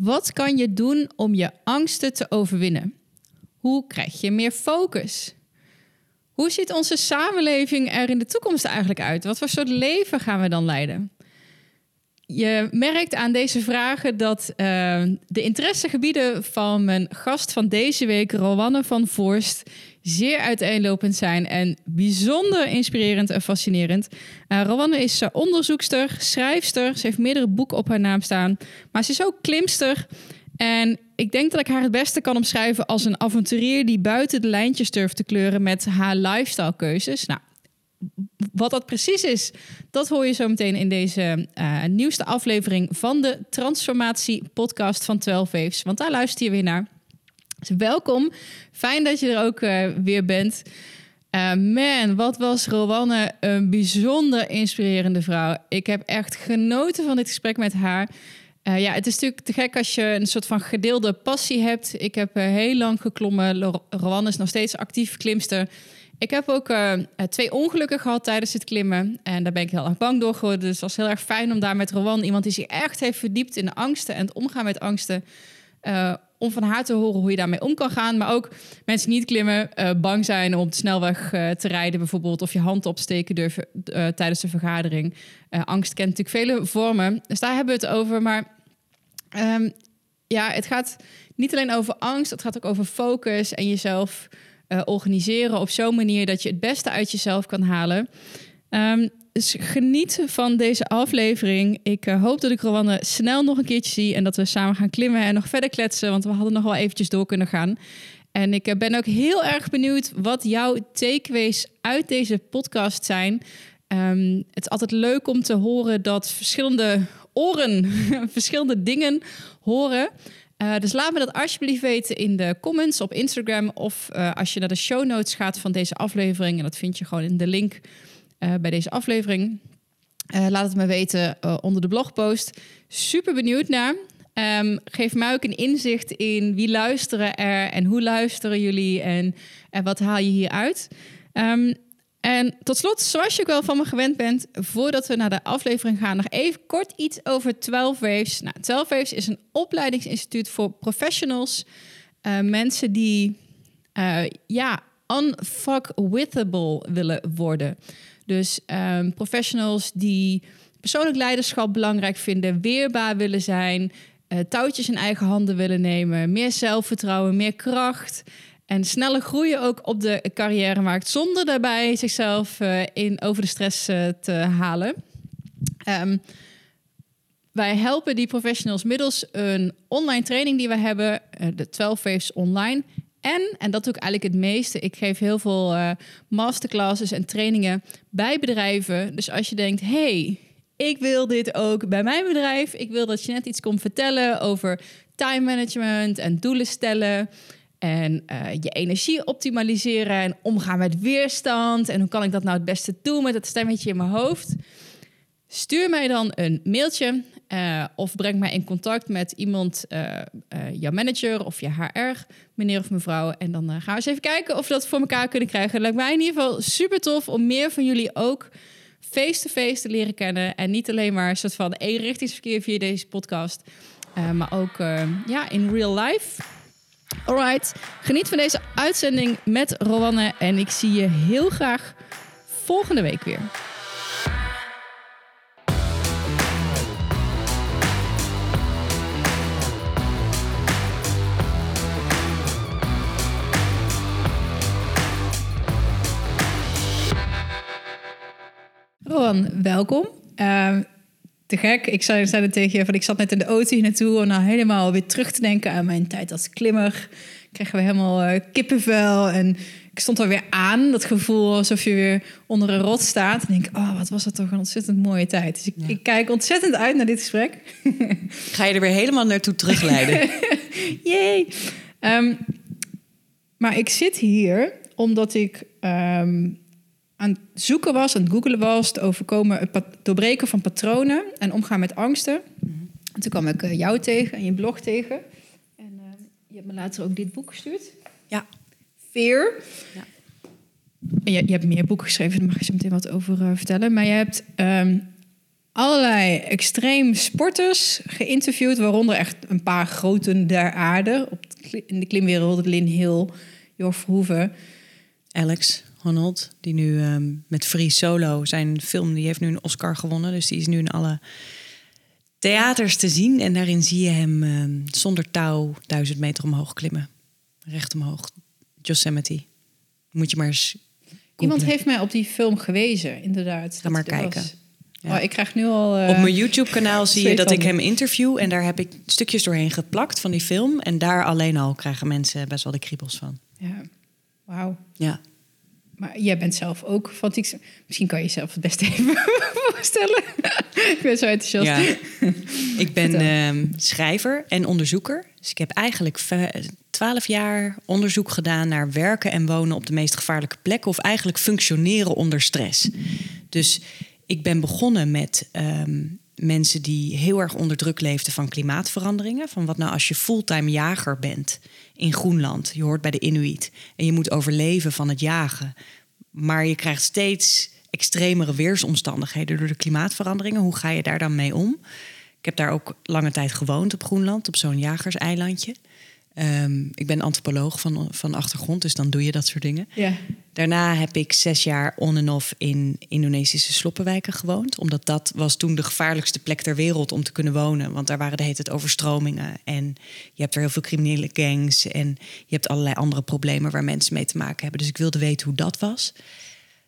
Wat kan je doen om je angsten te overwinnen? Hoe krijg je meer focus? Hoe ziet onze samenleving er in de toekomst eigenlijk uit? Wat voor soort leven gaan we dan leiden? Je merkt aan deze vragen dat uh, de interessegebieden van mijn gast van deze week, Rowanne van Voorst, zeer uiteenlopend zijn en bijzonder inspirerend en fascinerend. Uh, Rowanne is onderzoekster, schrijfster, ze heeft meerdere boeken op haar naam staan, maar ze is ook klimster. En ik denk dat ik haar het beste kan omschrijven als een avonturier die buiten de lijntjes durft te kleuren met haar lifestyle keuzes. Nou, wat dat precies is, dat hoor je zo meteen in deze uh, nieuwste aflevering van de Transformatie Podcast van 12 Waves. Want daar luister je weer naar. Dus welkom. Fijn dat je er ook uh, weer bent. Uh, man, wat was Rowanne een bijzonder inspirerende vrouw. Ik heb echt genoten van dit gesprek met haar. Ja, het is natuurlijk te gek als je een soort van gedeelde passie hebt. Ik heb heel lang geklommen. Rowanne is nog steeds actief klimster. Ik heb ook uh, twee ongelukken gehad tijdens het klimmen. En daar ben ik heel erg bang door geworden. Dus het was heel erg fijn om daar met Rowan, iemand die zich echt heeft verdiept in de angsten en het omgaan met angsten, uh, om van haar te horen hoe je daarmee om kan gaan. Maar ook mensen die niet klimmen, bang zijn om de snelweg te rijden bijvoorbeeld. Of je hand opsteken durven tijdens de vergadering. angst kent natuurlijk vele vormen. Dus daar hebben we het over. Maar um, ja, het gaat niet alleen over angst. Het gaat ook over focus en jezelf uh, organiseren op zo'n manier dat je het beste uit jezelf kan halen. Um, dus geniet van deze aflevering. Ik uh, hoop dat ik Rowanne snel nog een keertje zie en dat we samen gaan klimmen en nog verder kletsen, want we hadden nog wel eventjes door kunnen gaan. En ik uh, ben ook heel erg benieuwd wat jouw takeaways uit deze podcast zijn. Um, het is altijd leuk om te horen dat verschillende oren verschillende dingen horen. Uh, dus laat me dat alsjeblieft weten in de comments op Instagram. Of uh, als je naar de show notes gaat van deze aflevering. En dat vind je gewoon in de link uh, bij deze aflevering. laat het me weten onder de blogpost. Super benieuwd naar. Um, geef mij ook een inzicht in wie luisteren er en hoe luisteren jullie en, en wat haal je hieruit. Um, en tot slot, zoals je ook wel van me gewend bent, voordat we naar de aflevering gaan, nog even kort iets over 12 Waves. Nou, 12 Waves is een opleidingsinstituut voor professionals, uh, mensen die uh, ja, unfuckwithable willen worden. Dus um, professionals die persoonlijk leiderschap belangrijk vinden, weerbaar willen zijn, uh, touwtjes in eigen handen willen nemen, meer zelfvertrouwen, meer kracht. En sneller groeien ook op de carrièremarkt zonder daarbij zichzelf uh, in over de stress uh, te halen. Um, wij helpen die professionals middels een online training die we hebben, uh, de 12 Waves Online. En, en dat doe ik eigenlijk het meeste, ik geef heel veel masterclasses en trainingen bij bedrijven. Dus als je denkt, hey, ik wil dit ook bij mijn bedrijf. Ik wil dat je net iets komt vertellen over time management en doelen stellen. En uh, je energie optimaliseren en omgaan met weerstand. En hoe kan ik dat nou het beste doen met dat stemmetje in mijn hoofd? Stuur mij dan een mailtje uh, of breng mij in contact met iemand, uh, jouw manager of je HR, meneer of mevrouw. En dan gaan we eens even kijken of we dat voor elkaar kunnen krijgen. Het lijkt mij in ieder geval super tof om meer van jullie ook face-to-face -face te leren kennen. En niet alleen maar een soort van eenrichtingsverkeer via deze podcast, maar ook ja, in real life. Alright, geniet van deze uitzending met Rowanne en ik zie je heel graag volgende week weer. Rowan, welkom. Uh, te gek. Ik zei, zei het tegen je van ik zat net in de auto hier naartoe om nou helemaal weer terug te denken aan mijn tijd als klimmer. Kregen we helemaal uh, kippenvel en ik stond er weer aan. Dat gevoel alsof je weer onder een rot staat. En denk, oh, wat was dat toch een ontzettend mooie tijd. Dus ik, ja. ik kijk ontzettend uit naar dit gesprek. Ga je er weer helemaal naartoe terugleiden? Jee. Um, maar ik zit hier omdat ik um, aan het zoeken was, aan het googelen was, het overkomen, het doorbreken van patronen en omgaan met angsten. Mm-hmm. En toen kwam ik uh, jou tegen en je blog tegen. En uh, je hebt me later ook dit boek gestuurd. Ja. Fear. Ja. En je, je, hebt meer boeken geschreven, daar mag je zo meteen wat over uh, vertellen. Maar je hebt um, allerlei extreem sporters geïnterviewd, waaronder echt een paar groten der aarde. Op de in de klimwereld, Lin Hill, Jor Verhoeven. Alex Honnold, die nu ehm, met Free Solo, zijn film, die heeft nu een Oscar gewonnen. Dus die is nu in alle theaters te zien. En daarin zie je hem ehm, zonder touw duizend meter omhoog klimmen. Recht omhoog. Yosemite. Moet je maar eens Iemand heeft mij op die film gewezen, inderdaad. Ga maar kijken. Ja. Oh, ik krijg nu al... eh, Op mijn YouTube-kanaal zie je dat ik hem interview. En daar heb ik stukjes doorheen geplakt van die film. En daar alleen al krijgen mensen best wel de kriebels van. Ja, wauw. Ja. Maar jij bent zelf ook fanatiek. Misschien kan je jezelf het best even voorstellen. ik ben zo enthousiast. Ja. Ik ben ehm, schrijver en onderzoeker. Dus ik heb eigenlijk twaalf jaar onderzoek gedaan naar werken en wonen op de meest gevaarlijke plekken. Of eigenlijk functioneren onder stress. Dus ik ben begonnen met ehm, mensen die heel erg onder druk leefden van klimaatveranderingen. Van wat nou als je fulltime jager bent in Groenland. Je hoort bij de Inuit. En je moet overleven van het jagen. Maar je krijgt steeds extremere weersomstandigheden door de klimaatveranderingen. Hoe ga je daar dan mee om? Ik heb daar ook lange tijd gewoond op Groenland, op zo'n jagerseilandje. Ehm, ik ben antropoloog van, van achtergrond, dus dan doe je dat soort dingen. Ja. Daarna heb ik zes jaar on en off in Indonesische sloppenwijken gewoond. Omdat dat was toen de gevaarlijkste plek ter wereld om te kunnen wonen. Want daar waren de hele tijd overstromingen. En je hebt er heel veel criminele gangs. En je hebt allerlei andere problemen waar mensen mee te maken hebben. Dus ik wilde weten hoe dat was.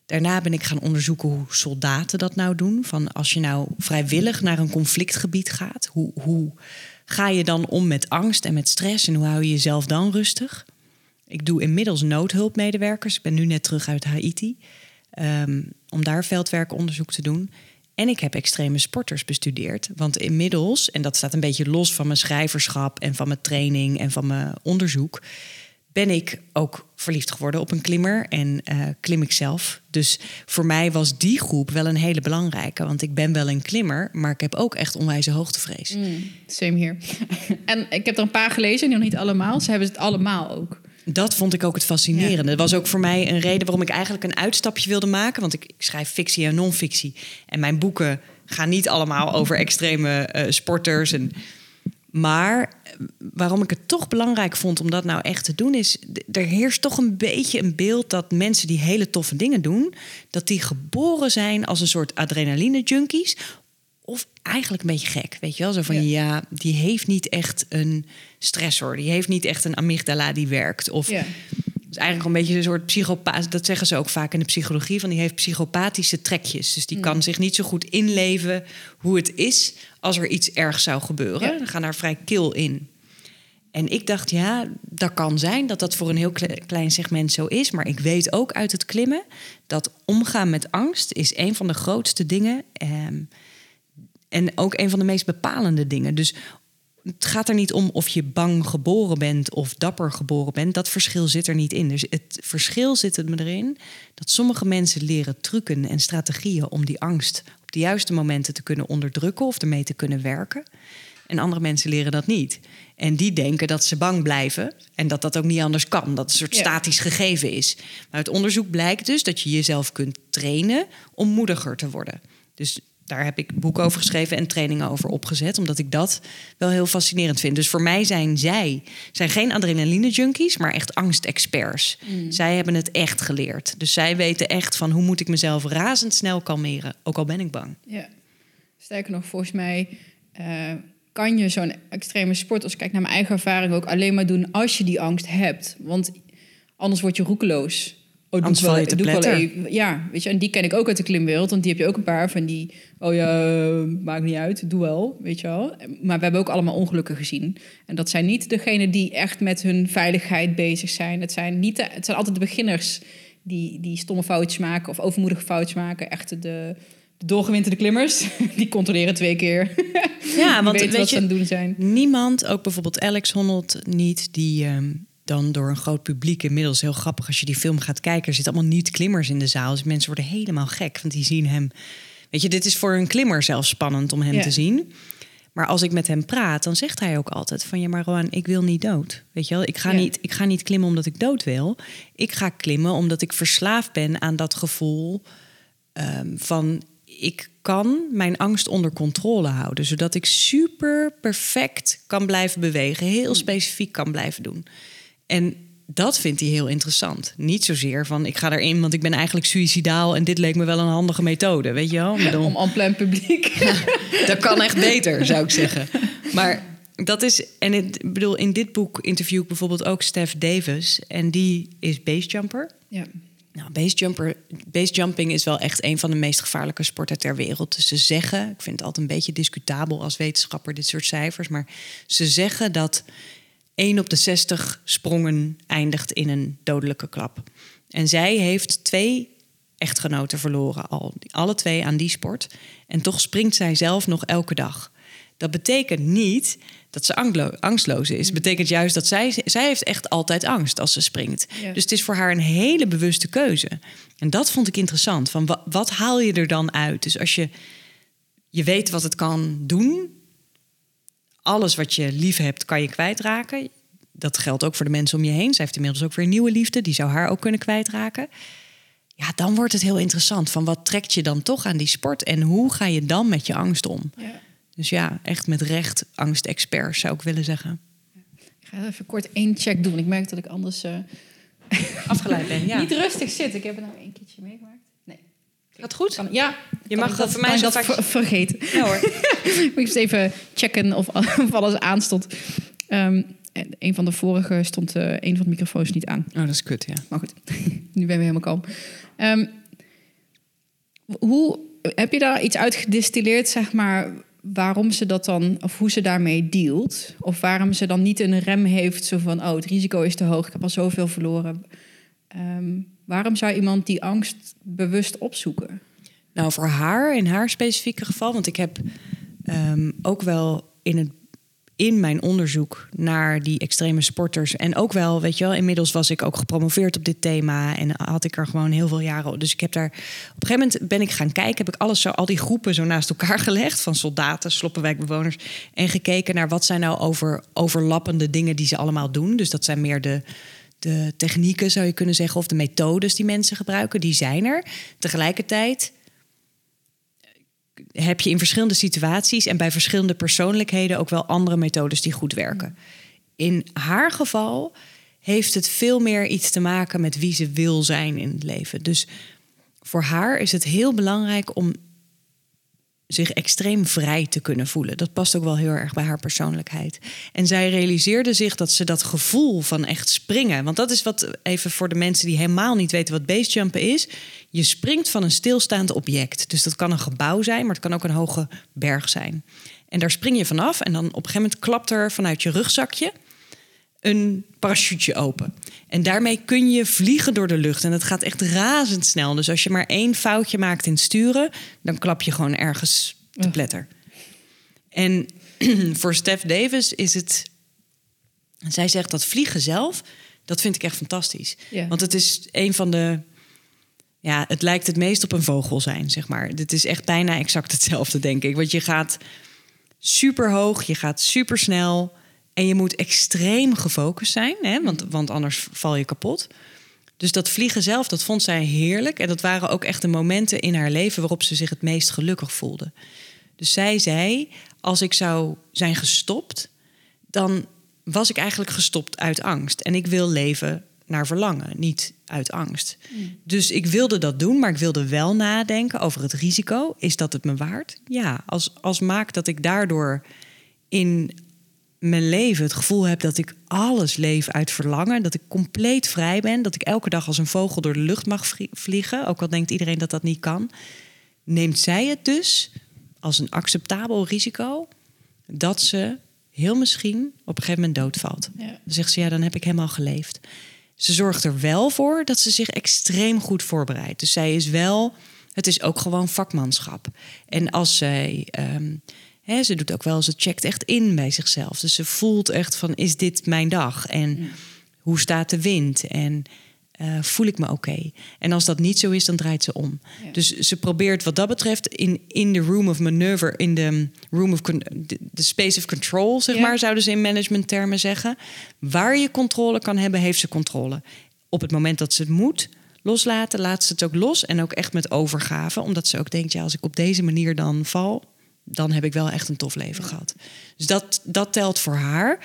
Daarna ben ik gaan onderzoeken hoe soldaten dat nou doen. Van als je nou vrijwillig naar een conflictgebied gaat, hoe, hoe ga je dan om met angst en met stress en hoe hou je jezelf dan rustig? Ik doe inmiddels noodhulpmedewerkers. Ik ben nu net terug uit Haiti ehm, om daar veldwerkonderzoek te doen. En ik heb extreme sporters bestudeerd. Want inmiddels, en dat staat een beetje los van mijn schrijverschap en van mijn training en van mijn onderzoek, ben ik ook verliefd geworden op een klimmer en eh, klim ik zelf. Dus voor mij was die groep wel een hele belangrijke. Want ik ben wel een klimmer, maar ik heb ook echt onwijze hoogtevrees. Same hier. en ik heb er een paar gelezen, nog niet allemaal. Ze hebben het allemaal ook. Dat vond ik ook het fascinerende. Dat was ook voor mij een reden waarom ik eigenlijk een uitstapje wilde maken. Want ik, ik schrijf fictie en non-fictie. En mijn boeken gaan niet allemaal over extreme eh, sporters. En, maar waarom ik het toch belangrijk vond om dat nou echt te doen... is, er heerst toch een beetje een beeld dat mensen die hele toffe dingen doen... dat die geboren zijn als een soort adrenaline-junkies... Of eigenlijk een beetje gek, weet je wel? Zo van, Ja. ja. die heeft niet echt een stressor. Die heeft niet echt een amygdala die werkt. Of Ja. is eigenlijk een beetje een soort psychopaat. Dat zeggen ze ook vaak in de psychologie. Van die heeft psychopathische trekjes. Dus die kan zich niet zo goed inleven hoe het is als er iets ergs zou gebeuren. Ja. Dan gaan daar vrij kil in. En ik dacht, ja, dat kan zijn dat dat voor een heel kle- klein segment zo is. Maar ik weet ook uit het klimmen dat omgaan met angst is een van de grootste dingen. ehm, en ook een van de meest bepalende dingen. Dus het gaat er niet om of je bang geboren bent of dapper geboren bent. Dat verschil zit er niet in. Dus het verschil zit er erin dat sommige mensen leren trucken en strategieën om die angst op de juiste momenten te kunnen onderdrukken of ermee te kunnen werken. En andere mensen leren dat niet. En die denken dat ze bang blijven en dat dat ook niet anders kan. Dat het een soort Ja. statisch gegeven is. Maar uit onderzoek blijkt dus dat je jezelf kunt trainen om moediger te worden. Dus daar heb ik boeken over geschreven en trainingen over opgezet, omdat ik dat wel heel fascinerend vind. Dus voor mij zijn zij zijn geen adrenaline junkies, maar echt angstexperts. Zij hebben het echt geleerd. Dus zij weten echt van hoe moet ik mezelf razendsnel kalmeren, ook al ben ik bang. Ja. Sterker nog, volgens mij eh, kan je zo'n extreme sport, als ik kijk naar mijn eigen ervaring, ook alleen maar doen als je die angst hebt. Want anders word je roekeloos. Oh, doe wel, val je te doe wel even. Ja, weet je, en die ken ik ook uit de klimwereld. Want die heb je ook een paar van die, oh ja, maakt niet uit, doe wel, weet je wel. Maar we hebben ook allemaal ongelukken gezien. En dat zijn niet degenen die echt met hun veiligheid bezig zijn. Het zijn, niet de- het zijn altijd de beginners die, die stomme foutjes maken of overmoedige foutjes maken. Echt de doorgewinterde klimmers, die controleren twee keer. Ja, want weet wat ze aan je, het doen zijn. niemand, ook bijvoorbeeld Alex Honnold niet, die ehm, dan door een groot publiek inmiddels heel grappig als je die film gaat kijken, er zitten allemaal niet klimmers in de zaal, dus mensen worden helemaal gek, want die zien hem. Weet je, dit is voor een klimmer zelfs spannend om hem Ja. te zien. Maar als ik met hem praat, dan zegt hij ook altijd van ja, maar Roan, ik wil niet dood. Weet je wel, ik ga, Ja. niet, ik ga niet klimmen omdat ik dood wil. Ik ga klimmen omdat ik verslaafd ben aan dat gevoel ehm, van ik kan mijn angst onder controle houden, zodat ik super perfect kan blijven bewegen, heel specifiek kan blijven doen. En dat vindt hij heel interessant. Niet zozeer van ik ga erin, want ik ben eigenlijk suicidaal en dit leek me wel een handige methode, weet je wel? Om en plein publiek. dat kan echt beter, zou ik zeggen. Maar dat is, en ik bedoel, in dit boek interview ik bijvoorbeeld ook Steph Davis en die is basejumper. ja. Nou, basejumper, basejumping is wel echt een van de meest gevaarlijke sporten ter wereld. Dus ze zeggen, ik vind het altijd een beetje discutabel als wetenschapper dit soort cijfers, maar ze zeggen dat 1 op de 60 sprongen eindigt in een dodelijke klap. En zij heeft twee echtgenoten verloren al, alle twee aan die sport. En toch springt zij zelf nog elke dag. Dat betekent niet dat ze anglo- angstloos is. Het betekent juist dat zij, zij heeft echt altijd angst als ze springt. Ja. Dus het is voor haar een hele bewuste keuze. En dat vond ik interessant. Van wat, wat haal je er dan uit? Dus als je, je weet wat het kan doen, alles wat je lief hebt, kan je kwijtraken. Dat geldt ook voor de mensen om je heen. Zij heeft inmiddels ook weer nieuwe liefde, die zou haar ook kunnen kwijtraken. Ja, dan wordt het heel interessant. Van wat trekt je dan toch aan die sport en hoe ga je dan met je angst om? ja. Dus ja, echt met recht angstexpert zou ik willen zeggen. Ik ga even kort één check doen. Ik merk dat ik anders eh, Afgeleid ben, ja. niet rustig zit. Ik heb het nou één keertje meegemaakt. Nee. Gaat goed? Kan, ja. Je mag dat voor mij zo vaak- ver- vergeten. Ja hoor. Ik moest even checken of, of alles aanstond. Ehm, en een van de vorige stond eh, een van de microfoons niet aan. Oh, dat is kut, ja. Maar goed, nu ben we helemaal kalm. Ehm, hoe heb je daar iets uit gedistilleerd, zeg maar, waarom ze dat dan, of hoe ze daarmee dealt? Of waarom ze dan niet een rem heeft, zo van, oh, het risico is te hoog, ik heb al zoveel verloren. Ehm, waarom zou iemand die angst bewust opzoeken? Nou, voor haar, in haar specifieke geval, want ik heb ehm, ook wel in, het, in mijn onderzoek naar die extreme sporters. En ook wel, weet je wel, inmiddels was ik ook gepromoveerd op dit thema. En had ik er gewoon heel veel jaren. Dus ik heb daar. Op een gegeven moment ben ik gaan kijken, heb ik alles zo, al die groepen zo naast elkaar gelegd. Van soldaten, sloppenwijkbewoners. En gekeken naar wat zijn nou over, overlappende dingen die ze allemaal doen. Dus dat zijn meer de de technieken, zou je kunnen zeggen, of de methodes die mensen gebruiken, die zijn er. Tegelijkertijd heb je in verschillende situaties en bij verschillende persoonlijkheden ook wel andere methodes die goed werken. In haar geval heeft het veel meer iets te maken met wie ze wil zijn in het leven. Dus voor haar is het heel belangrijk om zich extreem vrij te kunnen voelen. Dat past ook wel heel erg bij haar persoonlijkheid. En zij realiseerde zich dat ze dat gevoel van echt springen... want dat is wat, even voor de mensen die helemaal niet weten wat basejumpen is... je springt van een stilstaand object. Dus dat kan een gebouw zijn, maar het kan ook een hoge berg zijn. En daar spring je vanaf en dan op een gegeven moment klapt er vanuit je rugzakje een parachute open. En daarmee kun je vliegen door de lucht. En dat gaat echt razendsnel. Dus als je maar één foutje maakt in sturen, dan klap je gewoon ergens te pletter. En voor Steph Davis is het. Zij zegt dat vliegen zelf, dat vind ik echt fantastisch. Ja. Want het is een van de. Ja, het lijkt het meest op een vogel zijn, zeg maar. Dit is echt bijna exact hetzelfde, denk ik. Want je gaat super hoog, je gaat super snel. En je moet extreem gefocust zijn, hè? Want, want anders val je kapot. Dus dat vliegen zelf, dat vond zij heerlijk. En dat waren ook echt de momenten in haar leven waarop ze zich het meest gelukkig voelde. Dus zij zei: Als ik zou zijn gestopt, dan was ik eigenlijk gestopt uit angst. En ik wil leven naar verlangen, niet uit angst. Dus ik wilde dat doen, maar ik wilde wel nadenken over het risico. Is dat het me waard? Ja, als, als maakt dat ik daardoor in mijn leven het gevoel heb dat ik alles leef uit verlangen. Dat ik compleet vrij ben. Dat ik elke dag als een vogel door de lucht mag vlie- vliegen. Ook al denkt iedereen dat dat niet kan. Neemt zij het dus als een acceptabel risico dat ze heel misschien op een gegeven moment doodvalt. Ja. Dan zegt ze, ja, dan heb ik helemaal geleefd. Ze zorgt er wel voor dat ze zich extreem goed voorbereidt. Dus zij is wel, het is ook gewoon vakmanschap. En als zij, ehm, ze doet ook wel, ze checkt echt in bij zichzelf. Dus ze voelt echt van, is dit mijn dag? En hoe staat de wind? En eh, voel ik me oké? En als dat niet zo is, dan draait ze om. Ja. Dus ze probeert wat dat betreft in, in de room of maneuver, in de room of de, de space of control, zeg Ja. maar, zouden ze in managementtermen zeggen. Waar je controle kan hebben, heeft ze controle. Op het moment dat ze het moet, loslaten, laat ze het ook los. En ook echt met overgave. Omdat ze ook denkt, ja, als ik op deze manier dan val... dan heb ik wel echt een tof leven gehad. Dus dat, dat telt voor haar.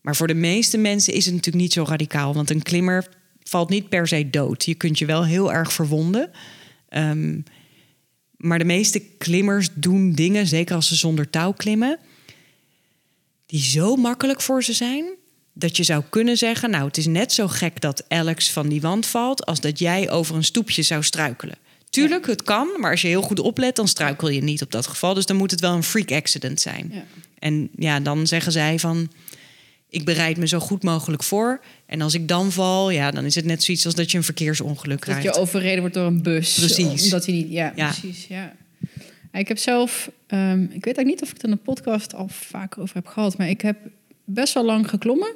Maar voor de meeste mensen is het natuurlijk niet zo radicaal. Want een klimmer valt niet per se dood. Je kunt je wel heel erg verwonden. Ehm, maar de meeste klimmers doen dingen, zeker als ze zonder touw klimmen... die zo makkelijk voor ze zijn dat je zou kunnen zeggen: Nou, het is net zo gek dat Alex van die wand valt. als dat jij over een stoepje zou struikelen. Tuurlijk, het kan, maar als je heel goed oplet, dan struikel je niet op dat geval. Dus dan moet het wel een freak accident zijn. Ja. En ja, dan zeggen zij van. Ik bereid me zo goed mogelijk voor. En als ik dan val, ja, dan is het net zoiets als dat je een verkeersongeluk krijgt. Dat je overreden wordt door een bus. Precies. Omdat hij niet. Ja, precies. Ja. Ik heb zelf, um, ik weet eigenlijk niet of ik het in een podcast al vaker over heb gehad, maar ik heb best wel lang geklommen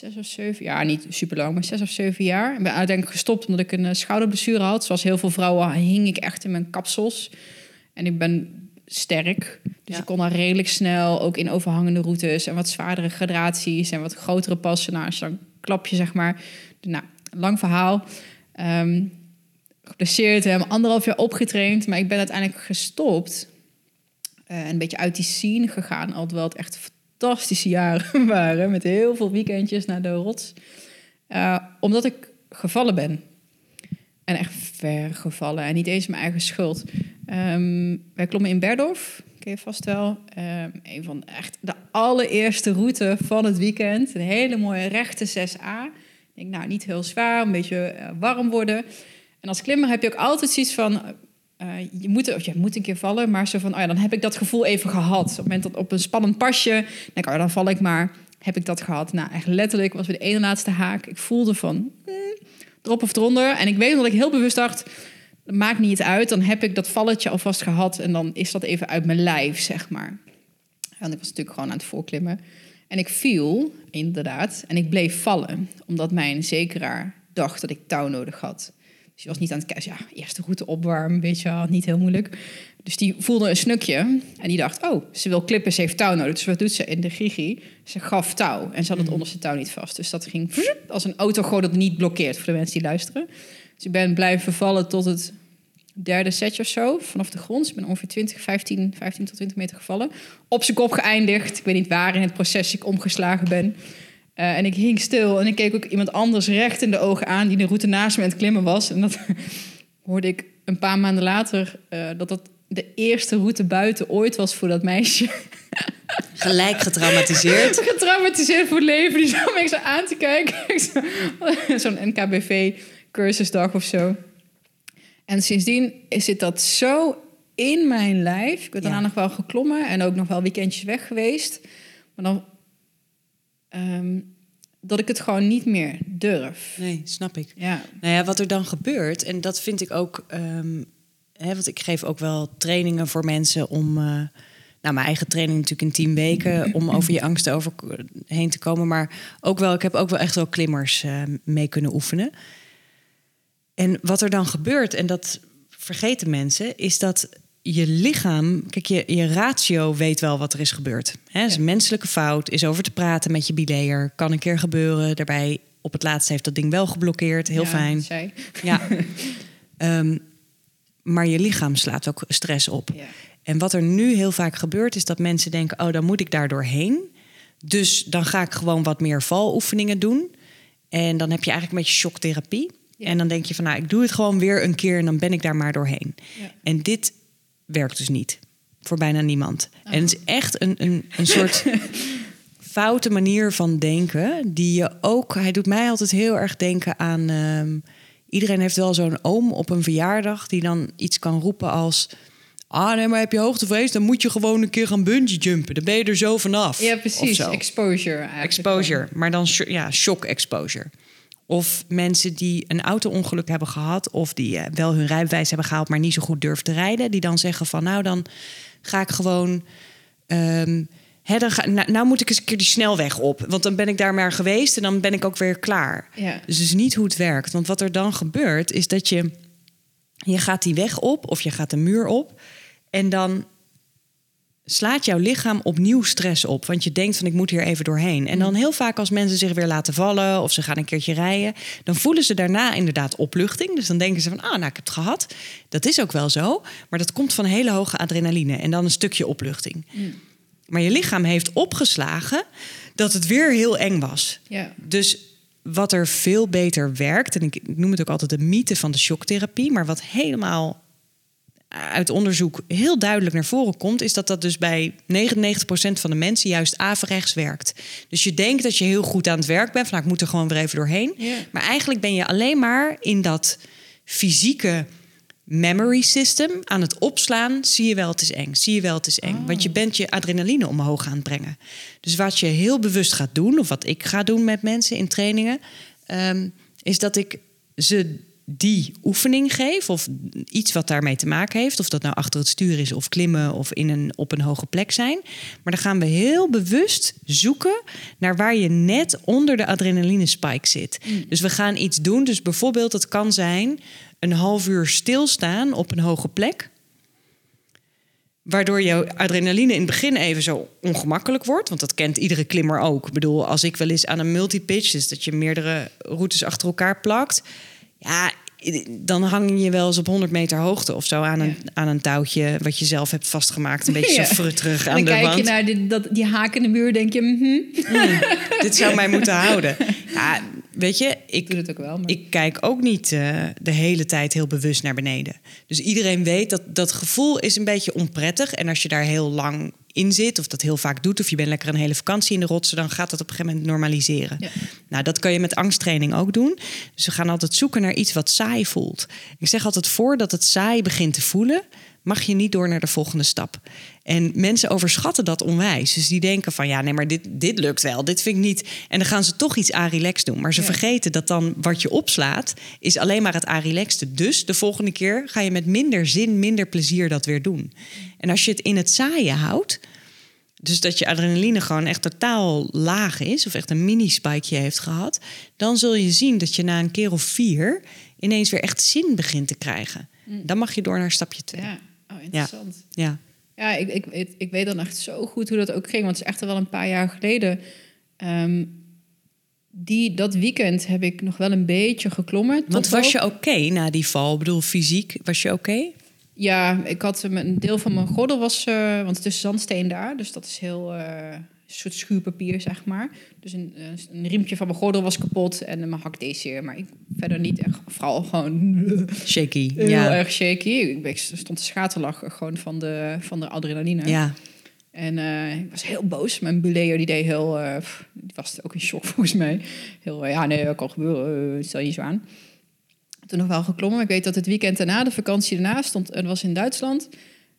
zes of zeven jaar, niet super lang, maar zes of zeven jaar. Ik ben uiteindelijk gestopt omdat ik een eh, schouderblessure had. Zoals heel veel vrouwen hing ik echt in mijn kapsels. En ik ben sterk, dus ik kon daar redelijk snel, ook in overhangende routes en wat zwaardere gradaties en wat grotere passen. Nou, als je dan klap je zeg maar. Nou, lang verhaal. Um, geblesseerd, hem anderhalf jaar opgetraind, maar ik ben uiteindelijk gestopt. Uh, een beetje uit die scene gegaan, alhoewel het echt fantastische jaren waren. Met heel veel weekendjes naar de rots. Uh, omdat ik gevallen ben. En echt ver gevallen. En niet eens mijn eigen schuld. Um, wij klommen in Berdorf. Ken je vast wel. Um, een van echt de allereerste route van het weekend. Een hele mooie rechte 6A. Ik denk, nou, niet heel zwaar. Een beetje uh, warm worden. En als klimmer heb je ook altijd zoiets van uh, je, moet, je moet een keer vallen, maar zo van, oh dan heb ik dat gevoel even gehad. Op het moment dat op een spannend pasje, denk oh, dan val ik maar, heb ik dat gehad. Nou, echt letterlijk was weer de ene laatste haak. Ik voelde van, erop of eronder. En ik weet dat ik heel bewust dacht, maakt niet uit. Dan heb ik dat valletje alvast gehad en dan is dat even uit mijn lijf, zeg maar. En ik was natuurlijk gewoon aan het voorklimmen. En ik viel, inderdaad, en ik bleef vallen. Omdat mijn zekeraar dacht dat ik touw nodig had. Dus was niet aan het kijken. Ja, eerste route opwarmen, weet je niet heel moeilijk. Dus die voelde een snukje en die dacht, oh, ze wil klippen, ze heeft touw nodig. Dus wat doet ze in de gigi? Ze gaf touw en ze had het mm. onderste touw niet vast. Dus dat ging als een auto gewoon dat niet blokkeert voor de mensen die luisteren. Dus ik ben blijven vallen tot het derde setje of zo, vanaf de grond. Dus ik ben ongeveer 20, 15, 15 tot 20 meter gevallen. Op zijn kop geëindigd. Ik weet niet waar in het proces ik omgeslagen ben. Uh, en ik hing stil en ik keek ook iemand anders recht in de ogen aan... die de route naast me aan het klimmen was. En dat hoorde ik een paar maanden later... Uh, dat dat de eerste route buiten ooit was voor dat meisje. Gelijk getraumatiseerd. getraumatiseerd voor het leven. Die zat me zo aan te kijken. Zo'n NKBV-cursusdag of zo. En sindsdien zit dat zo in mijn lijf. Ik ben daarna nog wel geklommen en ook nog wel weekendjes weg geweest. Maar dan Ehm, dat ik het gewoon niet meer durf. Nee, snap ik. Ja. Nou ja, wat er dan gebeurt, en dat vind ik ook. Um, hè, want ik geef ook wel trainingen voor mensen om. Uh, nou, mijn eigen training natuurlijk in tien weken om over je angsten over heen te komen. Maar ook wel, ik heb ook wel echt wel klimmers uh, mee kunnen oefenen. En wat er dan gebeurt, en dat vergeten mensen, is dat je lichaam, kijk, je, je ratio weet wel wat er is gebeurd. Hè? is een menselijke fout, is over te praten met je bilayer. Kan een keer gebeuren. Daarbij op het laatste heeft dat ding wel geblokkeerd. Heel fijn. Ja. um, maar je lichaam slaat ook stress op. Ja. En wat er nu heel vaak gebeurt, is dat mensen denken: oh, dan moet ik daar doorheen. Dus dan ga ik gewoon wat meer valoefeningen doen. En dan heb je eigenlijk een beetje shocktherapie. En dan denk je van, nou, ik doe het gewoon weer een keer en dan ben ik daar maar doorheen. Ja. En dit werkt dus niet. Voor bijna niemand. En het is echt een, een, een soort foute manier van denken. Die je ook. Hij doet mij altijd heel erg denken aan. Ehm, iedereen heeft wel zo'n oom op een verjaardag. die dan iets kan roepen als. Ah, nee, maar heb je hoogtevrees, dan moet je gewoon een keer gaan bungee jumpen. Dan ben je er zo vanaf. Ja, precies. Exposure. Exposure, maar dan ja, shock exposure. Of mensen die een auto-ongeluk hebben gehad, of die uh, wel hun rijbewijs hebben gehaald, maar niet zo goed durven te rijden, die dan zeggen van nou dan ga ik gewoon. Um, dan ga, nou, nou, moet ik eens een keer die snelweg op. Want dan ben ik daar maar geweest en dan ben ik ook weer klaar. Ja. Dus is niet hoe het werkt. Want wat er dan gebeurt, is dat je. Je gaat die weg op of je gaat de muur op. En dan slaat jouw lichaam opnieuw stress op. Want je denkt van ik moet hier even doorheen. En dan heel vaak als mensen zich weer laten vallen of ze gaan een keertje rijden, dan voelen ze daarna inderdaad opluchting. Dus dan denken ze van ah, nou ik heb het gehad. Dat is ook wel zo, maar dat komt van hele hoge adrenaline en dan een stukje opluchting. Maar je lichaam heeft opgeslagen dat het weer heel eng was. Ja. Dus wat er veel beter werkt, en ik noem het ook altijd de mythe van de shocktherapie, maar wat helemaal uit onderzoek heel duidelijk naar voren komt, is dat dat dus bij 99% van de mensen juist averechts werkt. Dus je denkt dat je heel goed aan het werk bent, van nou, ik moet er gewoon weer even doorheen. Maar eigenlijk ben je alleen maar in dat fysieke memory system aan het opslaan. Zie je wel, het is eng. Zie je wel, het is eng. Want je bent je adrenaline omhoog aan het brengen. Dus wat je heel bewust gaat doen, of wat ik ga doen met mensen in trainingen, ehm, is dat ik ze die oefening geef, of iets wat daarmee te maken heeft, of dat nou achter het stuur is, of klimmen, of in een, op een hoge plek zijn. Maar dan gaan we heel bewust zoeken naar waar je net onder de adrenaline spike zit. Dus we gaan iets doen. Dus bijvoorbeeld, het kan zijn een half uur stilstaan op een hoge plek. Waardoor jouw adrenaline in het begin even zo ongemakkelijk wordt. Want dat kent iedere klimmer ook. Ik bedoel, als ik wel eens aan een multipitch... dus dat je meerdere routes achter elkaar plakt... ja, dan hang je wel eens op 100 meter hoogte of zo... aan een, aan een touwtje wat je zelf hebt vastgemaakt. Een beetje Ja. zo frutterig aan dan de kijk wand. je naar die, dat, die haak in de muur, denk je, mhm. Dit zou mij moeten houden. Ja, weet je, ik, ik doe het ook wel. Maar... Ik kijk ook niet eh, de hele tijd heel bewust naar beneden. Dus iedereen weet dat dat gevoel is een beetje onprettig. En als je daar heel lang in zit, of dat heel vaak doet, of je bent lekker een hele vakantie in de rotsen, dan gaat dat op een gegeven moment normaliseren. Ja. Nou, dat kan je met angsttraining ook doen. Dus we gaan altijd zoeken naar iets wat saai voelt. Ik zeg altijd voordat het saai begint te voelen, mag je niet door naar de volgende stap. En mensen overschatten dat onwijs. Dus die denken van ja, nee, maar dit, dit lukt wel. Dit vind ik niet. En dan gaan ze toch iets a-relax doen. Maar ze Ja. vergeten dat dan wat je opslaat, is alleen maar het a-relaxte. Dus de volgende keer ga je met minder zin, minder plezier dat weer doen. En als je het in het saaie houdt, dus dat je adrenaline gewoon echt totaal laag is, of echt een mini-spikeje heeft gehad, dan zul je zien dat je na een keer of vier ineens weer echt zin begint te krijgen. Dan mag je door naar stapje twee. Ja, oh, interessant. ja. Ja, ik, ik, ik, ik weet dan echt zo goed hoe dat ook ging. Want het is echt wel een paar jaar geleden. Ehm, die, dat weekend heb ik nog wel een beetje geklommen. Want was je oké na die val? Ik bedoel, fysiek, was je oké? Ja, ik had een deel van mijn gordel was... eh, want het is zandsteen daar, dus dat is heel... eh, soort schuurpapier, zeg maar. Dus een, eh, een riempje van mijn gordel was kapot en mijn hak deed zeer. Maar ik verder niet echt, vooral gewoon Shaky. heel ja. erg shaky. Ik, ik stond te schaterlachen gewoon van de, van de adrenaline. ja. En eh, ik was heel boos. Mijn buleo die deed heel... pff, die was ook in shock volgens mij. Heel, ja nee, dat kan gebeuren. stel je niet zo aan. Toen nog wel geklommen. Ik weet dat het weekend daarna, de vakantie daarna, stond... Het was in Duitsland.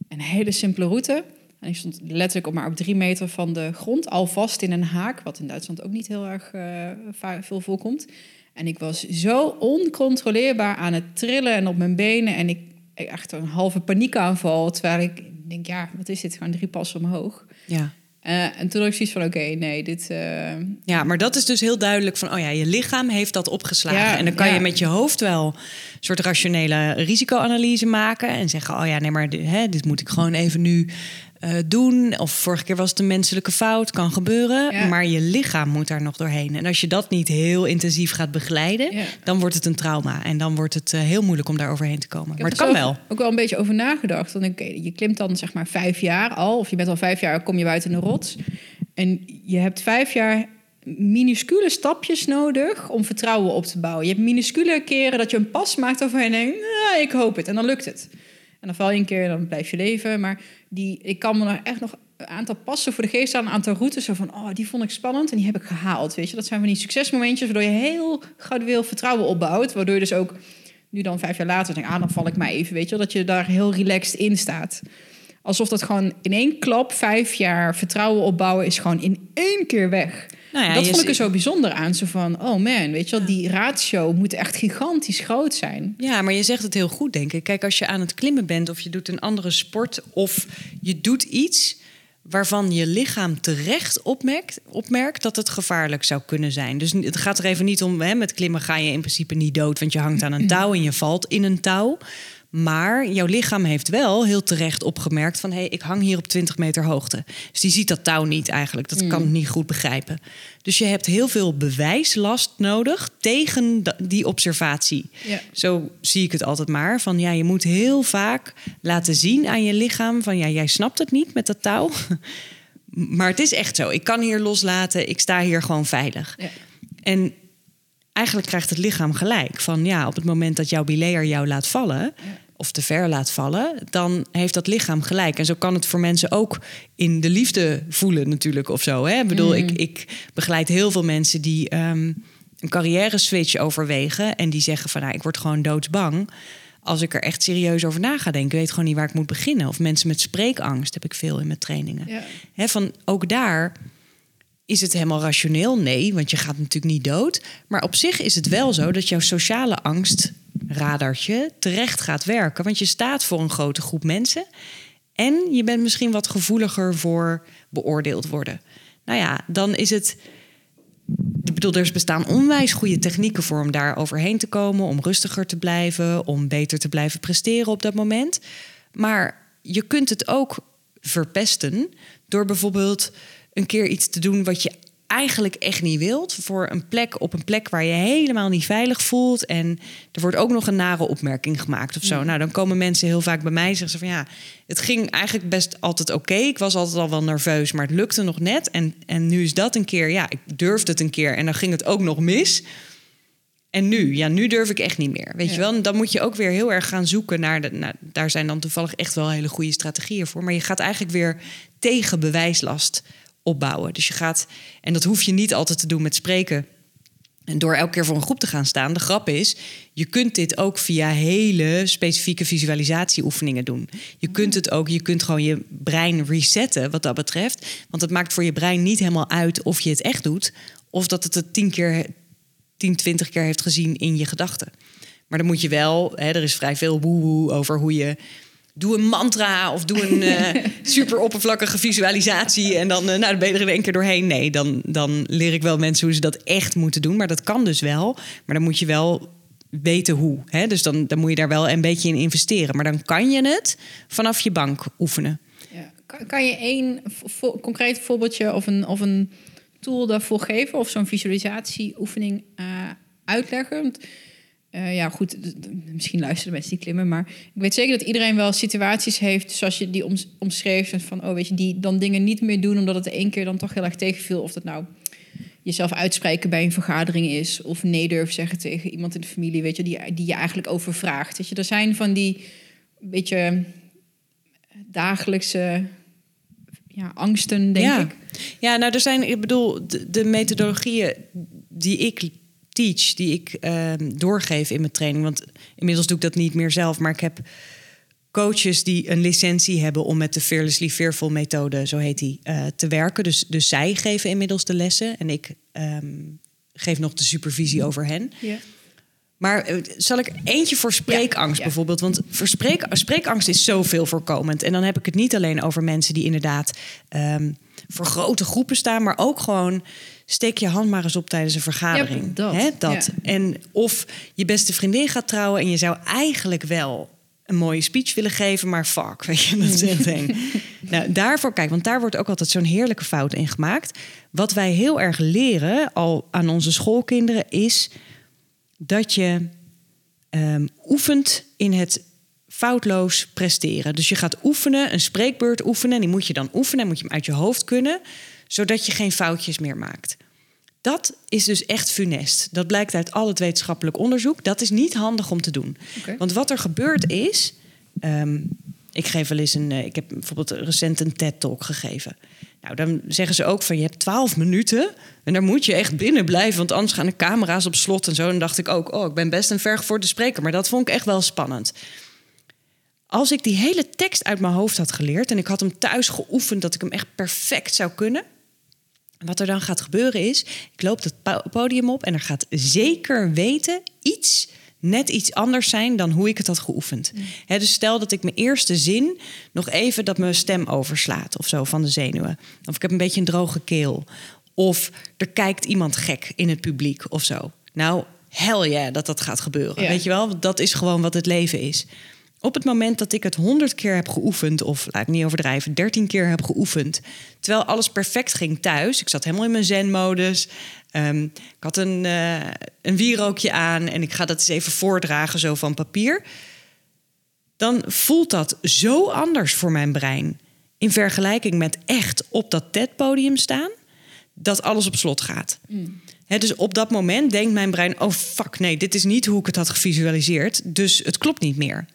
Een hele simpele route. En ik stond letterlijk op maar op drie meter van de grond. Al vast in een haak. Wat in Duitsland ook niet heel erg eh, veel voorkomt. En ik was zo oncontroleerbaar aan het trillen en op mijn benen. En ik, echt een halve paniekaanval. Terwijl ik denk, ja, wat is dit? Gewoon drie passen omhoog. ja. Eh, en toen had ik zoiets van, oké, nee, dit... eh, Ja, maar dat is dus heel duidelijk van, oh ja, je lichaam heeft dat opgeslagen. Ja, en dan kan ja. je met je hoofd wel een soort rationele risicoanalyse maken en zeggen, oh ja, nee, maar dit, hè, dit moet ik gewoon even nu eh, doen. Of vorige keer was het een menselijke fout, kan gebeuren. Ja. Maar je lichaam moet daar nog doorheen. En als je dat niet heel intensief gaat begeleiden, Ja. dan wordt het een trauma. En dan wordt het eh, heel moeilijk om daar overheen te komen. Ik Maar het kan wel. Ook wel een beetje over nagedacht. Ik, oké, je klimt dan zeg maar vijf jaar al, of je bent al vijf jaar, kom je buiten de rots. En je hebt vijf jaar minuscule stapjes nodig om vertrouwen op te bouwen. Je hebt minuscule keren dat je een pas maakt waarvan je denkt, nou, ik hoop het. En dan lukt het. En dan val je een keer, dan blijf je leven. Maar die, ik kan me nog echt nog een aantal passen voor de geest aan, een aantal routes. Zo van, oh, die vond ik spannend en die heb ik gehaald. Weet je, dat zijn van die succesmomentjes waardoor je heel gradueel vertrouwen opbouwt. Waardoor je dus ook nu dan vijf jaar later denkt, ah, dan val ik maar even. Weet je, dat je daar heel relaxed in staat. Alsof dat gewoon in één klap vijf jaar vertrouwen opbouwen is gewoon in één keer weg. Nou ja, dat vond ik er zo bijzonder aan. Zo van, oh man, weet je wel, die ratio moet echt gigantisch groot zijn. Ja, maar je zegt het heel goed, denk ik. Kijk, als je aan het klimmen bent of je doet een andere sport of je doet iets waarvan je lichaam terecht opmerkt, opmerkt dat het gevaarlijk zou kunnen zijn. Dus het gaat er even niet om, hè, met klimmen ga je in principe niet dood, want je hangt aan een touw en je valt in een touw. Maar jouw lichaam heeft wel heel terecht opgemerkt van... hé, hey, ik hang hier op 20 meter hoogte. Dus die ziet dat touw niet eigenlijk. Dat kan het niet goed begrijpen. Dus je hebt heel veel bewijslast nodig tegen die observatie. Ja. Zo zie ik het altijd maar. Van ja, je moet heel vaak laten zien aan je lichaam... van ja, jij snapt het niet met dat touw. Maar het is echt zo. Ik kan hier loslaten. Ik sta hier gewoon veilig. Ja. En eigenlijk krijgt het lichaam gelijk. Van ja, op het moment dat jouw bilayer jou laat vallen... of te ver laat vallen, dan heeft dat lichaam gelijk. En zo kan het voor mensen ook in de liefde voelen natuurlijk of zo. Hè? Ik bedoel, ik, ik begeleid heel veel mensen die... ehm, een carrière switch overwegen en die zeggen van nou, ik word gewoon doodsbang als ik er echt serieus over na ga denken, weet gewoon niet waar ik moet beginnen. Of mensen met spreekangst heb ik veel in mijn trainingen. Ja. Hè, van ook daar is het helemaal rationeel? Nee, want je gaat natuurlijk niet dood. Maar op zich is het wel zo dat jouw sociale angstradartje terecht gaat werken. Want je staat voor een grote groep mensen. En je bent misschien wat gevoeliger voor beoordeeld worden. Nou ja, dan is het. Ik bedoel, er bestaan onwijs goede technieken voor om daar overheen te komen, om rustiger te blijven, om beter te blijven presteren op dat moment. Maar je kunt het ook verpesten door bijvoorbeeld een keer iets te doen wat je eigenlijk echt niet wilt. Voor een plek op een plek waar je helemaal niet veilig voelt. En er wordt ook nog een nare opmerking gemaakt of zo. Nou, dan komen mensen heel vaak bij mij en zeggen ze van ja, het ging eigenlijk best altijd oké. Ik was altijd al wel nerveus, maar het lukte nog net. En, en nu is dat een keer, ja, ik durfde het een keer en dan ging het ook nog mis. En nu, ja, nu durf ik echt niet meer. Weet Ja. je wel? En dan moet je ook weer heel erg gaan zoeken naar de. Nou, daar zijn dan toevallig echt wel hele goede strategieën voor. Maar je gaat eigenlijk weer tegen bewijslast opbouwen. Dus je gaat, en dat hoef je niet altijd te doen met spreken. En door elke keer voor een groep te gaan staan. De grap is, je kunt dit ook via hele specifieke visualisatieoefeningen doen. Je kunt het ook, je kunt gewoon je brein resetten wat dat betreft. Want het maakt voor je brein niet helemaal uit of je het echt doet. Of dat het het tien keer 10, 20 keer heeft gezien in je gedachten. Maar dan moet je wel, hè, er is vrij veel woehoe over hoe je. Doe een mantra of doe een eh, super oppervlakkige visualisatie. En dan, eh, nou, dan ben je er in één keer doorheen. Nee, dan, dan leer ik wel mensen hoe ze dat echt moeten doen. Maar dat kan dus wel. Maar dan moet je wel weten hoe. Hè? Dus dan, dan moet je daar wel een beetje in investeren. Maar dan kan je het vanaf je bank oefenen. Ja. Kan, kan je één vo- concreet voorbeeldje of een, of een tool daarvoor geven? Of zo'n visualisatieoefening eh, uitleggen? Eh, ja, goed, misschien luisteren mensen die klimmen, maar ik weet zeker dat iedereen wel situaties heeft zoals je die oms- omschreef. Van, oh, weet je, die dan dingen niet meer doen omdat het één keer dan toch heel erg tegenviel. Of dat nou jezelf uitspreken bij een vergadering is, of nee durven zeggen tegen iemand in de familie, weet je, die, die je eigenlijk overvraagt. Weet je, er zijn van die beetje dagelijkse ja, angsten, denk ja. ik. Ja, nou, er zijn, ik bedoel, de, de methodologieën die ik teach, die ik ehm, doorgeef in mijn training. Want inmiddels doe ik dat niet meer zelf, maar ik heb coaches die een licentie hebben om met de Fearlessly Fearful methode, zo heet die, eh, te werken. Dus, dus zij geven inmiddels de lessen en ik ehm, geef nog de supervisie over hen. Ja. Maar eh, zal ik eentje voor spreekangst ja. bijvoorbeeld? Want voor spreek, spreekangst is zoveel voorkomend. En dan heb ik het niet alleen over mensen die inderdaad ehm, voor grote groepen staan, maar ook gewoon steek je hand maar eens op tijdens een vergadering. Ja, dat. Hè, dat. Ja. En of je beste vriendin gaat trouwen en je zou eigenlijk wel een mooie speech willen geven, maar fuck, weet je, dat is echt eng. nou, daarvoor, kijk, want daar wordt ook altijd zo'n heerlijke fout in gemaakt. Wat wij heel erg leren al aan onze schoolkinderen is dat je ehm, oefent in het foutloos presteren. Dus je gaat oefenen, een spreekbeurt oefenen. En die moet je dan oefenen en moet je hem uit je hoofd kunnen, zodat je geen foutjes meer maakt. Dat is dus echt funest. Dat blijkt uit al het wetenschappelijk onderzoek. Dat is niet handig om te doen. Want wat er gebeurt is. ehm, ik geef wel eens een. eh, Ik heb bijvoorbeeld recent een TED-talk gegeven. Nou, dan zeggen ze ook van je hebt 12 minuten. En daar moet je echt binnen blijven. Want anders gaan de camera's op slot en zo. En dacht ik ook, oh, ik ben best een vergevoerde spreker. Maar dat vond ik echt wel spannend. Als ik die hele tekst uit mijn hoofd had geleerd. en ik had hem thuis geoefend dat ik hem echt perfect zou kunnen. Wat er dan gaat gebeuren is, ik loop het po- podium op en er gaat zeker weten iets, net iets anders zijn dan hoe ik het had geoefend. Hè, dus stel dat ik mijn eerste zin nog even dat mijn stem overslaat of zo van de zenuwen. Of ik heb een beetje een droge keel. Of er kijkt iemand gek in het publiek of zo. Nou, hell yeah dat dat gaat gebeuren. Ja. Weet je wel, dat is gewoon wat het leven is. Op het moment dat ik het honderd keer heb geoefend, of laat ik niet overdrijven, dertien keer heb geoefend, terwijl alles perfect ging thuis, ik zat helemaal in mijn zen-modus, ehm, ik had een, uh, een wierookje aan en ik ga dat eens even voordragen, zo van papier, dan voelt dat zo anders voor mijn brein in vergelijking met echt op dat TED-podium staan, dat alles op slot gaat. Mm. dus op dat moment denkt mijn brein: oh fuck, nee, dit is niet hoe ik het had gevisualiseerd, dus het klopt niet meer.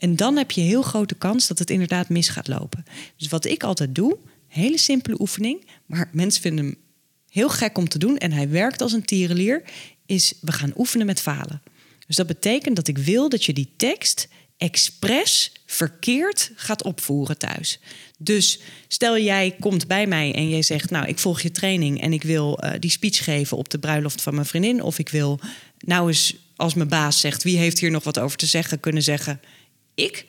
En dan heb je heel grote kans dat het inderdaad mis gaat lopen. Dus wat ik altijd doe, hele simpele oefening, maar mensen vinden hem heel gek om te doen en hij werkt als een tierenlier, is we gaan oefenen met falen. Dus dat betekent dat ik wil dat je die tekst expres verkeerd gaat opvoeren thuis. Dus stel jij komt bij mij en jij zegt: Nou, ik volg je training en ik wil uh, die speech geven op de bruiloft van mijn vriendin. Of ik wil nou eens, als mijn baas zegt: Wie heeft hier nog wat over te zeggen, kunnen zeggen: Ik.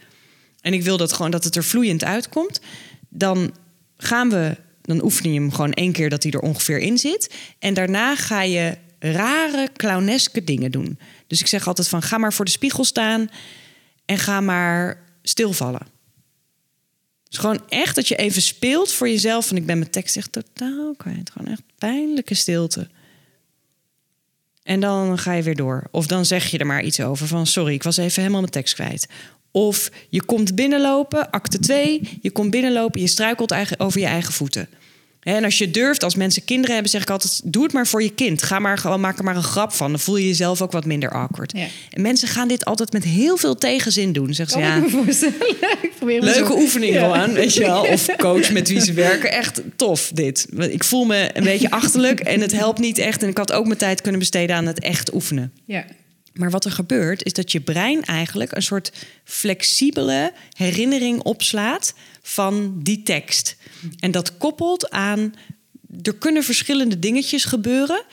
En ik wil dat gewoon dat het er vloeiend uitkomt. Dan gaan we, dan oefen je hem gewoon één keer dat hij er ongeveer in zit. En daarna ga je rare, clowneske dingen doen. Dus ik zeg altijd van: Ga maar voor de spiegel staan en ga maar stilvallen. Dus gewoon echt dat je even speelt voor jezelf. En ik ben mijn tekst echt totaal kwijt. Gewoon echt pijnlijke stilte. En dan ga je weer door. Of dan zeg je er maar iets over van... sorry, ik was even helemaal mijn tekst kwijt. Of je komt binnenlopen, acte 2. Je komt binnenlopen, je struikelt over je eigen voeten. En als je durft, als mensen kinderen hebben, zeg ik altijd: doe het maar voor je kind. Ga maar gewoon, maak er maar een grap van. Dan voel je jezelf ook wat minder awkward. En mensen gaan dit altijd met heel veel tegenzin doen. Zeggen ze ja. Ik probeer leuke oefening gewoon, weet je wel. Of coach met wie ze werken. Echt tof dit. Ik voel me een beetje achterlijk en het helpt niet echt. En ik had ook mijn tijd kunnen besteden aan het echt oefenen. Ja. Maar wat er gebeurt, is dat je brein eigenlijk een soort flexibele herinnering opslaat van die tekst. En dat koppelt aan. Er kunnen verschillende dingetjes gebeuren.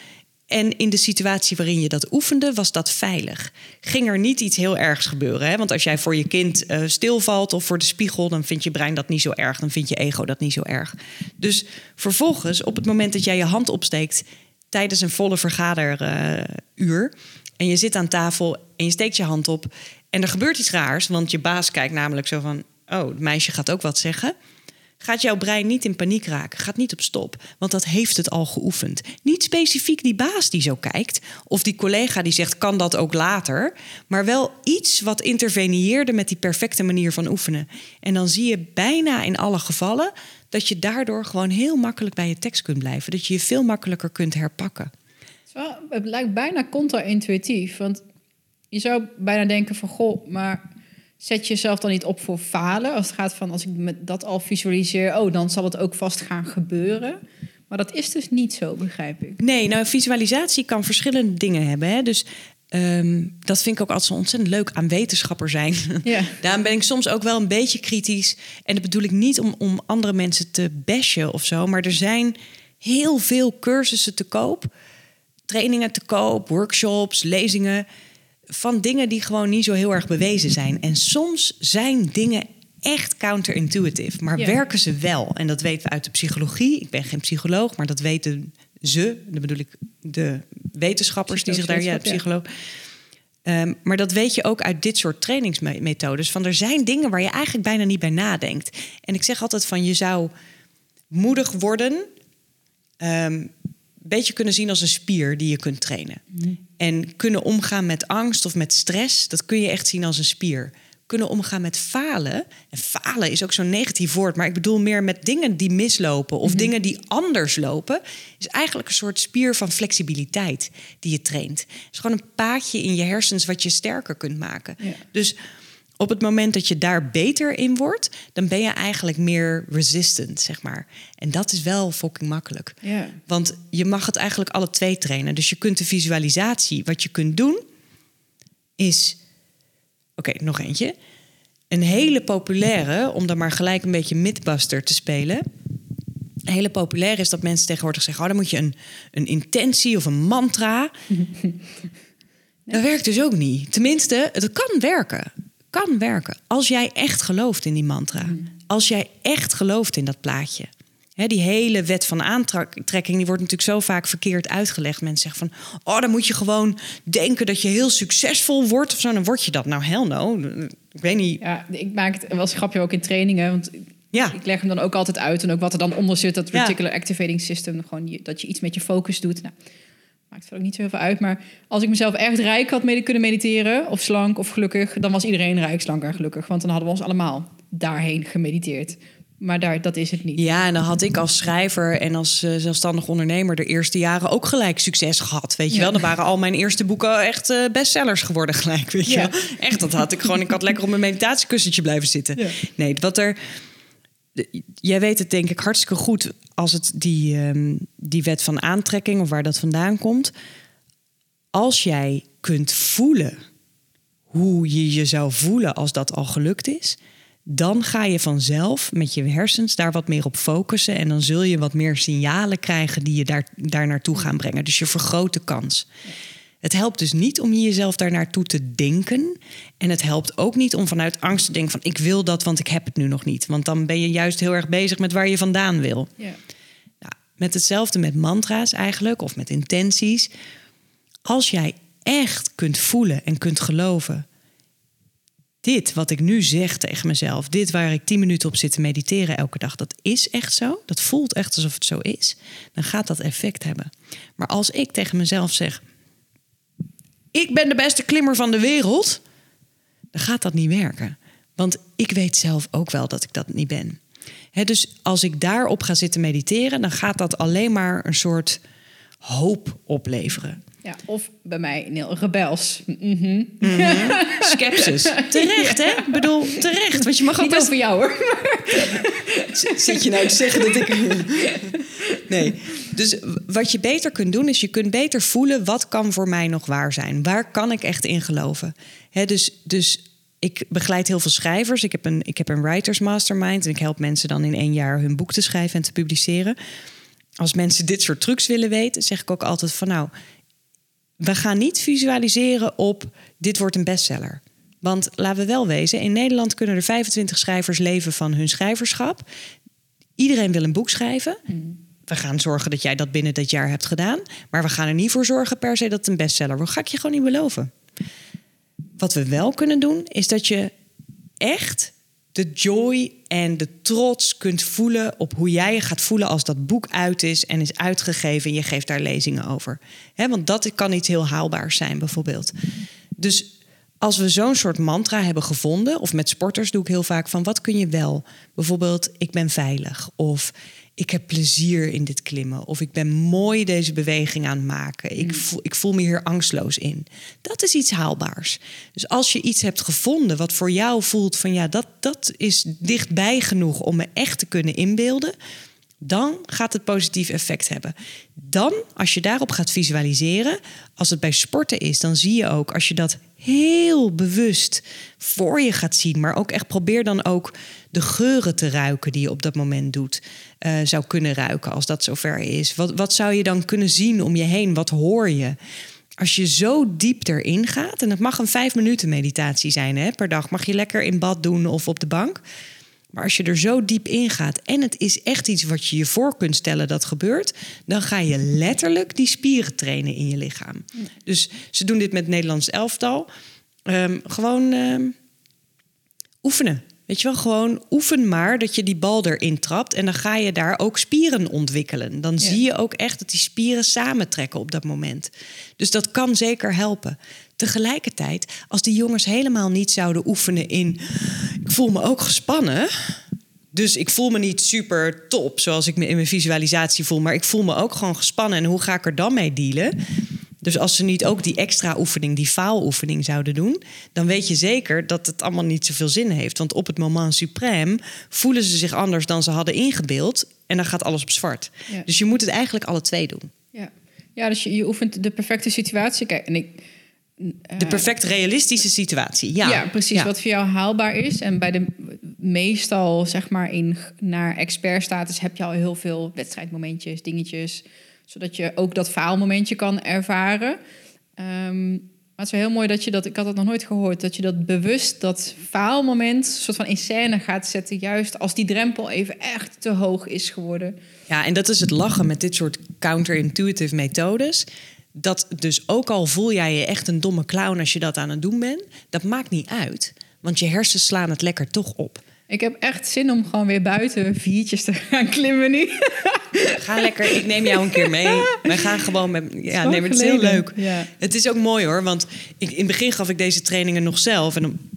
En in de situatie waarin je dat oefende, was dat veilig. Ging er niet iets heel ergs gebeuren. Hè? Want als jij voor je kind uh, stilvalt of voor de spiegel, dan vindt je brein dat niet zo erg. Dan vindt je ego dat niet zo erg. Dus vervolgens, op het moment dat jij je hand opsteekt tijdens een volle vergaderuur. En je zit aan tafel en je steekt je hand op. En er gebeurt iets raars, want je baas kijkt namelijk zo van: oh, het meisje gaat ook wat zeggen. Gaat jouw brein niet in paniek raken, gaat niet op stop, want dat heeft het al geoefend. Niet specifiek die baas die zo kijkt, of die collega die zegt: kan dat ook later, maar wel iets wat interveneerde met die perfecte manier van oefenen. En dan zie je bijna in alle gevallen dat je daardoor gewoon heel makkelijk bij je tekst kunt blijven, dat je je veel makkelijker kunt herpakken. Het lijkt bijna contra-intuïtief, want je zou bijna denken van goh, maar Zet jezelf dan niet op voor falen. Als het gaat van als ik met dat al visualiseer, oh, dan zal het ook vast gaan gebeuren. Maar dat is dus niet zo, begrijp ik. Nee, nou, visualisatie kan verschillende dingen hebben. Hè? Dus ehm, dat vind ik ook altijd zo ontzettend leuk aan wetenschapper zijn. Ja. Daarom ben ik soms ook wel een beetje kritisch. En dat bedoel ik niet om, om andere mensen te bashen of zo. Maar er zijn heel veel cursussen te koop. Trainingen te koop, workshops, lezingen van dingen die gewoon niet zo heel erg bewezen zijn. En soms zijn dingen echt counterintuitive, maar werken ze wel. En dat weten we uit de psychologie. Ik ben geen psycholoog, maar dat weten ze. Dan bedoel ik de wetenschappers die zich daar... Ja, psycholoog. Um, maar dat weet je ook uit dit soort trainingsmethodes. Van er zijn dingen waar je eigenlijk bijna niet bij nadenkt. En ik zeg altijd van je zou moedig worden... Um, beetje kunnen zien als een spier die je kunt trainen. Mhm. En kunnen omgaan met angst of met stress, dat kun je echt zien als een spier. Kunnen omgaan met falen. En falen is ook zo'n negatief woord, maar ik bedoel meer met dingen die mislopen of mhm. dingen die anders lopen. Is eigenlijk een soort spier van flexibiliteit die je traint. Het is gewoon een paadje in je hersens wat je sterker kunt maken. Dus op het moment dat je daar beter in wordt, dan ben je eigenlijk meer resistant, zeg maar. En dat is wel fucking makkelijk. Ja. Want je mag het eigenlijk alle twee trainen. Dus je kunt de visualisatie, wat je kunt doen, is. Oké, nog eentje. Een hele populaire, om dan maar gelijk een beetje mythbuster te spelen. Een hele populaire is dat mensen tegenwoordig zeggen: oh, dan moet je een, een intentie of een mantra. Dat werkt dus ook niet. Tenminste, het kan werken kan werken. Als jij echt gelooft in die mantra. Mm. Als jij echt gelooft in dat plaatje. Hè, die hele wet van aantrekking, die wordt natuurlijk zo vaak verkeerd uitgelegd. Mensen zeggen van, oh, dan moet je gewoon denken dat je heel succesvol wordt of zo. Dan word je dat. Nou, hell no. Ik weet niet. Ja, ik maak het wel grapje ook in trainingen, want Ja. ik leg hem dan ook altijd uit en ook wat er dan onder zit, dat reticular activating system, gewoon je- dat je iets met je focus doet. Nou, maakt verder ook niet zo heel veel uit, maar als ik mezelf echt rijk had mee kunnen mediteren, of slank of gelukkig, dan was iedereen rijk, slank en gelukkig, want dan hadden we ons allemaal daarheen gemediteerd. Maar daar, dat is het niet. Ja, en dan had ik als schrijver en als eh, zelfstandig ondernemer de eerste jaren ook gelijk succes gehad. Weet je Ja. wel, dan waren al mijn eerste boeken echt eh, bestsellers geworden gelijk. Weet je Ja. wel? Echt, dat had ik gewoon. Ik had lekker op mijn meditatiekussentje blijven zitten. Ja. Nee, wat er. Jij weet het denk ik hartstikke goed als het die, ehm, die wet van aantrekking of waar dat vandaan komt. Als jij kunt voelen hoe je je zou voelen als dat al gelukt is, dan ga je vanzelf met je hersens daar wat meer op focussen en dan zul je wat meer signalen krijgen die je daar, daar naartoe gaan brengen. Dus je vergroot de kans. Het helpt dus niet om jezelf daar naartoe te denken. En het helpt ook niet om vanuit angst te denken van ik wil dat, want ik heb het nu nog niet. Want dan ben je juist heel erg bezig met waar je vandaan wil. Ja. Nou, met hetzelfde met mantra's eigenlijk, of met intenties. Als jij echt kunt voelen en kunt geloven. Dit wat ik nu zeg tegen mezelf, dit waar ik tien minuten op zit te mediteren elke dag, dat is echt zo. Dat voelt echt alsof het zo is. Dan gaat dat effect hebben. Maar als ik tegen mezelf zeg: Ik ben de beste klimmer van de wereld, dan gaat dat niet werken. Want ik weet zelf ook wel dat ik dat niet ben. Dus als ik daarop ga zitten mediteren, dan gaat dat alleen maar een soort hoop opleveren. Ja, of bij mij heel rebels. Mhm. Skepsis. Terecht, hè? Ik bedoel, terecht. Want je mag ook Niet best... over jou hoor. Zit je nou te zeggen dat ik... Nee. Dus wat je beter kunt doen, is je kunt beter voelen... wat kan voor mij nog waar zijn? Waar kan ik echt in geloven? Hè, dus, dus ik begeleid heel veel schrijvers. Ik heb, een, ik heb een writers mastermind... en ik help mensen dan in één jaar hun boek te schrijven en te publiceren. Als mensen dit soort trucs willen weten, zeg ik ook altijd van... nou, we gaan niet visualiseren op dit wordt een bestseller. Want laten we wel wezen, in Nederland kunnen er 25 schrijvers leven van hun schrijverschap. Iedereen wil een boek schrijven. We gaan zorgen dat jij dat binnen dat jaar hebt gedaan. Maar we gaan er niet voor zorgen per se dat het een bestseller wordt. Ga ik je gewoon niet beloven. Wat we wel kunnen doen, is dat je echt de joy en de trots kunt voelen op hoe jij je gaat voelen als dat boek uit is en is uitgegeven en je geeft daar lezingen over. Hè, want dat kan iets heel haalbaars zijn, bijvoorbeeld. Dus als we zo'n soort mantra hebben gevonden, of met sporters doe ik heel vaak van wat kun je wel? Bijvoorbeeld, ik ben veilig. Of ik heb plezier in dit klimmen. Of ik ben mooi deze beweging aan het maken. Ik voel, ik voel me hier angstloos in. Dat is iets haalbaars. Dus als je iets hebt gevonden wat voor jou voelt van ja, dat, dat is dichtbij genoeg om me echt te kunnen inbeelden. Dan gaat het positief effect hebben. Dan, als je daarop gaat visualiseren, als het bij sporten is, dan zie je ook als je dat heel bewust voor je gaat zien, maar ook echt probeer dan ook de geuren te ruiken die je op dat moment doet, eh, zou kunnen ruiken als dat zover is. Wat, wat zou je dan kunnen zien om je heen? Wat hoor je? Als je zo diep erin gaat, en het mag een vijf minuten meditatie zijn hè, per dag, mag je lekker in bad doen of op de bank. Maar als je er zo diep in gaat en het is echt iets wat je je voor kunt stellen dat gebeurt, dan ga je letterlijk die spieren trainen in je lichaam. Dus ze doen dit met het Nederlands elftal. Ehm, gewoon ehm, oefenen. Weet je wel, gewoon oefen maar dat je die bal erin trapt. En dan ga je daar ook spieren ontwikkelen. Dan zie je ook echt dat die spieren samentrekken op dat moment. Dus dat kan zeker helpen. Tegelijkertijd, als die jongens helemaal niet zouden oefenen in... ik voel me ook gespannen... Dus ik voel me niet super top zoals ik me in mijn visualisatie voel. Maar ik voel me ook gewoon gespannen. En hoe ga ik er dan mee dealen? Dus als ze niet ook die extra oefening, die faaloefening zouden doen, dan weet je zeker dat het allemaal niet zoveel zin heeft. Want op het moment suprême voelen ze zich anders dan ze hadden ingebeeld. En dan gaat alles op zwart. Ja. Dus je moet het eigenlijk alle twee doen. Ja, ja dus je, je oefent de perfecte situatie. Kijk, en ik, De perfect realistische situatie. Ja, Ja, precies. Ja. Wat voor jou haalbaar is. En bij de meestal, zeg maar, in naar expertstatus heb je al heel veel wedstrijdmomentjes, dingetjes. Zodat je ook dat faalmomentje kan ervaren. Ehm, Maar het is wel heel mooi dat je dat, ik had dat nog nooit gehoord, dat je dat bewust, dat faalmoment, soort van in scène gaat zetten, juist als die drempel even echt te hoog is geworden. Ja, en dat is het lachen met dit soort counterintuitive methodes. Dat dus ook al voel jij je echt een domme clown als je dat aan het doen bent, dat maakt niet uit. Want je hersens slaan het lekker toch op. Ik heb echt zin om gewoon weer buiten viertjes te gaan klimmen nu. Ga lekker, ik neem jou een keer mee. Wij gaan gewoon met. Ja, nee, het is heel leuk. Ja. Het is ook mooi hoor, want ik, in het begin gaf ik deze trainingen nog zelf. En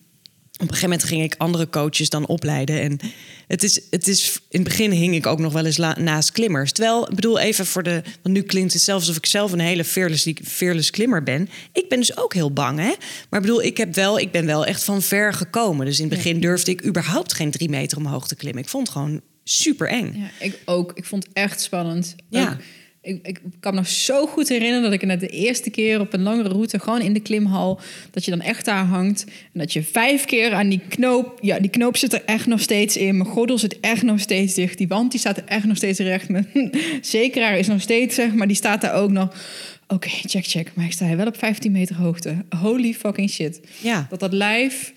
op een gegeven moment ging ik andere coaches dan opleiden. En het is, het is, in het begin hing ik ook nog wel eens la- naast klimmers. Terwijl, ik bedoel even voor de. Want nu klinkt het zelfs alsof ik zelf een hele fearless, fearless klimmer ben. Ik ben dus ook heel bang, hè? Maar ik bedoel, ik, heb wel, ik ben wel echt van ver gekomen. Dus in het begin durfde ik überhaupt geen drie meter omhoog te klimmen. Ik vond het gewoon super eng. Ja, ik ook. Ik vond het echt spannend. Ja. Ook- ik, ik kan me nog zo goed herinneren dat ik net de eerste keer op een langere route, gewoon in de klimhal, dat je dan echt daar hangt. En dat je vijf keer aan die knoop, ja, die knoop zit er echt nog steeds in. Mijn gordel zit echt nog steeds dicht. Die wand die staat er echt nog steeds recht. Mijn zekeraar is nog steeds, zeg maar, die staat daar ook nog. Oké, check, check. Maar ik sta hier wel op 15 meter hoogte. Holy fucking shit. Ja. Dat dat lijf...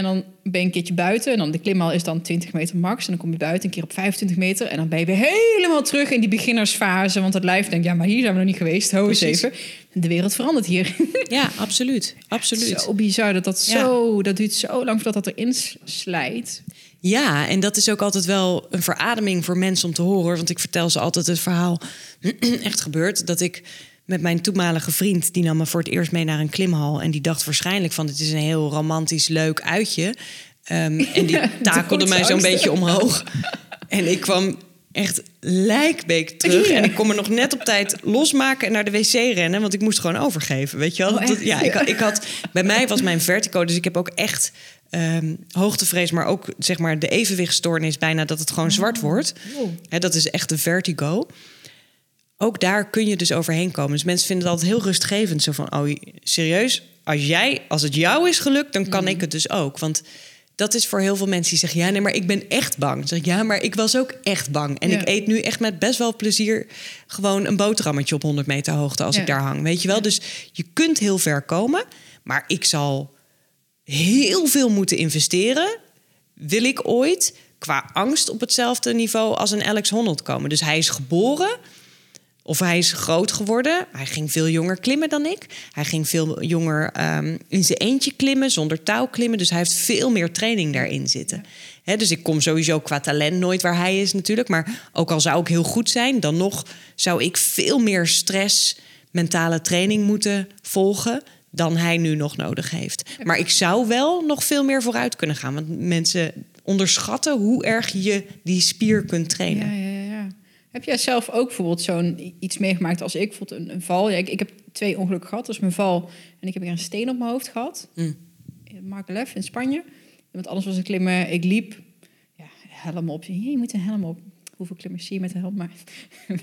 En dan ben je een keertje buiten. En dan de klimhal is dan 20 meter max. En dan kom je buiten een keer op 25 meter. En dan ben je weer helemaal terug in die beginnersfase. Want het lijf denkt, ja, maar hier zijn we nog niet geweest. Ho eens even. De wereld verandert hier. Ja, absoluut. Absoluut. Zo bizar dat dat Ja. zo... Dat duurt zo lang voordat dat erin slijt. Ja, en dat is ook altijd wel een verademing voor mensen om te horen. Want ik vertel ze altijd het verhaal, echt gebeurd, dat ik met mijn toenmalige vriend, die nam me voor het eerst mee naar een klimhal. En die dacht waarschijnlijk van, dit is een heel romantisch, leuk uitje. Ehm, en die takelde mij zo'n beetje omhoog. En ik kwam echt lijkbeek terug. Ja. En ik kon me nog net op tijd losmaken en naar de wc rennen. Want ik moest gewoon overgeven, weet je wel. Oh? Dat- ja, ik, ik had, bij mij was mijn vertigo, dus ik heb ook echt ehm, hoogtevrees... maar ook zeg maar de evenwichtstoornis bijna dat het gewoon zwart wordt. Oh. Dat is echt de vertigo. Ook daar kun je dus overheen komen. Dus mensen vinden het altijd heel rustgevend. Zo van, oh, serieus? Als, jij, als het jou is gelukt, dan kan ik het dus ook. Want dat is voor heel veel mensen die zeggen... ja, nee, maar ik ben echt bang. Zeg ik, ja, maar ik was ook echt bang. En Ja. ik eet nu echt met best wel plezier... gewoon een boterhammetje op 100 meter hoogte als Ja. ik daar hang. Weet je wel? Dus je kunt heel ver komen. Maar ik zal heel veel moeten investeren... wil ik ooit qua angst op hetzelfde niveau als een Alex Honnold komen. Dus hij is geboren... Of hij is groot geworden. Hij ging veel jonger klimmen dan ik. Hij ging veel jonger ehm, in zijn eentje klimmen, zonder touw klimmen. Dus hij heeft veel meer training daarin zitten. Dus ik kom sowieso qua talent nooit waar hij is natuurlijk. Maar ook al zou ik heel goed zijn, dan nog zou ik veel meer stress, mentale training moeten volgen dan hij nu nog nodig heeft. Maar ik zou wel nog veel meer vooruit kunnen gaan. Want mensen onderschatten hoe erg je die spier kunt trainen. Heb jij zelf ook bijvoorbeeld zo'n iets meegemaakt als ik? Bijvoorbeeld een, een val. Ja, ik, ik heb twee ongelukken gehad. Dat is mijn val. En ik heb hier een steen op mijn hoofd gehad. Mm. In Markelef in Spanje. Want anders was ik klimmen. Ik liep. Ja, helm op. Je moet een helm op. Hoeveel klimmers zie je met een helm? Maar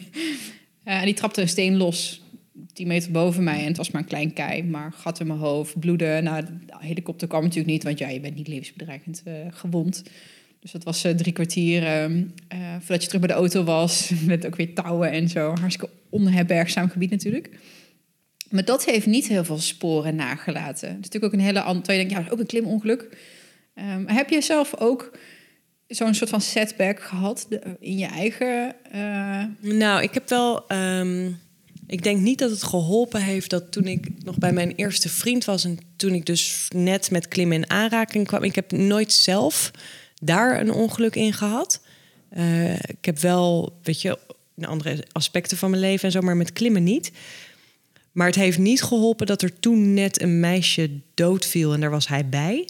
Eh, en die trapte een steen los. 10 meter boven mij. En het was maar een klein kei. Maar gat in mijn hoofd. Bloeden. Nou, de helikopter kwam natuurlijk niet. Want ja, je bent niet levensbedreigend eh, gewond. Dus dat was eh, drie kwartier ehm, eh, voordat je terug bij de auto was. Met ook weer touwen en zo. Hartstikke onherbergzaam gebied natuurlijk. Maar dat heeft niet heel veel sporen nagelaten. Het is natuurlijk ook een hele andere... Je denkt, ja, ook een klimongeluk. Ehm, heb jij zelf ook zo'n soort van setback gehad in je eigen... eh, Nou, ik heb wel. ehm, ik denk niet dat het geholpen heeft dat toen ik nog bij mijn eerste vriend was en toen ik dus net met klimmen in aanraking kwam. Ik heb nooit zelf daar een ongeluk in gehad. Eh, ik heb wel, weet je, andere aspecten van mijn leven en zo, maar met klimmen niet. Maar het heeft niet geholpen dat er toen net een meisje doodviel en daar was hij bij.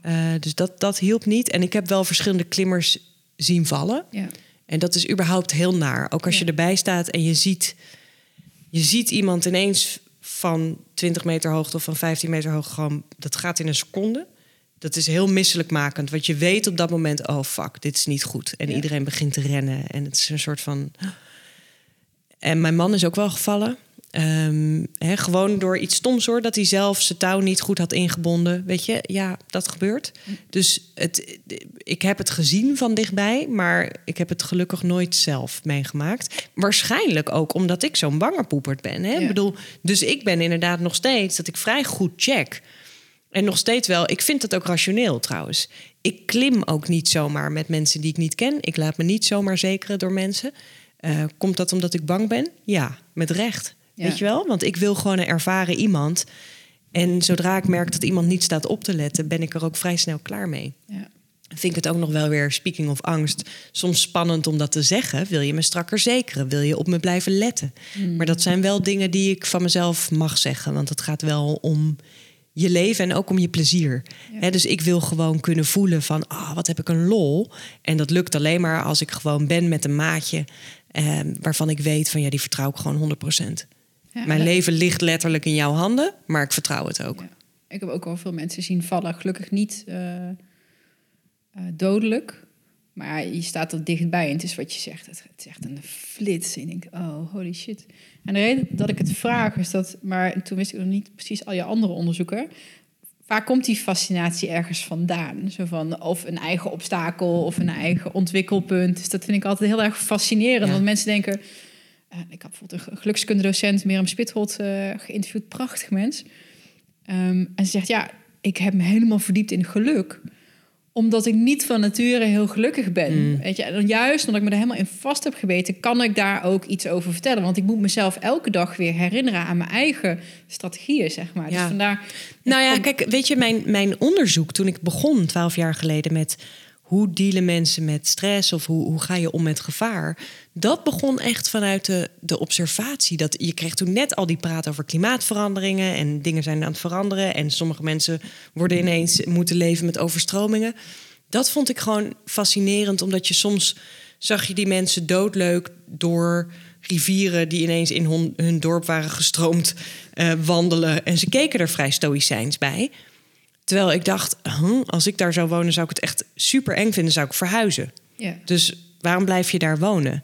Eh, dus dat, dat hielp niet. En ik heb wel verschillende klimmers zien vallen. ja. En dat is überhaupt heel naar. Ook als je erbij staat en je ziet, je ziet iemand ineens van 20 meter hoogte of van 15 meter hoogte gewoon, dat gaat in een seconde. Dat is heel misselijkmakend, want je weet op dat moment, oh fuck, dit is niet goed. En Ja. iedereen begint te rennen en het is een soort van. En mijn man is ook wel gevallen. Ehm, gewoon door iets stoms hoor, dat hij zelf zijn touw niet goed had ingebonden. Weet je, ja, dat gebeurt. Dus het, ik heb het gezien van dichtbij, maar ik heb het gelukkig nooit zelf meegemaakt. Waarschijnlijk ook omdat ik zo'n bangerpoeperd ben. Hè? Ja. Ik bedoel, dus ik ben inderdaad nog steeds dat ik vrij goed check. En nog steeds wel, ik vind het ook rationeel trouwens. Ik klim ook niet zomaar met mensen die ik niet ken. Ik laat me niet zomaar zekeren door mensen. Eh, komt dat omdat ik bang ben? Ja, met recht. Ja. Weet je wel? Want ik wil gewoon een ervaren iemand. En zodra ik merk dat iemand niet staat op te letten, ben ik er ook vrij snel klaar mee. Ja. Vind ik het ook nog wel weer, speaking of angst, soms spannend om dat te zeggen. Wil je me strakker zekeren? Wil je op me blijven letten? Maar dat zijn wel dingen die ik van mezelf mag zeggen. Want het gaat wel om je leven en ook om je plezier. Ja. Dus ik wil gewoon kunnen voelen van, ah, wat heb ik een lol. En dat lukt alleen maar als ik gewoon ben met een maatje... Eh, waarvan ik weet van, ja, die vertrouw ik gewoon 100%. Ja, Mijn en- leven ligt letterlijk in jouw handen, maar ik vertrouw het ook. Ja. Ik heb ook al veel mensen zien vallen. Gelukkig niet eh, eh, dodelijk. Maar je staat er dichtbij en het is wat je zegt. Het, het is echt een flits. En je denkt, oh, holy shit. En de reden dat ik het vraag is dat... Maar toen wist ik nog niet precies al je andere onderzoeken. Vaak komt die fascinatie ergens vandaan. Zo van of een eigen obstakel of een eigen ontwikkelpunt. Dus dat vind ik altijd heel erg fascinerend. Ja. Want mensen denken... eh, ik had bijvoorbeeld een gelukskundedocent, Mirjam Spitholt, eh geïnterviewd. Prachtig mens. Ehm, en ze zegt, ja, ik heb me helemaal verdiept in geluk. Omdat ik niet van nature heel gelukkig ben. Mm. Weet je, en juist omdat ik me er helemaal in vast heb geweten... kan ik daar ook iets over vertellen. Want ik moet mezelf elke dag weer herinneren aan mijn eigen strategieën, zeg maar. Ja. Dus vandaar... Nou ja, Kom- kijk, weet je, mijn, mijn onderzoek toen ik begon, twaalf jaar geleden, met hoe dealen mensen met stress of hoe, hoe ga je om met gevaar, dat begon echt vanuit de, de observatie. Dat je kreeg toen net al die praat over klimaatveranderingen en dingen zijn aan het veranderen en sommige mensen worden ineens moeten leven met overstromingen. Dat vond ik gewoon fascinerend, omdat je soms zag je die mensen doodleuk door rivieren die ineens in hun, dorp waren gestroomd eh, wandelen. En ze keken er vrij stoïcijns bij. Terwijl ik dacht, huh, als ik daar zou wonen, zou ik het echt super eng vinden, zou ik verhuizen. Ja. Dus waarom blijf je daar wonen?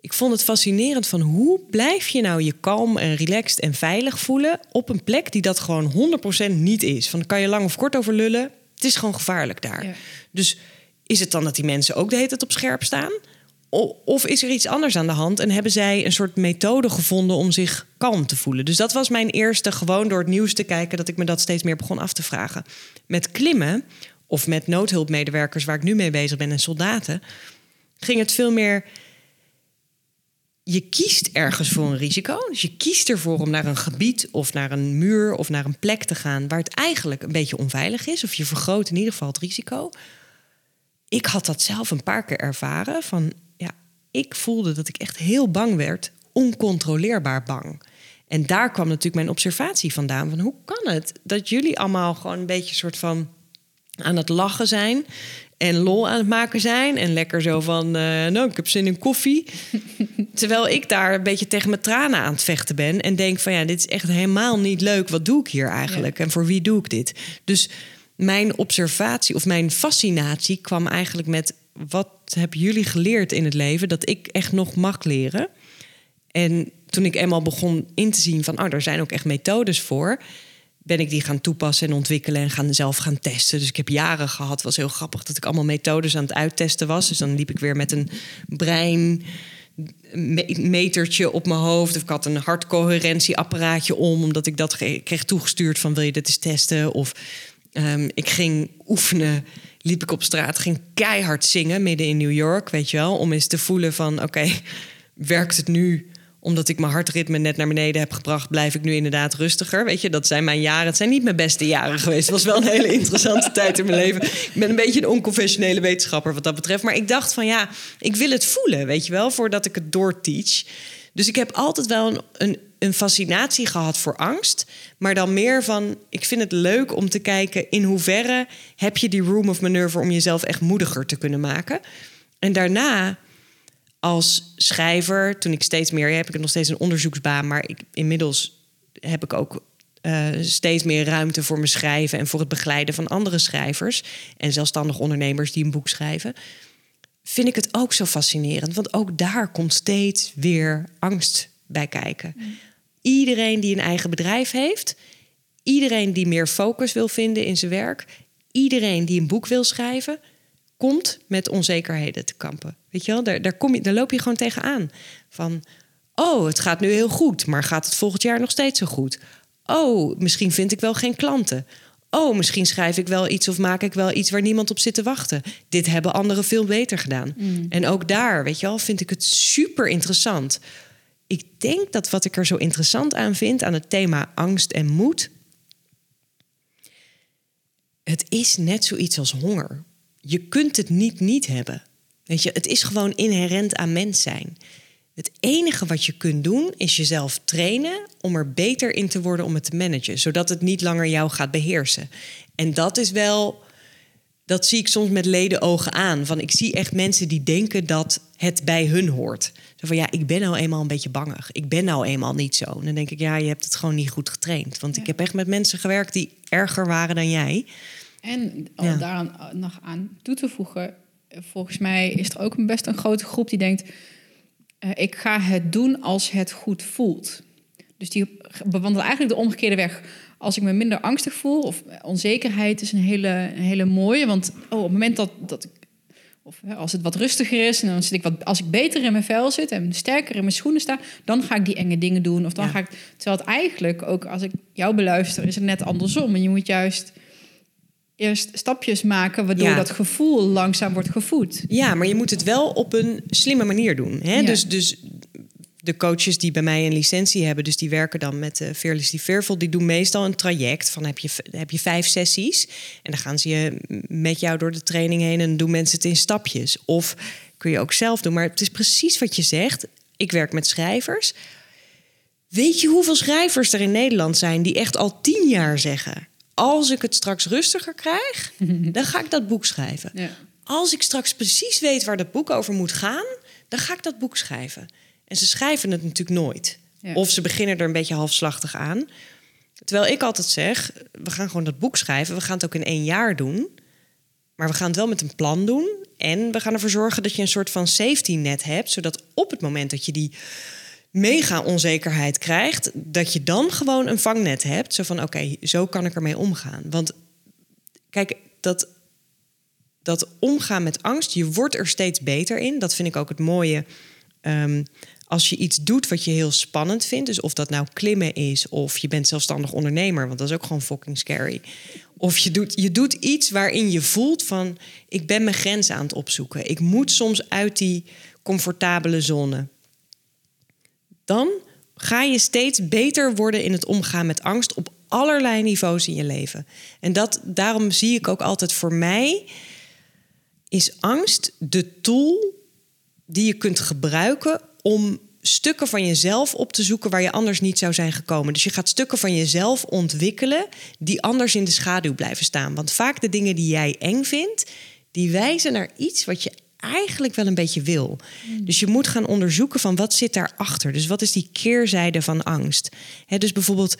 Ik vond het fascinerend van hoe blijf je nou je kalm en relaxed en veilig voelen op een plek die dat gewoon 100% niet is. Van kan je lang of kort over lullen. Het is gewoon gevaarlijk daar. Ja. Dus is het dan dat die mensen ook de hele tijd op scherp staan? Of is er iets anders aan de hand en hebben zij een soort methode gevonden om zich kalm te voelen? Dus dat was mijn eerste, gewoon door het nieuws te kijken, dat ik me dat steeds meer begon af te vragen. Met klimmen of met noodhulpmedewerkers, waar ik nu mee bezig ben, en soldaten, ging het veel meer. Je kiest ergens voor een risico. Dus je kiest ervoor om naar een gebied of naar een muur of naar een plek te gaan waar het eigenlijk een beetje onveilig is. Of je vergroot in ieder geval het risico ik had dat zelf een paar keer ervaren. Van ik voelde dat ik echt heel bang werd, oncontroleerbaar bang. En daar kwam natuurlijk mijn observatie vandaan. Van hoe kan het dat jullie allemaal gewoon een beetje soort van aan het lachen zijn en lol aan het maken zijn en lekker zo van, eh, nou, ik heb zin in koffie. Terwijl ik daar een beetje tegen mijn tranen aan het vechten ben en denk van, ja, dit is echt helemaal niet leuk. Wat doe ik hier eigenlijk en voor wie doe ik dit? Dus mijn observatie of mijn fascinatie kwam eigenlijk met, wat hebben jullie geleerd in het leven dat ik echt nog mag leren? En toen ik eenmaal begon in te zien van, oh, er zijn ook echt methodes voor, ben ik die gaan toepassen en ontwikkelen en gaan zelf gaan testen. Dus ik heb jaren gehad, het was heel grappig dat ik allemaal methodes aan het uittesten was. Dus dan liep ik weer met een brein me- metertje op mijn hoofd. Of ik had een hartcoherentieapparaatje om, omdat ik dat kreeg toegestuurd van wil je dit eens testen? Of ehm, ik ging oefenen, liep ik op straat, ging keihard zingen midden in New York, weet je wel, om eens te voelen van oké, werkt het nu? Omdat ik mijn hartritme net naar beneden heb gebracht, blijf ik nu inderdaad rustiger. Weet je, dat zijn mijn jaren. Het zijn niet mijn beste jaren geweest. Het was wel een hele interessante tijd in mijn leven. Ik ben een beetje een onconventionele wetenschapper wat dat betreft. Maar ik dacht van ja, ik wil het voelen, weet je wel, voordat ik het doorteach. Dus ik heb altijd wel een, een, een fascinatie gehad voor angst. Maar dan meer van, ik vind het leuk om te kijken in hoeverre heb je die room of manoeuvre om jezelf echt moediger te kunnen maken. En daarna als schrijver, toen ik steeds meer heb ik nog steeds een onderzoeksbaan, maar ik, inmiddels heb ik ook eh, steeds meer ruimte voor mijn schrijven en voor het begeleiden van andere schrijvers en zelfstandig ondernemers die een boek schrijven. Vind ik het ook zo fascinerend, want ook daar komt steeds weer angst bij kijken. Iedereen die een eigen bedrijf heeft, iedereen die meer focus wil vinden in zijn werk, iedereen die een boek wil schrijven, komt met onzekerheden te kampen. Weet je wel, daar, daar, kom je, daar loop je gewoon tegenaan. Van, oh, het gaat nu heel goed, maar gaat het volgend jaar nog steeds zo goed? Oh, misschien vind ik wel geen klanten. Oh, misschien schrijf ik wel iets of maak ik wel iets waar niemand op zit te wachten. Dit hebben anderen veel beter gedaan. Mm. En ook daar, weet je wel, vind ik het super interessant. Ik denk dat wat ik er zo interessant aan vind aan het thema angst en moed. Het is net zoiets als honger. Je kunt het niet niet hebben. Weet je, het is gewoon inherent aan mens zijn. Het enige wat je kunt doen is jezelf trainen om er beter in te worden om het te managen, zodat het niet langer jou gaat beheersen. En dat is wel, dat zie ik soms met ledenogen aan. Van ik zie echt mensen die denken dat het bij hun hoort. Zo van ja, ik ben nou eenmaal een beetje bangig. Ik ben nou eenmaal niet zo. En dan denk ik ja, je hebt het gewoon niet goed getraind. Want ik heb echt met mensen gewerkt die erger waren dan jij. En om Ja. daaraan nog aan toe te voegen, volgens mij is er ook best een grote groep die denkt: eh, ik ga het doen als het goed voelt. Dus die bewandelen eigenlijk de omgekeerde weg. Als ik me minder angstig voel of onzekerheid is een hele, een hele mooie, want oh, op het moment dat, dat ik of hè, als het wat rustiger is en dan zit ik wat, als ik beter in mijn vel zit en sterker in mijn schoenen sta, dan ga ik die enge dingen doen. Of dan Ja. ga ik. Terwijl het eigenlijk ook als ik jou beluister, is het net andersom. En je moet juist eerst stapjes maken, waardoor Ja. dat gevoel langzaam wordt gevoed. Ja, maar je moet het wel op een slimme manier doen. Hè? Ja. Dus, dus de coaches die bij mij een licentie hebben, dus die werken dan met uh, Fearlessly Fearful, die doen meestal een traject van heb je, heb je vijf sessies en dan gaan ze je met jou door de training heen en doen mensen het in stapjes. Of kun je ook zelf doen. Maar het is precies wat je zegt. Ik werk met schrijvers. Weet je hoeveel schrijvers er in Nederland zijn die echt al tien jaar zeggen: als ik het straks rustiger krijg, dan ga ik dat boek schrijven. Ja. Als ik straks precies weet waar dat boek over moet gaan, dan ga ik dat boek schrijven. En ze schrijven het natuurlijk nooit. Ja. Of ze beginnen er een beetje halfslachtig aan. Terwijl ik altijd zeg: we gaan gewoon dat boek schrijven. We gaan het ook in één jaar doen. Maar we gaan het wel met een plan doen. En we gaan ervoor zorgen dat je een soort van safety net hebt. Zodat op het moment dat je die mega onzekerheid krijgt, dat je dan gewoon een vangnet hebt. Zo van: oké, zo kan ik ermee omgaan. Want kijk, dat, dat omgaan met angst, je wordt er steeds beter in. Dat vind ik ook het mooie. Ehm, als je iets doet wat je heel spannend vindt, dus of dat nou klimmen is of je bent zelfstandig ondernemer, want dat is ook gewoon fucking scary. Of je doet, je doet iets waarin je voelt van ik ben mijn grens aan het opzoeken. Ik moet soms uit die comfortabele zone. Dan ga je steeds beter worden in het omgaan met angst op allerlei niveaus in je leven. En dat, daarom zie ik ook altijd voor mij is angst de tool die je kunt gebruiken om stukken van jezelf op te zoeken waar je anders niet zou zijn gekomen. Dus je gaat stukken van jezelf ontwikkelen die anders in de schaduw blijven staan. Want vaak de dingen die jij eng vindt, die wijzen naar iets wat je eigenlijk wel een beetje wil. Dus je moet gaan onderzoeken van wat zit daarachter. Dus wat is die keerzijde van angst? Dus bijvoorbeeld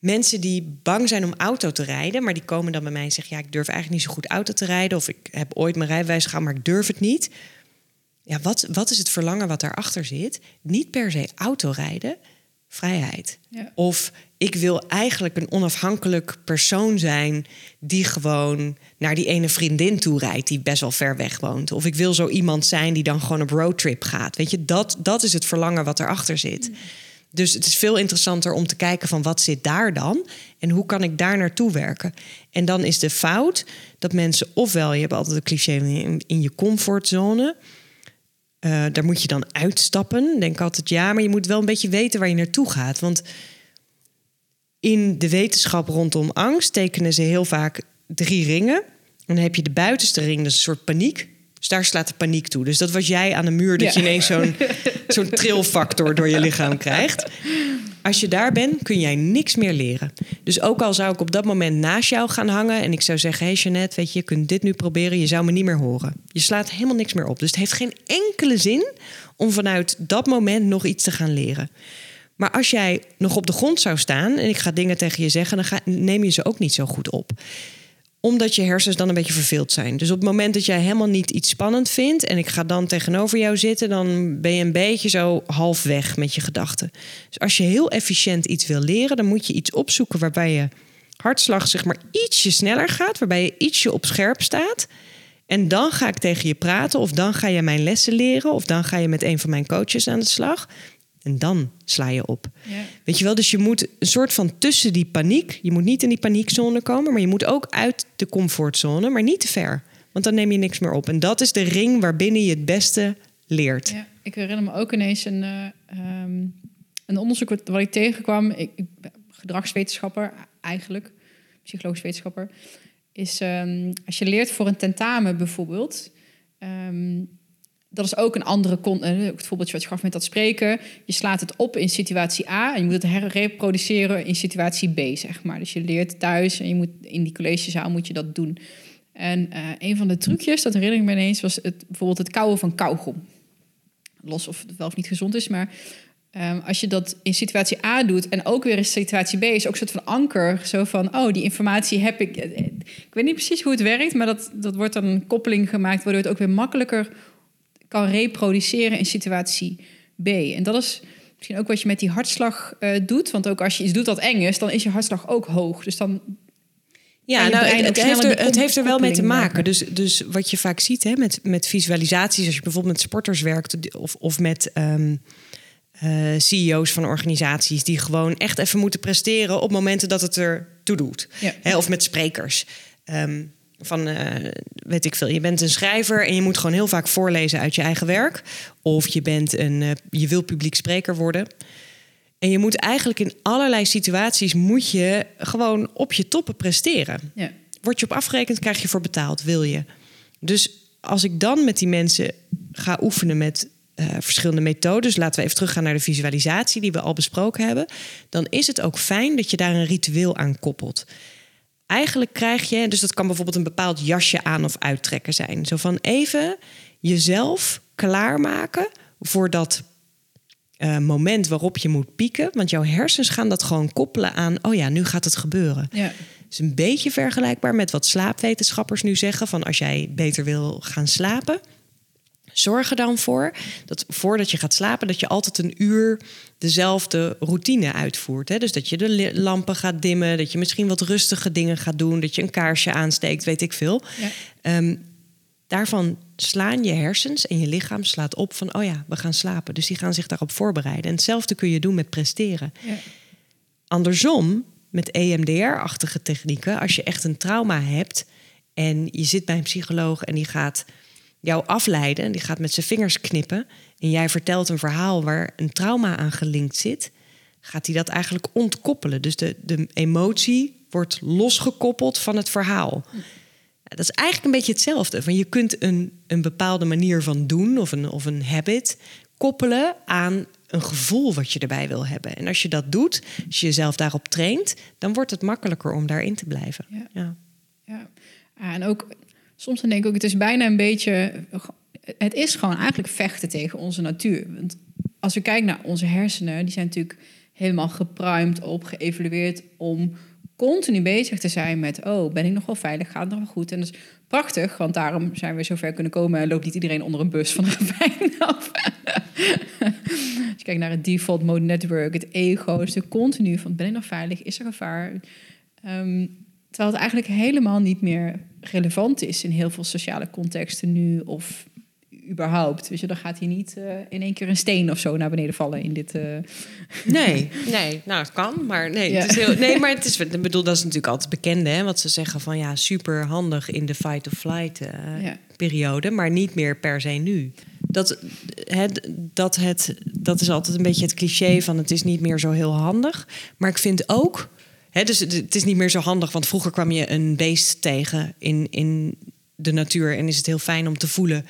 mensen die bang zijn om auto te rijden, maar die komen dan bij mij en zeggen: ja, ik durf eigenlijk niet zo goed auto te rijden, of ik heb ooit mijn rijbewijs gehad, maar ik durf het niet. Ja, wat, wat is het verlangen wat daarachter zit? Niet per se autorijden, vrijheid. Ja. Of ik wil eigenlijk een onafhankelijk persoon zijn die gewoon naar die ene vriendin toe rijdt die best wel ver weg woont. Of ik wil zo iemand zijn die dan gewoon op roadtrip gaat. Weet je, dat, dat is het verlangen wat erachter zit. Dus het is veel interessanter om te kijken van wat zit daar dan en hoe kan ik daar naartoe werken. En dan is de fout dat mensen ofwel, je hebt altijd een cliché in, in je comfortzone. Uh, daar moet je dan uitstappen. Denk altijd ja, maar je moet wel een beetje weten waar je naartoe gaat. Want in de wetenschap rondom angst tekenen ze heel vaak drie ringen. En dan heb je de buitenste ring, dat is een soort paniek. Dus daar slaat de paniek toe. Dus dat was jij aan de muur, dat Ja. je ineens zo'n zo'n trilfactor door je lichaam krijgt. Als je daar bent, kun jij niks meer leren. Dus ook al zou ik op dat moment naast jou gaan hangen... en ik zou zeggen, hey Jeannette, weet je, je kunt dit nu proberen... je zou me niet meer horen. Je slaat helemaal niks meer op. Dus het heeft geen enkele zin om vanuit dat moment nog iets te gaan leren. Maar als jij nog op de grond zou staan... en ik ga dingen tegen je zeggen, dan ga, neem je ze ook niet zo goed op. Omdat je hersens dan een beetje verveeld zijn. Dus op het moment dat jij helemaal niet iets spannend vindt en ik ga dan tegenover jou zitten, dan ben je een beetje zo half weg met je gedachten. Dus als je heel efficiënt iets wil leren, dan moet je iets opzoeken waarbij je hartslag zeg maar ietsje sneller gaat, waarbij je ietsje op scherp staat. En dan ga ik tegen je praten, of dan ga je mijn lessen leren, of dan ga je met een van mijn coaches aan de slag. En dan sla je op. Ja. Weet je wel, dus je moet een soort van tussen die paniek. Je moet niet in die paniekzone komen, maar je moet ook uit de comfortzone, maar niet te ver. Want dan neem je niks meer op. En dat is de ring waarbinnen je het beste leert. Ja, ik herinner me ook ineens een, eh, ehm, een onderzoek wat, wat ik tegenkwam. Ik, ik ben gedragswetenschapper eigenlijk, psychologisch wetenschapper. Is ehm, als je leert voor een tentamen bijvoorbeeld. ehm, dat is ook een andere eh, het voorbeeldje wat je gaf met dat spreken. Je slaat het op in situatie A en je moet het herreproduceren in situatie B, zeg maar. Dus je leert thuis en je moet in die collegezaal moet je dat doen. En eh, een van de trucjes, dat herinner ik me ineens, was het, bijvoorbeeld het kauwen van kauwgom. Los of het wel of niet gezond is, maar ehm, als je dat in situatie A doet en ook weer in situatie B, is ook een soort van anker. Zo van, oh, die informatie heb ik. Eh, Ik weet niet precies hoe het werkt, maar dat, dat wordt dan een koppeling gemaakt, waardoor het ook weer makkelijker kan reproduceren in situatie B. En dat is misschien ook wat je met die hartslag eh, doet. Want ook als je iets doet dat eng is, dan is je hartslag ook hoog. Dus dan Ja, nou, het, het heeft er, het heeft er wel mee te maken. Dus, dus wat je vaak ziet hè, met, met visualisaties, als je bijvoorbeeld met sporters werkt of, of met ehm, eh, CEO's van organisaties die gewoon echt even moeten presteren op momenten dat het er toe doet. Ja. Hè, of met sprekers. Ehm, van, eh, weet ik veel, je bent een schrijver en je moet gewoon heel vaak voorlezen uit je eigen werk. Of je bent een, eh, je wil publiek spreker worden. En je moet eigenlijk in allerlei situaties moet je gewoon op je toppen presteren. ja, Word je op afgerekend, krijg je voor betaald, wil je. Dus als ik dan met die mensen ga oefenen met eh, verschillende methodes, laten we even teruggaan naar de visualisatie die we al besproken hebben, dan is het ook fijn dat je daar een ritueel aan koppelt. Eigenlijk krijg je, dus dat kan bijvoorbeeld een bepaald jasje aan of uittrekken zijn. Zo van even jezelf klaarmaken voor dat eh, moment waarop je moet pieken. Want jouw hersens gaan dat gewoon koppelen aan, oh ja, nu gaat het gebeuren. ja, Het is een beetje vergelijkbaar met wat slaapwetenschappers nu zeggen: van als jij beter wil gaan slapen, zorg er dan voor dat voordat je gaat slapen, dat je altijd een uur dezelfde routine uitvoert. Hè? Dus dat je de lampen gaat dimmen, dat je misschien wat rustige dingen gaat doen, dat je een kaarsje aansteekt, weet ik veel. ja. Ehm, daarvan slaan je hersens en je lichaam slaat op van, oh ja, we gaan slapen. Dus die gaan zich daarop voorbereiden. En hetzelfde kun je doen met presteren. ja. Andersom, met EMDR-achtige technieken, als je echt een trauma hebt en je zit bij een psycholoog en die gaat jou afleiden, en die gaat met zijn vingers knippen en jij vertelt een verhaal waar een trauma aan gelinkt zit, gaat hij dat eigenlijk ontkoppelen. Dus de, de emotie wordt losgekoppeld van het verhaal. Dat is eigenlijk een beetje hetzelfde. Van je kunt een, een bepaalde manier van doen of een, of een habit koppelen aan een gevoel wat je erbij wil hebben. En als je dat doet, als je jezelf daarop traint, dan wordt het makkelijker om daarin te blijven. Ja. Ja. Ja, Ah, en ook soms dan denk ik ook, het is bijna een beetje, het is gewoon eigenlijk vechten tegen onze natuur. Want als we kijken naar onze hersenen, die zijn natuurlijk helemaal gepruimd op, geëvalueerd om continu bezig te zijn met, oh, ben ik nog wel veilig, gaat het nog wel goed? En dat is prachtig, want daarom zijn we zover kunnen komen en loopt niet iedereen onder een bus van een ravijn af. Als je kijkt naar het default mode network, het ego, is natuurlijk continu van, ben ik nog veilig, is er gevaar? Ehm, Terwijl het eigenlijk helemaal niet meer relevant is in heel veel sociale contexten nu of überhaupt. Weet je, dan gaat hier niet eh, in één keer een steen of zo naar beneden vallen in dit. eh, Nee, nee, nou het kan, maar nee, Ja. het is heel, nee, maar het is, ik bedoel, dat is natuurlijk altijd bekende, hè, wat ze zeggen van ja, super handig in de fight of flight eh, Ja. periode, maar niet meer per se nu. Dat, het, dat, het, dat is altijd een beetje het cliché van het is niet meer zo heel handig, maar ik vind ook, dus het het is niet meer zo handig, want vroeger kwam je een beest tegen in, in de natuur en is het heel fijn om te voelen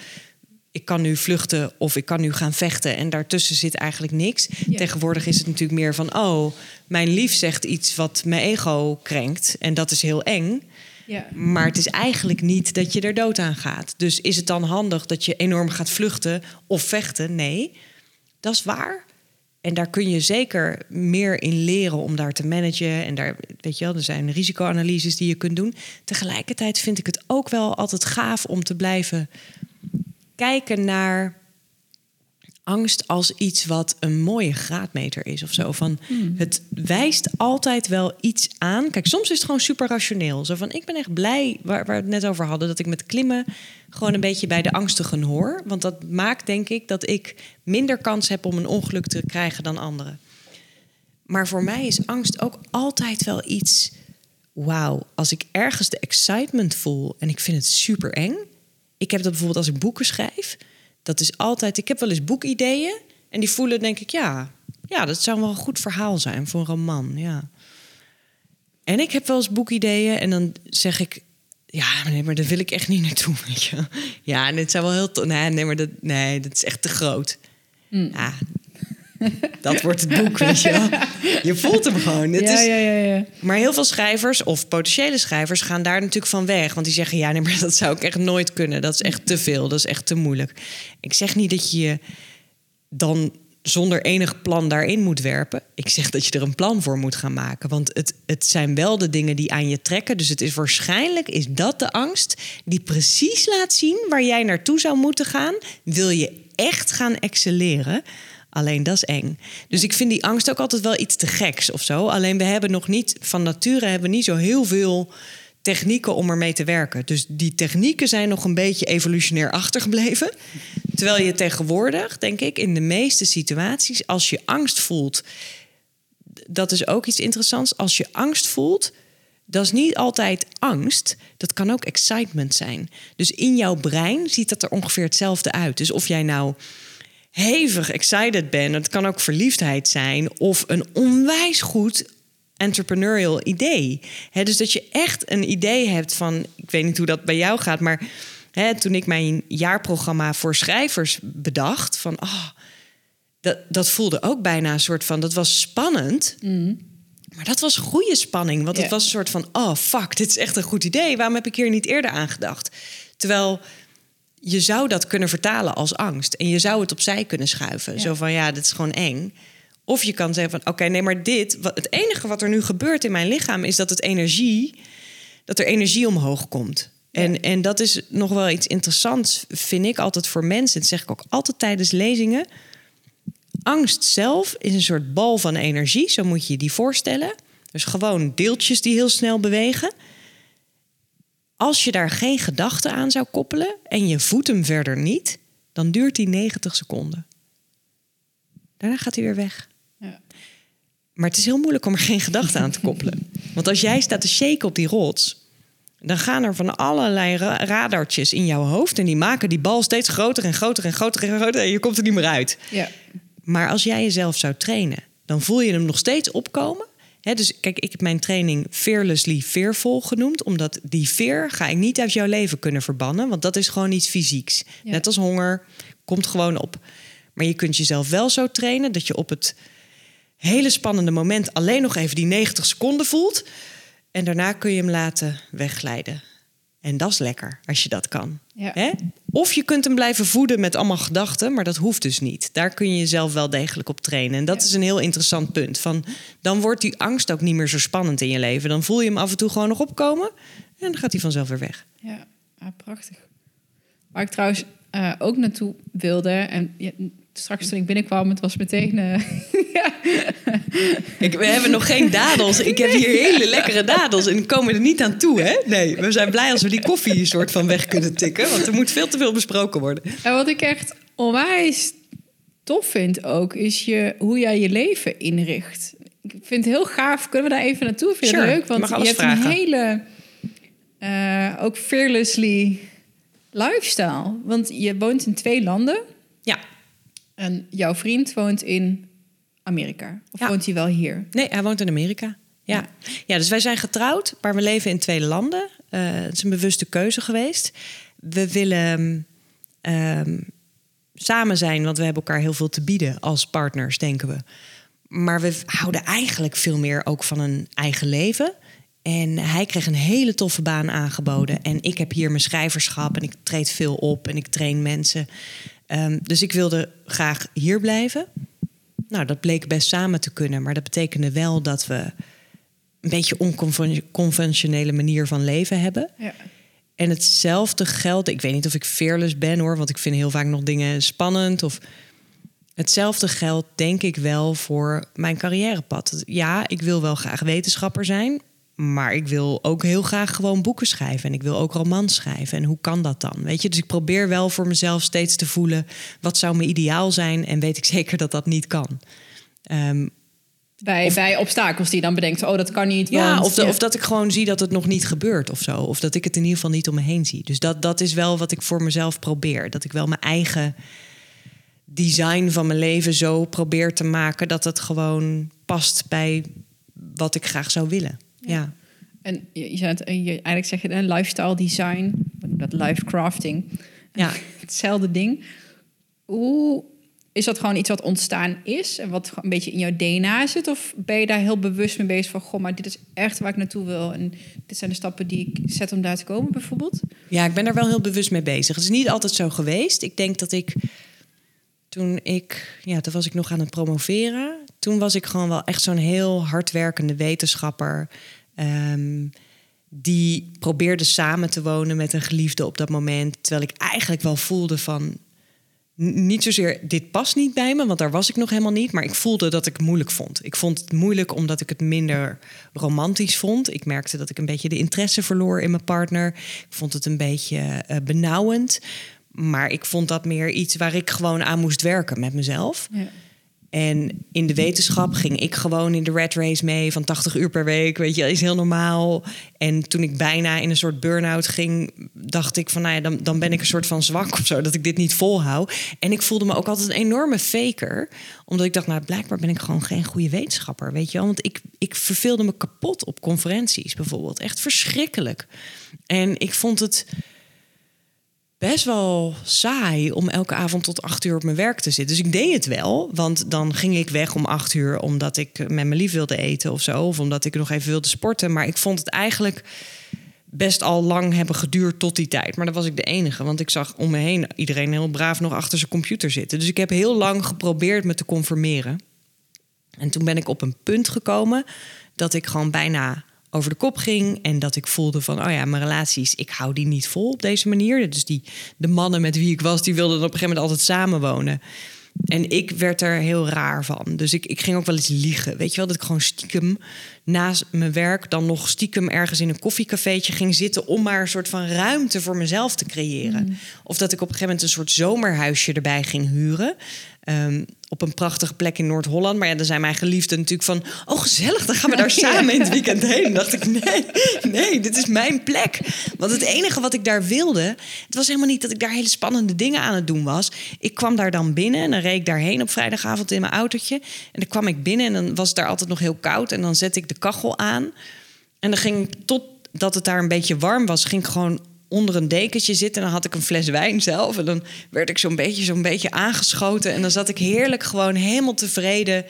ik kan nu vluchten of ik kan nu gaan vechten. En daartussen zit eigenlijk niks. Ja. Tegenwoordig is het natuurlijk meer van... oh, mijn lief zegt iets wat mijn ego krenkt. En dat is heel eng. ja. Maar het is eigenlijk niet dat je er dood aan gaat. Dus is het dan handig dat je enorm gaat vluchten of vechten? Nee, dat is waar. En daar kun je zeker meer in leren om daar te managen. En daar, weet je wel, er zijn risicoanalyses die je kunt doen. Tegelijkertijd vind ik het ook wel altijd gaaf om te blijven kijken naar angst als iets wat een mooie graadmeter is of zo. Van Hmm. het wijst altijd wel iets aan. Kijk, soms is het gewoon super rationeel. Zo van ik ben echt blij waar, waar we het net over hadden, dat ik met klimmen gewoon een beetje bij de angstigen hoor. Want dat maakt denk ik dat ik minder kans heb om een ongeluk te krijgen dan anderen. Maar voor mij is angst ook altijd wel iets. Wauw, als ik ergens de excitement voel en ik vind het super eng. Ik heb dat bijvoorbeeld als ik boeken schrijf. Dat is altijd. Ik heb wel eens boekideeën en die voelen, denk ik, ja, ja, dat zou wel een goed verhaal zijn voor een roman. Ja. En ik heb wel eens boekideeën en dan zeg ik, ja, nee, maar daar wil ik echt niet naartoe. Weet je. Ja, en het zou wel heel. Nee, nee, maar dat, nee, dat is echt te groot. Ja, dat wordt het boek, weet je wel. Je voelt hem gewoon. Het ja, is, ja, ja, ja. maar heel veel schrijvers of potentiële schrijvers gaan daar natuurlijk van weg. Want die zeggen, ja, nee, maar dat zou ik echt nooit kunnen. Dat is echt te veel, dat is echt te moeilijk. Ik zeg niet dat je je dan zonder enig plan daarin moet werpen. Ik zeg dat je er een plan voor moet gaan maken. Want het, het zijn wel de dingen die aan je trekken. Dus het is waarschijnlijk is dat de angst die precies laat zien waar jij naartoe zou moeten gaan. Wil je echt gaan excelleren? Alleen dat is eng. Dus ik vind die angst ook altijd wel iets te geks of zo. Alleen we hebben nog niet, van nature hebben we niet zo heel veel technieken om ermee te werken. Dus die technieken zijn nog een beetje evolutionair achtergebleven. Terwijl je tegenwoordig, denk ik, in de meeste situaties, als je angst voelt, dat is ook iets interessants. Als je angst voelt, dat is niet altijd angst. Dat kan ook excitement zijn. Dus in jouw brein ziet dat er ongeveer hetzelfde uit. Dus of jij nou hevig excited bent, het kan ook verliefdheid zijn, of een onwijs goed entrepreneurial idee. Hè, dus dat je echt een idee hebt van, ik weet niet hoe dat bij jou gaat, maar hè, toen ik mijn jaarprogramma voor schrijvers bedacht, van oh, dat, dat voelde ook bijna een soort van, dat was spannend. Maar dat was goede spanning, want het was een soort van, oh fuck, dit is echt een goed idee. Waarom heb ik hier niet eerder aan gedacht? Terwijl je zou dat kunnen vertalen als angst. En je zou het opzij kunnen schuiven. Ja. Zo van, ja, dit is gewoon eng. Of je kan zeggen van, oké, nee, maar dit... Wat, het enige wat er nu gebeurt in mijn lichaam... is dat het energie... dat er energie omhoog komt. En, en dat is nog wel iets interessants, vind ik altijd voor mensen. Dat zeg ik ook altijd tijdens lezingen. Angst zelf is een soort bal van energie. Zo moet je je die voorstellen. Dus gewoon deeltjes die heel snel bewegen. Als je daar geen gedachte aan zou koppelen en je voedt hem verder niet, dan duurt die 90 seconden. Daarna gaat hij weer weg. Ja. Maar het is heel moeilijk om er geen gedachte aan te koppelen. Want als jij staat te shaken op die rots, dan gaan er van allerlei ra- radartjes in jouw hoofd en die maken die bal steeds groter en groter en groter en groter en je komt er niet meer uit. ja. Maar als jij jezelf zou trainen, dan voel je hem nog steeds opkomen. Dus kijk, ik heb mijn training Fearlessly Fearful genoemd. Omdat die fear ga ik niet uit jouw leven kunnen verbannen. Want dat is gewoon iets fysieks. Ja. Net als honger, komt gewoon op. Maar je kunt jezelf wel zo trainen dat je op het hele spannende moment alleen nog even die 90 seconden voelt. En daarna kun je hem laten wegglijden. En dat is lekker, als je dat kan. Ja. Hè? Of je kunt hem blijven voeden met allemaal gedachten, maar dat hoeft dus niet. Daar kun je jezelf wel degelijk op trainen. En dat is een heel interessant punt. Van, dan wordt die angst ook niet meer zo spannend in je leven. Dan voel je hem af en toe gewoon nog opkomen en dan gaat hij vanzelf weer weg. Ja, prachtig. Waar ik trouwens eh, ook naartoe wilde, en ja, straks toen ik binnenkwam, het was meteen. eh, ja. Ik, we hebben nog geen dadels. Ik heb hier hele lekkere dadels en komen er niet aan toe. Hè? Nee, we zijn blij als we die koffie een soort van weg kunnen tikken. Want er moet veel te veel besproken worden. En wat ik echt onwijs tof vind ook, is je, hoe jij je leven inricht. Ik vind het heel gaaf. Kunnen we daar even naartoe? Vind je Sure, leuk? Want je hebt vragen. een hele, eh, ook fearlessly lifestyle. Want je woont in twee landen. Ja, En jouw vriend woont in Amerika. Of Ja. woont hij wel hier? Nee, hij woont in Amerika. Ja. ja, dus wij zijn getrouwd, maar we leven in twee landen. Eh, het is een bewuste keuze geweest. We willen ehm, samen zijn, want we hebben elkaar heel veel te bieden als partners, denken we. Maar we houden eigenlijk veel meer ook van een eigen leven. En hij kreeg een hele toffe baan aangeboden. En ik heb hier mijn schrijverschap en ik treed veel op en ik train mensen. Ehm, dus ik wilde graag hier blijven. Nou, dat bleek best samen te kunnen, maar dat betekende wel dat we een beetje onconventionele manier van leven hebben. Ja. En hetzelfde geldt, ik weet niet of ik fearless ben hoor, want ik vind heel vaak nog dingen spannend. Of hetzelfde geldt denk ik wel voor mijn carrièrepad. Ja, ik wil wel graag wetenschapper zijn, maar ik wil ook heel graag gewoon boeken schrijven. En ik wil ook romans schrijven. En hoe kan dat dan? Weet je, dus ik probeer wel voor mezelf steeds te voelen: wat zou mijn ideaal zijn? En weet ik zeker dat dat niet kan. Um, bij, bij obstakels die je dan bedenkt, oh dat kan niet. Ja, of, of dat ik gewoon zie dat het nog niet gebeurt of zo. Of dat ik het in ieder geval niet om me heen zie. Dus dat, dat is wel wat ik voor mezelf probeer. Dat ik wel mijn eigen design van mijn leven zo probeer te maken dat het gewoon past bij wat ik graag zou willen. Ja. En je, je, het, je eigenlijk zeg je een lifestyle design, dat life crafting. Ja. Hetzelfde ding. Hoe is dat gewoon iets wat ontstaan is en wat een beetje in jouw DNA zit? Of ben je daar heel bewust mee bezig van, goh, maar dit is echt waar ik naartoe wil en dit zijn de stappen die ik zet om daar te komen, bijvoorbeeld? Ja, ik ben daar wel heel bewust mee bezig. Het is niet altijd zo geweest. Ik denk dat ik toen ik, ja, toen was ik nog aan het promoveren. Toen was ik gewoon wel echt zo'n heel hardwerkende wetenschapper. Ehm, die probeerde samen te wonen met een geliefde op dat moment. Terwijl ik eigenlijk wel voelde van niet zozeer dit past niet bij me, want daar was ik nog helemaal niet. Maar ik voelde dat ik het moeilijk vond. Ik vond het moeilijk omdat ik het minder romantisch vond. Ik merkte dat ik een beetje de interesse verloor in mijn partner. Ik vond het een beetje uh, benauwend. Maar ik vond dat meer iets waar ik gewoon aan moest werken met mezelf. Ja. En in de wetenschap ging ik gewoon in de red race mee van 80 uur per week. Weet je, is heel normaal. En toen ik bijna in een soort burn-out ging, dacht ik van nou ja, dan, dan ben ik een soort van zwak of zo, dat ik dit niet volhoud. En ik voelde me ook altijd een enorme faker, omdat ik dacht, nou blijkbaar ben ik gewoon geen goede wetenschapper, weet je. Want ik, ik verveelde me kapot op conferenties bijvoorbeeld. Echt verschrikkelijk. En ik vond het best wel saai om elke avond tot acht uur op mijn werk te zitten. Dus ik deed het wel, want dan ging ik weg om acht uur omdat ik met mijn lief wilde eten of zo, of omdat ik nog even wilde sporten. Maar ik vond het eigenlijk best al lang hebben geduurd tot die tijd. Maar dan was ik de enige, want ik zag om me heen iedereen heel braaf nog achter zijn computer zitten. Dus ik heb heel lang geprobeerd me te conformeren. En toen ben ik op een punt gekomen dat ik gewoon bijna over de kop ging. En dat ik voelde van, oh ja, mijn relaties, ik hou die niet vol op deze manier. Dus die, de mannen met wie ik was, die wilden op een gegeven moment altijd samenwonen. En ik werd er heel raar van. Dus ik, ik ging ook wel eens liegen. Weet je wel, dat ik gewoon stiekem naast mijn werk... dan nog stiekem ergens in een koffiecafeetje ging zitten... om maar een soort van ruimte voor mezelf te creëren. Mm. Of dat ik op een gegeven moment een soort zomerhuisje erbij ging huren. Ehm, op een prachtige plek in Noord-Holland. Maar ja, dan zijn mijn geliefden natuurlijk van... oh, gezellig, dan gaan we daar samen in het weekend heen. Dan dacht ik, nee, nee, dit is mijn plek. Want het enige wat ik daar wilde... het was helemaal niet dat ik daar hele spannende dingen aan het doen was. Ik kwam daar dan binnen en dan reed ik daarheen op vrijdagavond in mijn autootje. En dan kwam ik binnen en dan was het daar altijd nog heel koud. En dan zette ik de kachel aan. En dan ging ik, totdat het daar een beetje warm was... ging ik gewoon onder een dekentje zitten. En dan had ik een fles wijn zelf. En dan werd ik zo'n beetje, zo'n beetje aangeschoten. En dan zat ik heerlijk gewoon helemaal tevreden.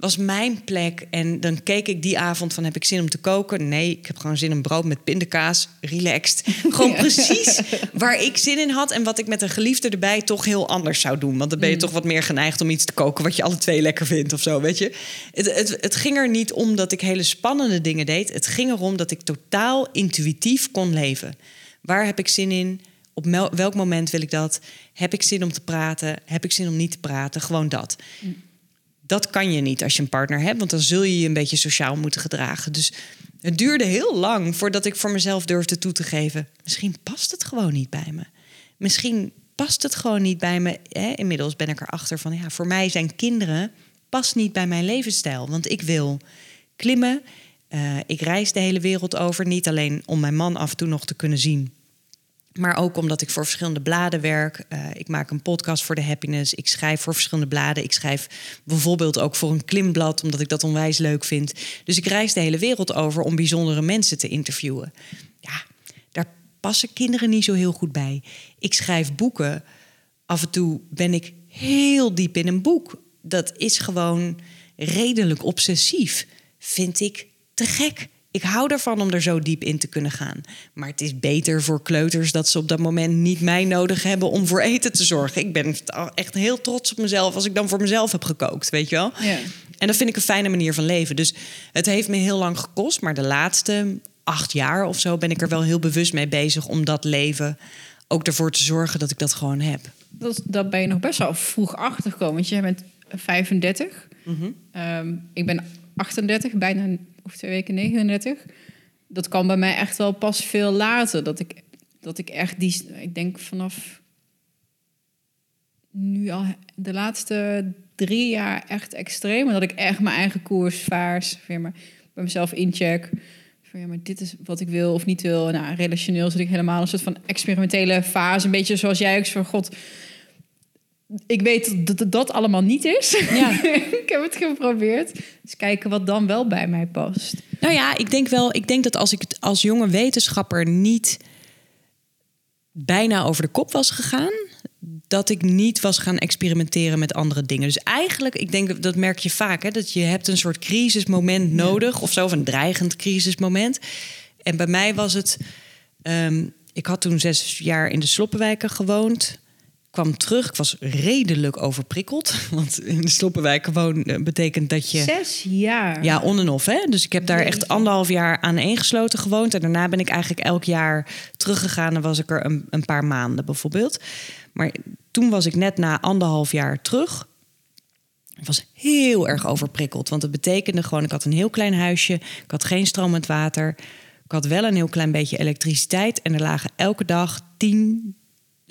Was mijn plek. En dan keek ik die avond van heb ik zin om te koken? Nee, ik heb gewoon zin in brood met pindakaas. Relaxed. Gewoon precies waar ik zin in had. En wat ik met een geliefde erbij toch heel anders zou doen. Want dan ben je mm. toch wat meer geneigd om iets te koken wat je alle twee lekker vindt of zo, weet je. Het, het, het ging er niet om dat ik hele spannende dingen deed. Het ging erom dat ik totaal intuïtief kon leven. Waar heb ik zin in? Op welk moment wil ik dat? Heb ik zin om te praten? Heb ik zin om niet te praten? Gewoon dat. Dat kan je niet als je een partner hebt, want dan zul je je een beetje sociaal moeten gedragen. Dus het duurde heel lang voordat ik voor mezelf durfde toe te geven. Misschien past het gewoon niet bij me. Misschien past het gewoon niet bij me. Hè? Inmiddels ben ik erachter van ja, voor mij zijn kinderen past niet bij mijn levensstijl. Want ik wil klimmen, uh, ik reis de hele wereld over, niet alleen om mijn man af en toe nog te kunnen zien. Maar ook omdat ik voor verschillende bladen werk. Uh, ik maak een podcast voor de happiness. Ik schrijf voor verschillende bladen. Ik schrijf bijvoorbeeld ook voor een klimblad, omdat ik dat onwijs leuk vind. Dus ik reis de hele wereld over om bijzondere mensen te interviewen. Ja, daar passen kinderen niet zo heel goed bij. Ik schrijf boeken. Af en toe ben ik heel diep in een boek. Dat is gewoon redelijk obsessief, vind ik te gek. ik hou ervan om er zo diep in te kunnen gaan. Maar het is beter voor kleuters dat ze op dat moment niet mij nodig hebben om voor eten te zorgen. Ik ben echt heel trots op mezelf als ik dan voor mezelf heb gekookt, weet je wel. Ja. En dat vind ik een fijne manier van leven. Dus het heeft me heel lang gekost, maar de laatste acht jaar of zo ben ik er wel heel bewust mee bezig om dat leven ook ervoor te zorgen dat ik dat gewoon heb. Dat, dat ben je nog best wel vroeg achtergekomen. Want jij bent 35. Ehm, ik ben 38, bijna of twee weken 39. Dat kan bij mij echt wel pas veel later. Dat ik, dat ik echt die, ik denk vanaf nu al de laatste drie jaar echt extreem. Dat ik echt mijn eigen koers vaar, zeg maar, bij mezelf incheck. Van, ja, maar dit is wat ik wil of niet wil. Nou, relationeel zit ik helemaal een soort van experimentele fase. Een beetje zoals jij ook van god. Ik weet dat het dat allemaal niet is. Ja. ik heb het geprobeerd. Dus kijken wat dan wel bij mij past. Nou ja, ik denk wel, ik denk dat als ik als jonge wetenschapper niet bijna over de kop was gegaan, dat ik niet was gaan experimenteren met andere dingen. Dus eigenlijk, ik denk dat merk je vaak, hè, dat je hebt een soort crisismoment nodig of zo, of een dreigend crisismoment. En bij mij was het, ehm, ik had toen zes jaar in de Sloppenwijken gewoond kwam terug. Ik was redelijk overprikkeld. Want in de Sloppenwijk wonen betekent dat je... Zes jaar? Ja, on en off. Hè? Dus ik heb daar echt anderhalf jaar aan gewoond. En daarna ben ik eigenlijk elk jaar teruggegaan. En was ik er een, een paar maanden bijvoorbeeld. Maar toen was ik net na anderhalf jaar terug. Ik was heel erg overprikkeld. Want het betekende gewoon... Ik had een heel klein huisje. Ik had geen stromend water. Ik had wel een heel klein beetje elektriciteit. En er lagen elke dag tien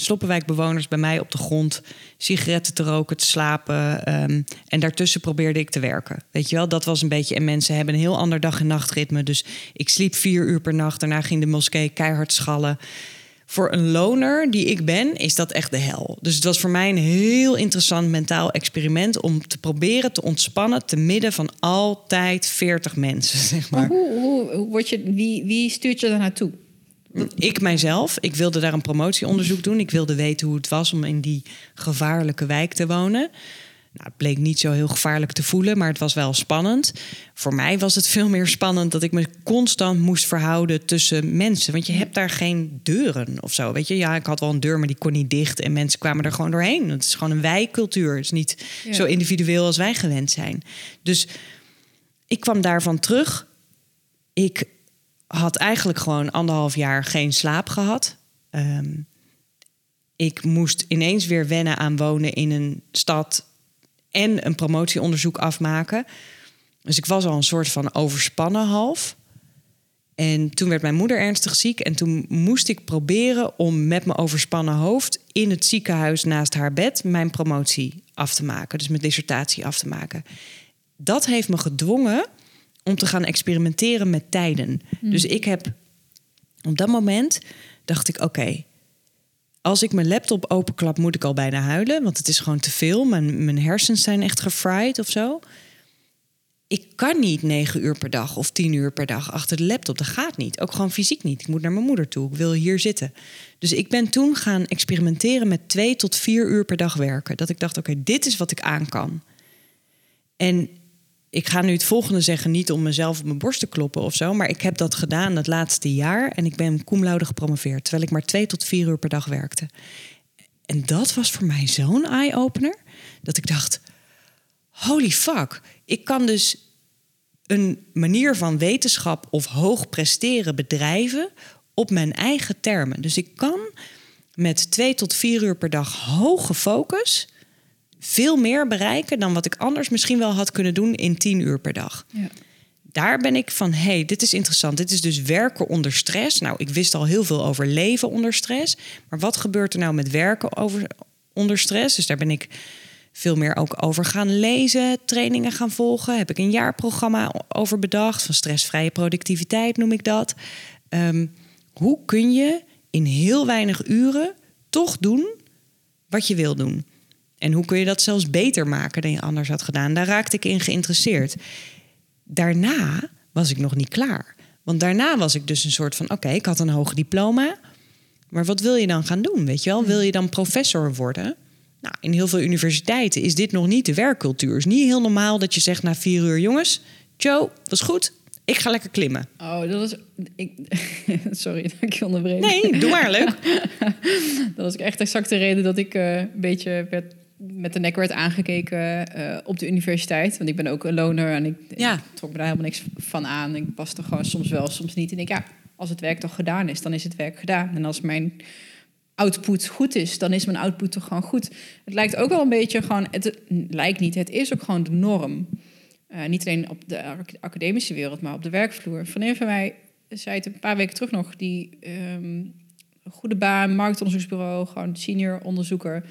Sloppenwijkbewoners bij mij op de grond sigaretten te roken, te slapen. Ehm, en daartussen probeerde ik te werken. Weet je wel, dat was een beetje. En mensen hebben een heel ander dag- en nachtritme. Dus ik sliep vier uur per nacht. Daarna ging de moskee keihard schallen. Voor een loner die ik ben, is dat echt de hel. Dus het was voor mij een heel interessant mentaal experiment om te proberen te ontspannen te midden van altijd 40 mensen. Zeg maar. hoe, hoe, hoe word je, wie, wie stuurt je daar naartoe? Ik mijzelf. Ik wilde daar een promotieonderzoek doen. Ik wilde weten hoe het was om in die gevaarlijke wijk te wonen. Nou, het bleek niet zo heel gevaarlijk te voelen, maar het was wel spannend. Voor mij was het veel meer spannend dat ik me constant moest verhouden tussen mensen. Want je hebt daar geen deuren of zo. Weet je, ja, ik had wel een deur, maar die kon niet dicht. En mensen kwamen er gewoon doorheen. Het is gewoon een wijkcultuur. Het is niet Ja. zo individueel als wij gewend zijn. Dus ik kwam daarvan terug. Ik had eigenlijk gewoon anderhalf jaar geen slaap gehad. Ehm, ik moest ineens weer wennen aan wonen in een stad en een promotieonderzoek afmaken. Dus ik was al een soort van overspannen half. En toen werd mijn moeder ernstig ziek. En toen moest ik proberen om met mijn overspannen hoofd in het ziekenhuis naast haar bed mijn promotie af te maken. Dus mijn dissertatie af te maken. Dat heeft me gedwongen om te gaan experimenteren met tijden. Dus ik heb op dat moment dacht ik: oké, als ik mijn laptop openklap, moet ik al bijna huilen, want het is gewoon te veel. Mijn, mijn hersens zijn echt gefried of zo. Ik kan niet negen uur per dag of tien uur per dag achter de laptop. Dat gaat niet. Ook gewoon fysiek niet. Ik moet naar mijn moeder toe. Ik wil hier zitten. Dus ik ben toen gaan experimenteren met twee tot vier uur per dag werken. Dat ik dacht, oké, dit is wat ik aan kan. En ik ga nu het volgende zeggen, niet om mezelf op mijn borst te kloppen of zo. Maar ik heb dat gedaan het laatste jaar. En ik ben cum laude gepromoveerd. Terwijl ik maar twee tot vier uur per dag werkte. En dat was voor mij zo'n eye-opener. Dat ik dacht, holy fuck. Ik kan dus een manier van wetenschap of hoog presteren bedrijven op mijn eigen termen. Dus ik kan met twee tot vier uur per dag hoge focus veel meer bereiken dan wat ik anders misschien wel had kunnen doen in tien uur per dag. Ja. Daar ben ik van, hé, hey, dit is interessant. Dit is dus werken onder stress. Nou, ik wist al heel veel over leven onder stress. Maar wat gebeurt er nou met werken over, onder stress? Dus daar ben ik veel meer ook over gaan lezen, trainingen gaan volgen. Heb ik een jaarprogramma over bedacht. Van stressvrije productiviteit noem ik dat. Ehm, hoe kun je in heel weinig uren toch doen wat je wil doen? En hoe kun je dat zelfs beter maken dan je anders had gedaan? Daar raakte ik in geïnteresseerd. Daarna was ik nog niet klaar. Want daarna was ik dus een soort van: oké, ik had een hoog diploma. Maar wat wil je dan gaan doen? Weet je wel? Wil je dan professor worden? Nou, in heel veel universiteiten is dit nog niet de werkcultuur. Het is niet heel normaal dat je zegt na vier uur: jongens, Joe, was goed. Ik ga lekker klimmen. Oh, dat is... Ik, sorry dat ik je onderbreek. Nee, doe maar, leuk. dat was echt exact de reden dat ik uh, een beetje werd, met de nek werd aangekeken uh, op de universiteit. Want ik ben ook een loner en ik, ja. ik, trok me daar helemaal niks van aan. Ik was er gewoon soms wel, soms niet. En ik, ja, als het werk toch gedaan is, dan is het werk gedaan. En als mijn output goed is, dan is mijn output toch gewoon goed. Het lijkt ook wel een beetje gewoon, het lijkt niet, het is ook gewoon de norm. Uh, niet alleen op de academische wereld, maar op de werkvloer. Van een van mij zei het een paar weken terug nog, die um, goede baan, marktonderzoeksbureau, gewoon senior onderzoeker.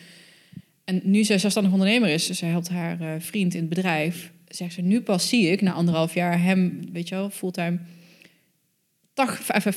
En nu zij zelfstandig ondernemer is, dus zij helpt haar uh, vriend in het bedrijf. Zegt ze, nu pas zie ik, na anderhalf jaar, hem, weet je wel, fulltime... 80,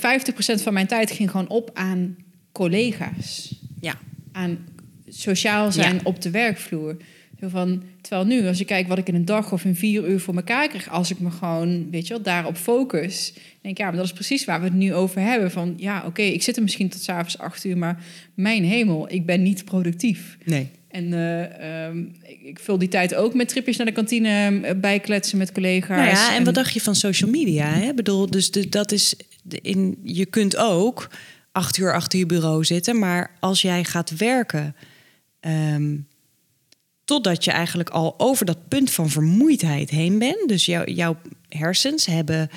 50% van mijn tijd ging gewoon op aan collega's. Ja. Aan sociaal zijn ja. op de werkvloer. Zo van, terwijl nu, als je kijkt wat ik in een dag of in vier uur voor elkaar krijg, als ik me gewoon, weet je wel, daarop focus. denk ik, ja, maar dat is precies waar we het nu over hebben. Van ja, oké, okay, ik zit er misschien tot s'avonds acht uur, maar mijn hemel, ik ben niet productief. Nee. En uh, um, ik, ik, vul die tijd ook met tripjes naar de kantine, bijkletsen met collega's. Nou ja, en, en, wat dacht je van social media? Hè? Ik bedoel, dus de, dat is in, je kunt ook acht uur achter je bureau zitten, maar als jij gaat werken. Um, totdat je eigenlijk al over dat punt van vermoeidheid heen bent. Dus jou, jouw hersens hebben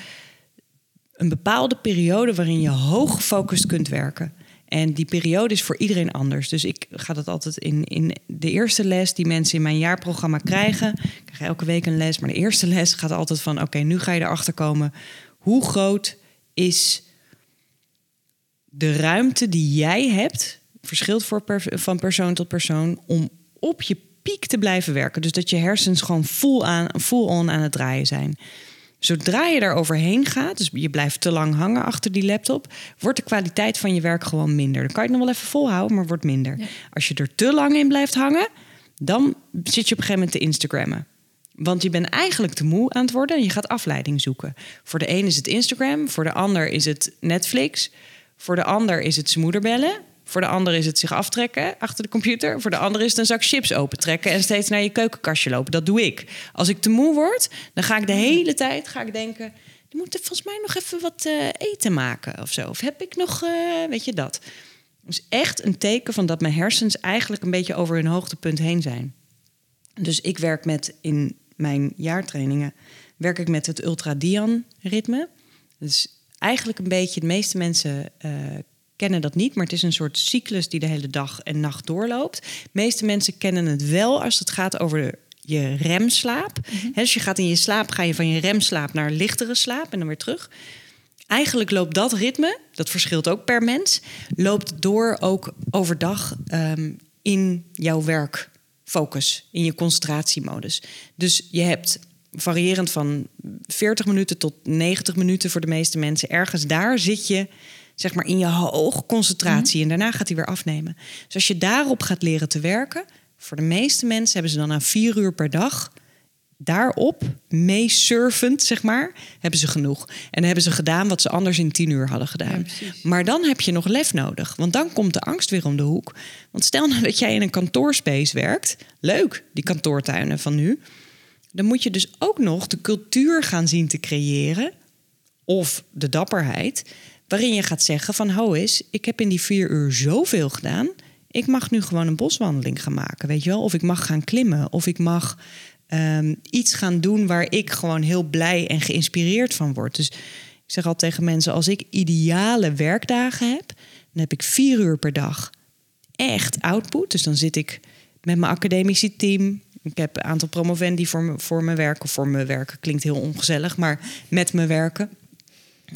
een bepaalde periode waarin je hoog gefocust kunt werken. En die periode is voor iedereen anders. Dus ik ga dat altijd in, in de eerste les die mensen in mijn jaarprogramma krijgen. Ik krijg elke week een les, maar de eerste les gaat altijd van: oké, nu ga je erachter komen. Hoe groot is de ruimte die jij hebt? Verschilt voor van persoon tot persoon om op je piek te blijven werken. Dus dat je hersens gewoon full, aan, full on aan het draaien zijn. Zodra je daar overheen gaat, dus je blijft te lang hangen achter die laptop, wordt de kwaliteit van je werk gewoon minder. Dan kan je het nog wel even volhouden, maar wordt minder. Als je er te lang in blijft hangen, dan zit je op een gegeven moment te Instagrammen. Want je bent eigenlijk te moe aan het worden en je gaat afleiding zoeken. Voor de een is het Instagram, voor de ander is het Netflix, voor de ander is het zijn moeder bellen. Voor de ander is het zich aftrekken achter de computer. Voor de ander is het een zak chips opentrekken en steeds naar je keukenkastje lopen. Dat doe ik. Als ik te moe word, dan ga ik de hele tijd ga ik denken... je moet volgens mij nog even wat uh, eten maken of zo. Of heb ik nog, uh, weet je dat. Dus echt een teken van dat mijn hersens eigenlijk een beetje over hun hoogtepunt heen zijn. Dus ik werk met in mijn jaartrainingen... werk ik met het ultradian-ritme. Dus eigenlijk een beetje de meeste mensen... Uh, kennen dat niet, maar het is een soort cyclus die de hele dag en nacht doorloopt. De meeste mensen kennen het wel als het gaat over je remslaap. Mm dus je gaat in je slaap, ga je van je remslaap naar lichtere slaap en dan weer terug. Eigenlijk loopt dat ritme, dat verschilt ook per mens, loopt door ook overdag um, in jouw werkfocus, in je concentratiemodus. Dus je hebt variërend van 40 minuten tot 90 minuten voor de meeste mensen. Ergens daar zit je zeg maar in je hoge concentratie. En daarna gaat hij weer afnemen. Dus als je daarop gaat leren te werken, voor de meeste mensen hebben ze dan na vier uur per dag daarop, meesurfend, zeg maar, hebben ze genoeg. En hebben ze gedaan wat ze anders in tien uur hadden gedaan. maar dan heb je nog lef nodig, want dan komt de angst weer om de hoek. Want stel nou dat jij in een kantoorspace werkt, leuk, die kantoortuinen van nu. Dan moet je dus ook nog de cultuur gaan zien te creëren, of de dapperheid, Waarin je gaat zeggen van, ho is, ik heb in die vier uur zoveel gedaan. Ik mag nu gewoon een boswandeling gaan maken, weet je wel? Of ik mag gaan klimmen, of ik mag um, iets gaan doen waar ik gewoon heel blij en geïnspireerd van word. Dus ik zeg al tegen mensen, als ik ideale werkdagen heb, dan heb ik vier uur per dag echt output. Dus dan zit ik met mijn academische team. Ik heb een aantal promovendi voor me, voor me werken. Voor me werken klinkt heel ongezellig, maar met me werken.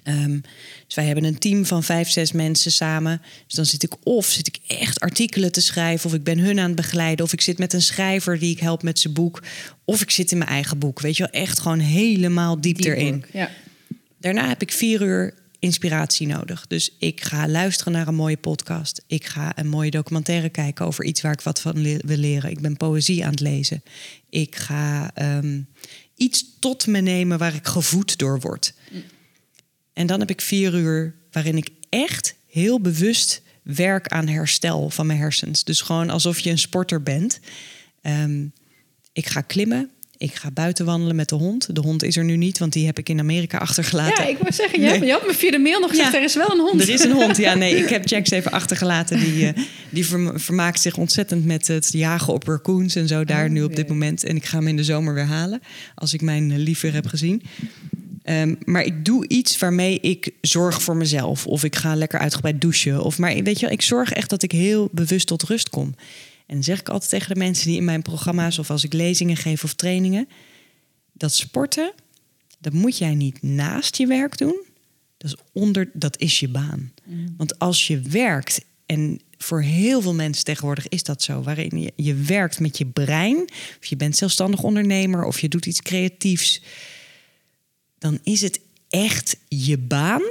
Um, dus wij hebben een team van vijf, zes mensen samen. Dus dan zit ik of zit ik echt artikelen te schrijven, of ik ben hun aan het begeleiden, of ik zit met een schrijver die ik help met zijn boek, of ik zit in mijn eigen boek. Weet je wel, echt gewoon helemaal diep, erin. Ja. Daarna heb ik vier uur inspiratie nodig. Dus ik ga luisteren naar een mooie podcast. Ik ga een mooie documentaire kijken over iets waar ik wat van wil leren. Ik ben poëzie aan het lezen. Ik ga um, iets tot me nemen waar ik gevoed door word. Mm. En dan heb ik vier uur waarin ik echt heel bewust werk aan herstel van mijn hersens. Dus gewoon alsof je een sporter bent. Um, ik ga klimmen. Ik ga buiten wandelen met de hond. De hond is er nu niet, want die heb ik in Amerika achtergelaten. Ja, ik wou zeggen, je, had me via de mail nog gezegd, Ja. er is wel een hond. Er is een hond. Ja, nee, ik heb Jax even achtergelaten. Die, eh, die verm- vermaakt zich ontzettend met het jagen op raccoons en zo daar Oh, nu op dit moment. En ik ga hem in de zomer weer halen, als ik mijn liever heb gezien. Ehm, maar ik doe iets waarmee ik zorg voor mezelf. Of ik ga lekker uitgebreid douchen. Of, maar weet je, ik zorg echt dat ik heel bewust tot rust kom. En dan zeg ik altijd tegen de mensen die in mijn programma's... of als ik lezingen geef of trainingen... dat sporten, dat moet jij niet naast je werk doen. Dat is, onder, dat is je baan. Want als je werkt, en voor heel veel mensen tegenwoordig is dat zo, waarin je, je werkt met je brein, of je bent zelfstandig ondernemer of je doet iets creatiefs, dan is het echt je baan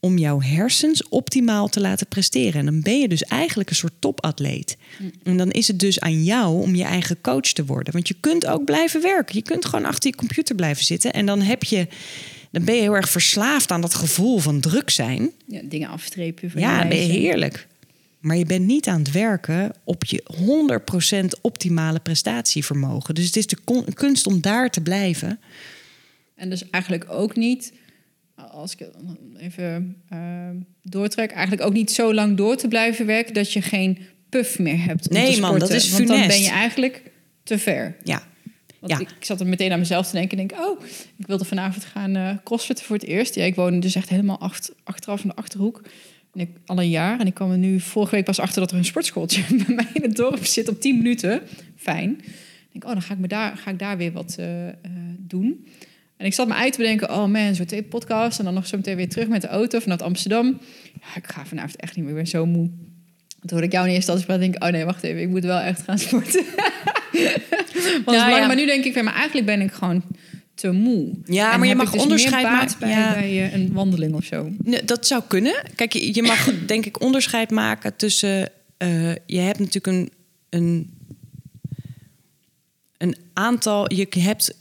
om jouw hersens optimaal te laten presteren. En dan ben je dus eigenlijk een soort topatleet. En dan is het dus aan jou om je eigen coach te worden. Want je kunt ook blijven werken. Je kunt gewoon achter je computer blijven zitten. En dan heb je. Dan ben je heel erg verslaafd aan dat gevoel van druk zijn. Ja, dingen afstrepen. Van Ja, ben je heerlijk. Maar je bent niet aan het werken op je 100% optimale prestatievermogen. Dus het is de kunst om daar te blijven. En dus eigenlijk ook niet, als ik het even eh, doortrek, eigenlijk ook niet zo lang door te blijven werken dat je geen puff meer hebt. Om Nee, te man, sporten. dat is Want dan funest. ben je eigenlijk te ver. Ja, Want Ja. ik zat er meteen aan mezelf te denken. Ik denk, oh, ik wilde vanavond gaan eh crossfitten voor het eerst. Ja, ik woonde dus echt helemaal acht, achteraf in de Achterhoek. En ik, al een jaar. En ik kwam er nu vorige week pas achter dat er een sportschooltje bij mij in het dorp zit op 10 minuten. Fijn. Ik denk, oh, dan ga ik, me daar, ga ik daar weer wat eh, doen. En ik zat me uit te bedenken, oh man, zo twee podcast. En dan nog zo meteen weer terug met de auto vanuit Amsterdam. Ja, ik ga vanavond echt niet meer, ik ben zo moe. Toen hoorde ik jou in eerste instantie denk ik, oh nee, wacht even, ik moet wel echt gaan sporten. Want Ja. Maar nu denk ik maar eigenlijk ben ik gewoon te moe. Ja, En maar je mag dus onderscheid maken- bij, ja. bij eh, een wandeling of zo. Nee, dat zou kunnen. Kijk, je je mag denk ik onderscheid maken tussen. eh, je hebt natuurlijk een, een, een aantal. Je hebt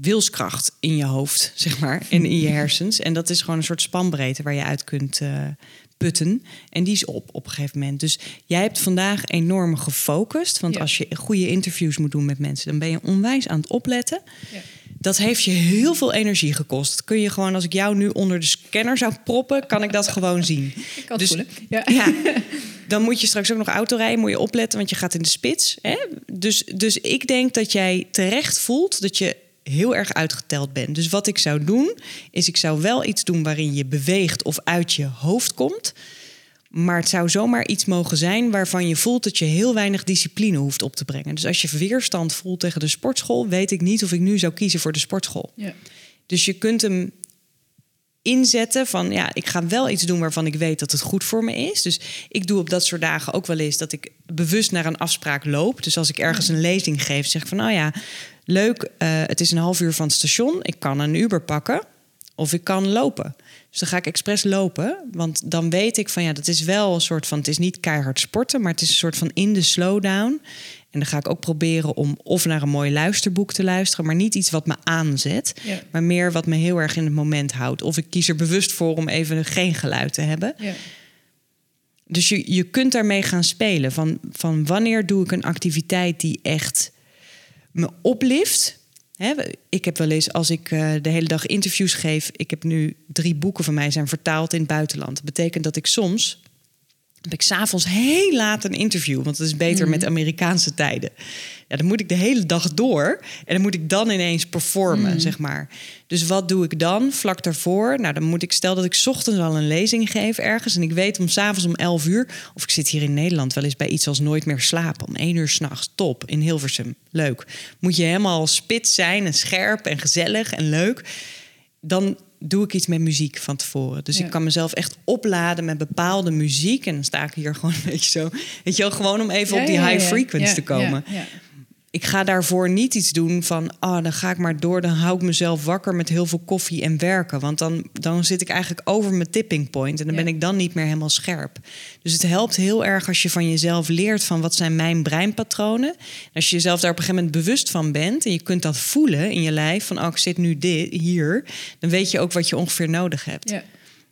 wilskracht in je hoofd, zeg maar, en in je hersens. En dat is gewoon een soort spanbreedte waar je uit kunt eh, putten. En die is op op een gegeven moment. Dus jij hebt vandaag enorm gefocust. Want Ja. als je goede interviews moet doen met mensen, dan ben je onwijs aan het opletten. Ja. Dat heeft je heel veel energie gekost. Dat kun je gewoon, als ik jou nu onder de scanner zou proppen, kan ik dat gewoon zien. Ik kan Dus- voelen. Ja. Ja, dan moet je straks ook nog auto rijden, moet je opletten, want je gaat in de spits. Hè? Dus, dus ik denk dat jij terecht voelt dat je heel erg uitgeteld bent. Dus wat ik zou doen, is ik zou wel iets doen waarin je beweegt of uit je hoofd komt. Maar het zou zomaar iets mogen zijn waarvan je voelt dat je heel weinig discipline hoeft op te brengen. Dus als je weerstand voelt tegen de sportschool, weet ik niet of ik nu zou kiezen voor de sportschool. Ja. Dus je kunt hem inzetten van ja, ik ga wel iets doen waarvan ik weet dat het goed voor me is. Dus ik doe op dat soort dagen ook wel eens dat ik bewust naar een afspraak loop. Dus als ik ergens een lezing geef, zeg ik van nou ja, leuk, eh, het is een half uur van het station. Ik kan een Uber pakken of ik kan lopen. Dus dan ga ik expres lopen, want dan weet ik van ja, dat is wel een soort van, het is niet keihard sporten, maar het is een soort van in de slowdown. En dan ga ik ook proberen om of naar een mooi luisterboek te luisteren, maar niet iets wat me aanzet, Ja. maar meer wat me heel erg in het moment houdt. Of ik kies er bewust voor om even geen geluid te hebben. Ja. Dus je, je kunt daarmee gaan spelen. Van, van wanneer doe ik een activiteit die echt me oplift. Ik heb wel eens, als ik eh, de hele dag interviews geef... ik heb nu drie boeken van mij zijn vertaald in het buitenland. Dat betekent dat ik soms... heb ik s'avonds heel laat een interview... want het is beter met Amerikaanse tijden. Ja, dan moet ik de hele dag door... en dan moet ik dan ineens performen, zeg maar. Dus wat doe ik dan vlak daarvoor? Nou, dan moet ik... stel dat ik 's ochtends al een lezing geef ergens... en ik weet om s'avonds om 11 uur... of ik zit hier in Nederland wel eens bij iets als Nooit meer slapen... om 1 uur s'nachts, top, in Hilversum, leuk. Moet je helemaal spits zijn en scherp en gezellig en leuk... dan doe ik iets met muziek van tevoren. Dus Ja. ik kan mezelf echt opladen met bepaalde muziek... en dan sta ik hier gewoon een beetje zo... weet je wel, gewoon om even op die high frequency te komen. Ik ga daarvoor niet iets doen van, ah, dan ga ik maar door, dan hou ik mezelf wakker met heel veel koffie en werken. Want dan, dan zit ik eigenlijk over mijn tipping point en dan Ja. ben ik dan niet meer helemaal scherp. Dus het helpt heel erg als je van jezelf leert van wat zijn mijn breinpatronen. En als je jezelf daar op een gegeven moment bewust van bent en je kunt dat voelen in je lijf, van, oh, ik zit nu dit, hier, dan weet je ook wat je ongeveer nodig hebt. Ja.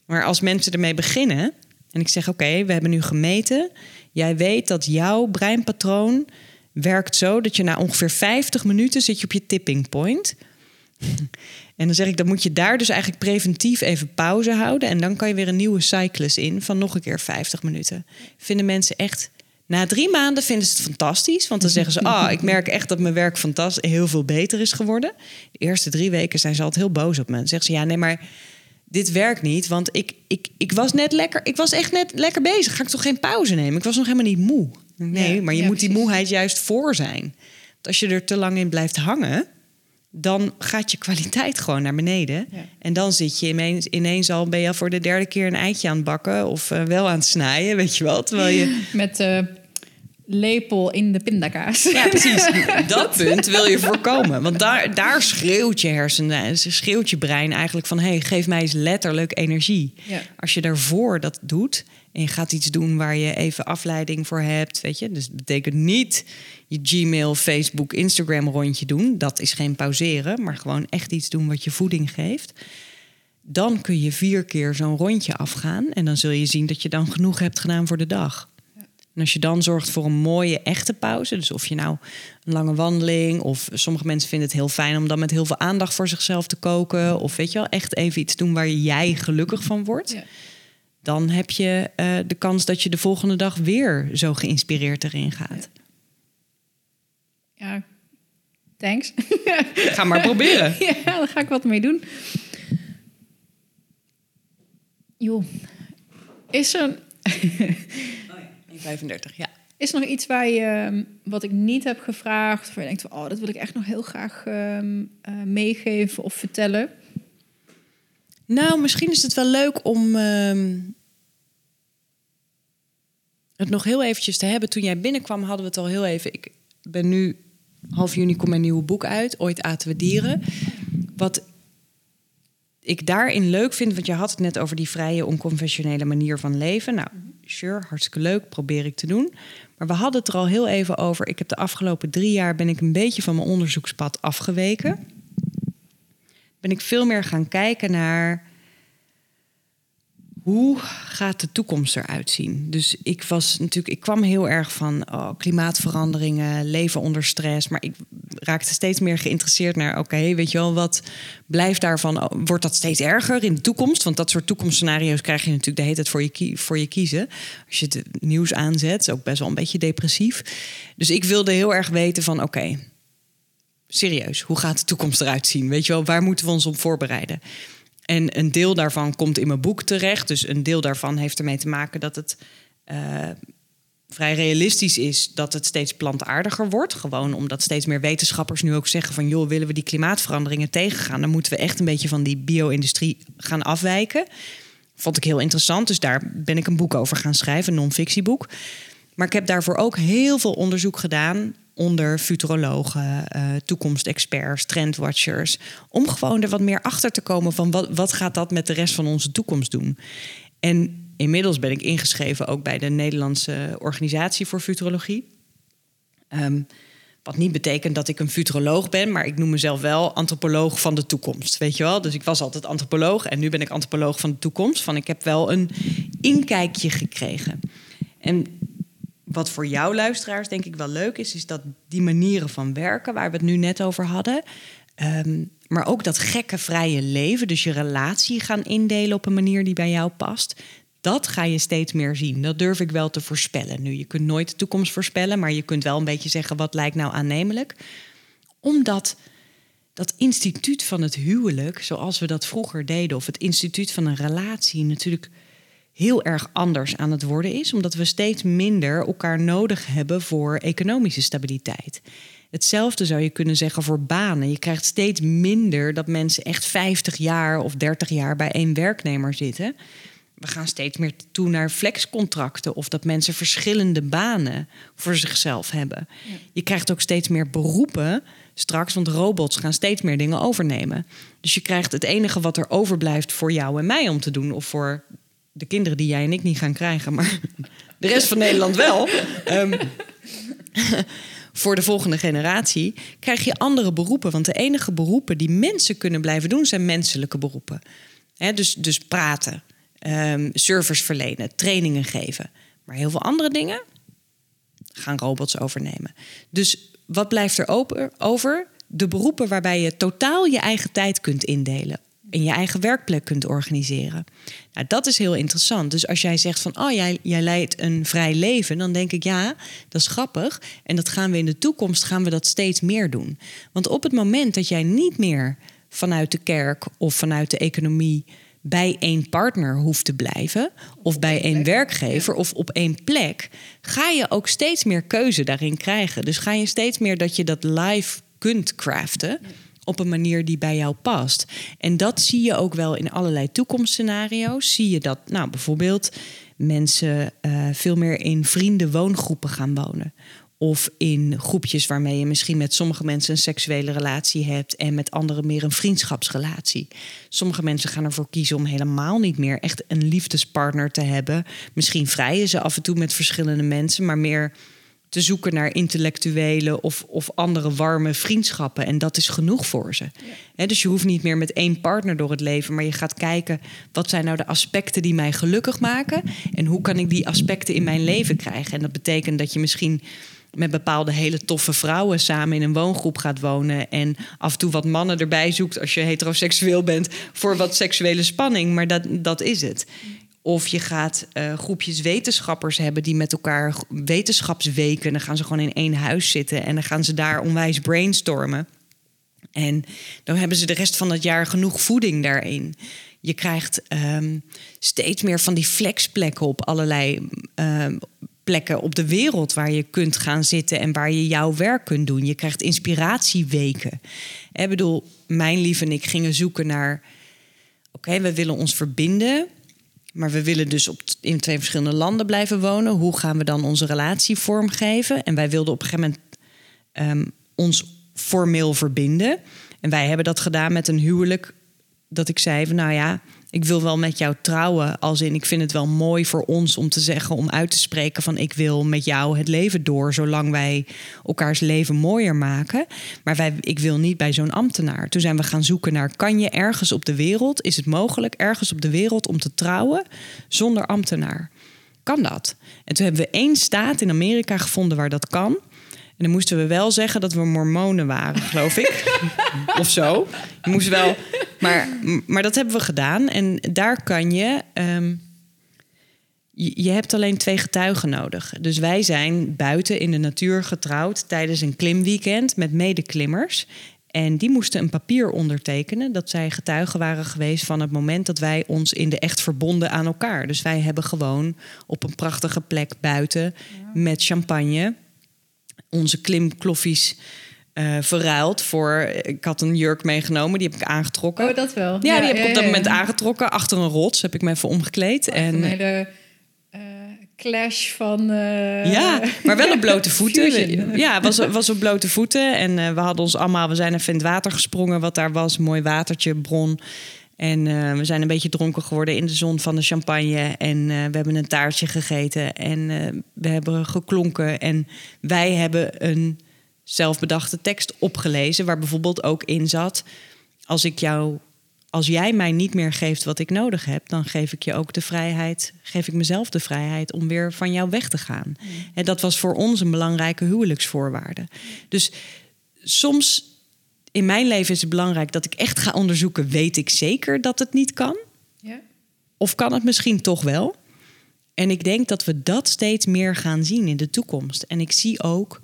Maar als mensen ermee beginnen en ik zeg: Oké, we hebben nu gemeten. Jij weet dat jouw breinpatroon werkt zo dat je na ongeveer 50 minuten zit je op je tipping point. En dan zeg ik, dan moet je daar dus eigenlijk preventief even pauze houden. En dan kan je weer een nieuwe cyclus in van nog een keer 50 minuten. Vinden mensen echt. Na drie maanden vinden ze het fantastisch. Want dan zeggen ze: Ah, ik merk echt dat mijn werk fantastisch heel veel beter is geworden. De eerste drie weken zijn ze altijd heel boos op me. Dan zeggen ze: Ja, nee, maar dit werkt niet. Want ik, ik, ik was net lekker. Ik was echt net lekker bezig. Ga ik toch geen pauze nemen? Ik was nog helemaal niet moe. Nee, Ja, maar je ja, moet die moeheid juist voor zijn. Want als je er te lang in blijft hangen, dan gaat je kwaliteit gewoon naar beneden. Ja. En dan zit je ineens, ineens al, ben je al voor de derde keer een eitje aan het bakken of eh, wel aan het snijden, weet je wel. Terwijl je, Met eh, lepel in de pindakaas. ja, precies. Dat punt wil je voorkomen. Want daar, daar schreeuwt je hersenen, schreeuwt je brein eigenlijk van: hey, geef mij eens letterlijk energie. Ja. Als je daarvoor dat doet en je gaat iets doen waar je even afleiding voor hebt, weet je. Dus dat betekent niet je Gmail, Facebook, Instagram rondje doen. Dat is geen pauzeren, maar gewoon echt iets doen wat je voeding geeft. Dan kun je vier keer zo'n rondje afgaan en dan zul je zien dat je dan genoeg hebt gedaan voor de dag. En als je dan zorgt voor een mooie echte pauze, dus of je nou een lange wandeling of sommige mensen vinden het heel fijn om dan met heel veel aandacht voor zichzelf te koken of weet je wel, echt even iets doen waar jij gelukkig van wordt. Dan heb je eh, de kans dat je de volgende dag weer zo geïnspireerd erin gaat. Ja, thanks. Ga maar proberen. ja, daar ga ik wat mee doen. Joh, is er, 35, ja. is er nog iets waar je, ehm, wat ik niet heb gevraagd... of waar je denkt, van, oh, dat wil ik echt nog heel graag ehm, eh, meegeven of vertellen? Nou, misschien is het wel leuk om ehm, het nog heel eventjes te hebben. Toen jij binnenkwam hadden we het al heel even. Ik ben nu, half juni komt mijn nieuwe boek uit. Ooit aten we dieren. Wat ik daarin leuk vind, want je had het net over die vrije, onconventionele manier van leven. Nou, sure, hartstikke leuk, probeer ik te doen. Maar we hadden het er al heel even over. Ik heb de afgelopen drie jaar ben ik een beetje van mijn onderzoekspad afgeweken. Ben ik veel meer gaan kijken naar hoe gaat de toekomst eruit zien? Dus ik was natuurlijk, ik kwam heel erg van oh, klimaatveranderingen, leven onder stress. Maar ik raakte steeds meer geïnteresseerd naar, oké, weet je wel, wat blijft daarvan? Oh, wordt dat steeds erger in de toekomst? Want dat soort toekomstscenario's krijg je natuurlijk de hele tijd voor je, voor je kiezen. Als je het nieuws aanzet, is ook best wel een beetje depressief. Dus ik wilde heel erg weten van, oké, serieus, hoe gaat de toekomst eruit zien? Weet je wel, waar moeten we ons op voorbereiden? En een deel daarvan komt in mijn boek terecht. Dus een deel daarvan heeft ermee te maken dat het eh, vrij realistisch is dat het steeds plantaardiger wordt. Gewoon omdat steeds meer wetenschappers nu ook zeggen van joh, willen we die klimaatveranderingen tegengaan, dan moeten we echt een beetje van die bio-industrie gaan afwijken. Vond ik heel interessant, dus daar ben ik een boek over gaan schrijven, een non-fictieboek. Maar ik heb daarvoor ook heel veel onderzoek gedaan onder futurologen, eh, toekomstexperts, trendwatchers. Om gewoon er wat meer achter te komen van wat, wat gaat dat met de rest van onze toekomst doen. En inmiddels ben ik ingeschreven ook bij de Nederlandse Organisatie voor Futurologie. Ehm, wat niet betekent dat ik een futuroloog ben, maar ik noem mezelf wel antropoloog van de toekomst. Weet je wel? Dus ik was altijd antropoloog en nu ben ik antropoloog van de toekomst. Van ik heb wel een inkijkje gekregen. En wat voor jouw luisteraars denk ik wel leuk is, is dat die manieren van werken, waar we het nu net over hadden, ehm, maar ook dat gekke vrije leven, dus je relatie gaan indelen op een manier die bij jou past, dat ga je steeds meer zien. Dat durf ik wel te voorspellen. Nu, je kunt nooit de toekomst voorspellen, maar je kunt wel een beetje zeggen wat lijkt nou aannemelijk. Omdat dat instituut van het huwelijk, zoals we dat vroeger deden, of het instituut van een relatie, natuurlijk heel erg anders aan het worden is, omdat we steeds minder elkaar nodig hebben voor economische stabiliteit. Hetzelfde zou je kunnen zeggen voor banen. Je krijgt steeds minder dat mensen echt 50 jaar of 30 jaar bij één werknemer zitten. We gaan steeds meer toe naar flexcontracten of dat mensen verschillende banen voor zichzelf hebben. Je krijgt ook steeds meer beroepen straks, want robots gaan steeds meer dingen overnemen. Dus je krijgt het enige wat er overblijft voor jou en mij om te doen, of voor de kinderen die jij en ik niet gaan krijgen, maar de rest van Nederland wel. Ehm, voor de volgende generatie krijg je andere beroepen. Want de enige beroepen die mensen kunnen blijven doen zijn menselijke beroepen. Dus, dus praten, ehm, service verlenen, trainingen geven. Maar heel veel andere dingen, gaan robots overnemen. Dus wat blijft er over? De beroepen waarbij je totaal je eigen tijd kunt indelen en je eigen werkplek kunt organiseren. Nou, dat is heel interessant. Dus als jij zegt van, oh, jij, jij leidt een vrij leven, dan denk ik ja, dat is grappig. En dat gaan we in de toekomst gaan we dat steeds meer doen. Want op het moment dat jij niet meer vanuit de kerk of vanuit de economie bij één partner hoeft te blijven, of bij één werkgever of op één plek, ga je ook steeds meer keuze daarin krijgen. Dus ga je steeds meer dat je dat live kunt craften op een manier die bij jou past. En dat zie je ook wel in allerlei toekomstscenario's. Zie je dat, nou bijvoorbeeld, mensen uh, veel meer in vriendenwoongroepen gaan wonen. Of in groepjes waarmee je misschien met sommige mensen een seksuele relatie hebt en met anderen meer een vriendschapsrelatie. Sommige mensen gaan ervoor kiezen om helemaal niet meer echt een liefdespartner te hebben. Misschien vrijen ze af en toe met verschillende mensen, maar meer te zoeken naar intellectuele of, of andere warme vriendschappen. En dat is genoeg voor ze. dus je hoeft niet meer met één partner door het leven, maar je gaat kijken wat zijn nou de aspecten die mij gelukkig maken en hoe kan ik die aspecten in mijn leven krijgen. En dat betekent dat je misschien met bepaalde hele toffe vrouwen samen in een woongroep gaat wonen. En af en toe wat mannen erbij zoekt als je heteroseksueel bent voor wat seksuele spanning. Maar dat, dat is het. Of je gaat uh, groepjes wetenschappers hebben die met elkaar wetenschapsweken. Dan gaan ze gewoon in één huis zitten en dan gaan ze daar onwijs brainstormen. En dan hebben ze de rest van het jaar genoeg voeding daarin. Je krijgt um, steeds meer van die flexplekken op allerlei um, plekken op de wereld waar je kunt gaan zitten en waar je jouw werk kunt doen. Je krijgt inspiratieweken. Ik bedoel, mijn lief en ik gingen zoeken naar. Oké, we willen ons verbinden. Maar we willen dus op, in twee verschillende landen blijven wonen. Hoe gaan we dan onze relatie vormgeven? En wij wilden op een gegeven moment um, ons formeel verbinden. En wij hebben dat gedaan met een huwelijk. Dat ik zei van nou ja, ik wil wel met jou trouwen. Als in, ik vind het wel mooi voor ons om te zeggen, om uit te spreken van ik wil met jou het leven door, zolang wij elkaars leven mooier maken. Maar wij, ik wil niet bij zo'n ambtenaar. Toen zijn we gaan zoeken naar, kan je ergens op de wereld, is het mogelijk ergens op de wereld om te trouwen zonder ambtenaar? Kan dat? En toen hebben we één staat in Amerika gevonden waar dat kan. En dan moesten we wel zeggen dat we mormonen waren, geloof ik. of zo. Je moest wel. Maar, maar dat hebben we gedaan. En daar kan je. Um, je, je hebt alleen twee getuigen nodig. Dus wij zijn buiten in de natuur getrouwd tijdens een klimweekend met medeklimmers. En die moesten een papier ondertekenen dat zij getuigen waren geweest van het moment dat wij ons in de echt verbonden aan elkaar. Dus wij hebben gewoon op een prachtige plek buiten met champagne onze klimkloffies uh, verruild voor. Ik had een jurk meegenomen, die heb ik aangetrokken. Oh, dat wel. Ja, die heb ik op dat moment aangetrokken. Achter een rots heb ik me even omgekleed. en een hele uh, clash van. Uh, ja, maar wel op blote voeten. ja, was, was op blote voeten. En we hadden ons allemaal. We zijn even in het water gesprongen, wat daar was. Een mooi watertje, bron. En uh, we zijn een beetje dronken geworden in de zon van de champagne. En uh, we hebben een taartje gegeten. En uh, we hebben geklonken. En wij hebben een zelfbedachte tekst opgelezen. Waar bijvoorbeeld ook in zat. Als ik jou. Als jij mij niet meer geeft wat ik nodig heb, dan geef ik je ook de vrijheid, geef ik mezelf de vrijheid om weer van jou weg te gaan. Mm. En dat was voor ons een belangrijke huwelijksvoorwaarde. Dus soms in mijn leven is het belangrijk dat ik echt ga onderzoeken: weet ik zeker dat het niet kan? Ja. Of kan het misschien toch wel? En ik denk dat we dat steeds meer gaan zien in de toekomst. En ik zie ook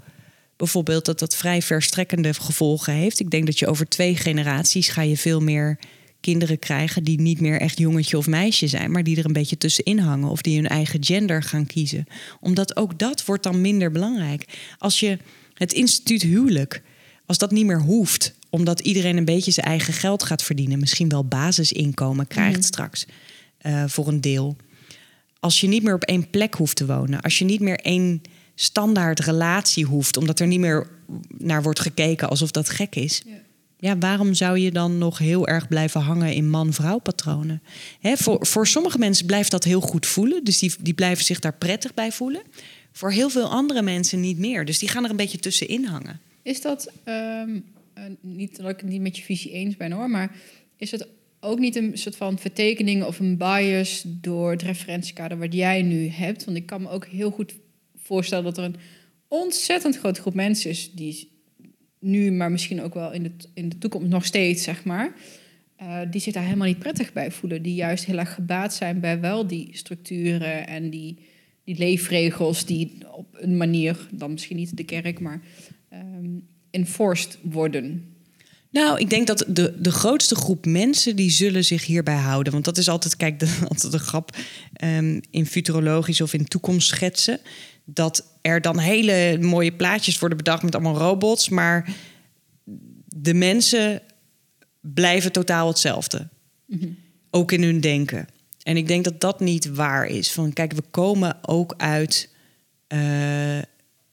bijvoorbeeld dat dat vrij verstrekkende gevolgen heeft. Ik denk dat je over twee generaties ga je veel meer kinderen krijgen die niet meer echt jongetje of meisje zijn, maar die er een beetje tussenin hangen of die hun eigen gender gaan kiezen. Omdat ook dat wordt dan minder belangrijk. Als je het instituut huwelijk, als dat niet meer hoeft, omdat iedereen een beetje zijn eigen geld gaat verdienen. Misschien wel basisinkomen krijgt mhm. straks uh, voor een deel. Als je niet meer op één plek hoeft te wonen. Als je niet meer één standaard relatie hoeft. Omdat er niet meer naar wordt gekeken alsof dat gek is. Ja. ja waarom zou je dan nog heel erg blijven hangen in man-vrouw patronen? Hè, voor, voor sommige mensen blijft dat heel goed voelen. Dus die, die blijven zich daar prettig bij voelen. Voor heel veel andere mensen niet meer. Dus die gaan er een beetje tussenin hangen. Is dat um, uh, niet dat ik het niet met je visie eens ben hoor, maar is het ook niet een soort van vertekening of een bias door het referentiekader wat jij nu hebt? Want ik kan me ook heel goed voorstellen dat er een ontzettend grote groep mensen is die nu, maar misschien ook wel in de, in de toekomst nog steeds, zeg maar, uh, die zich daar helemaal niet prettig bij voelen. Die juist heel erg gebaat zijn bij wel die structuren en die, die leefregels die op een manier, dan misschien niet de kerk, maar um, enforced worden. Nou, ik denk dat de, de grootste groep mensen die zullen zich hierbij houden. Want dat is altijd, kijk, de, altijd een grap um, in futurologisch of in toekomstschetsen. Dat er dan hele mooie plaatjes worden bedacht met allemaal robots. Maar de mensen blijven totaal hetzelfde. Mhm. Ook in hun denken. En ik denk dat dat niet waar is. Van kijk, we komen ook uit uh,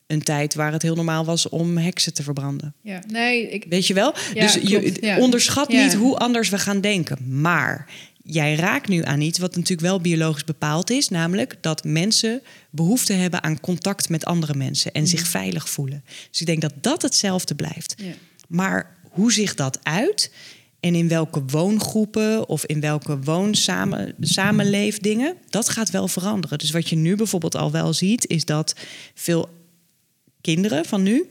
een tijd waar het heel normaal was om heksen te verbranden. Ja, nee, ik... Weet je wel? dus je onderschat niet hoe anders we gaan denken. Maar jij raakt nu aan iets wat natuurlijk wel biologisch bepaald is, namelijk dat mensen behoefte hebben aan contact met andere mensen en zich mhm. veilig voelen. Dus ik denk dat dat hetzelfde blijft. Maar hoe zich dat uit en in welke woongroepen of in welke woonsamenleefdingen, dat gaat wel veranderen. Dus wat je nu bijvoorbeeld al wel ziet, is dat veel kinderen van nu,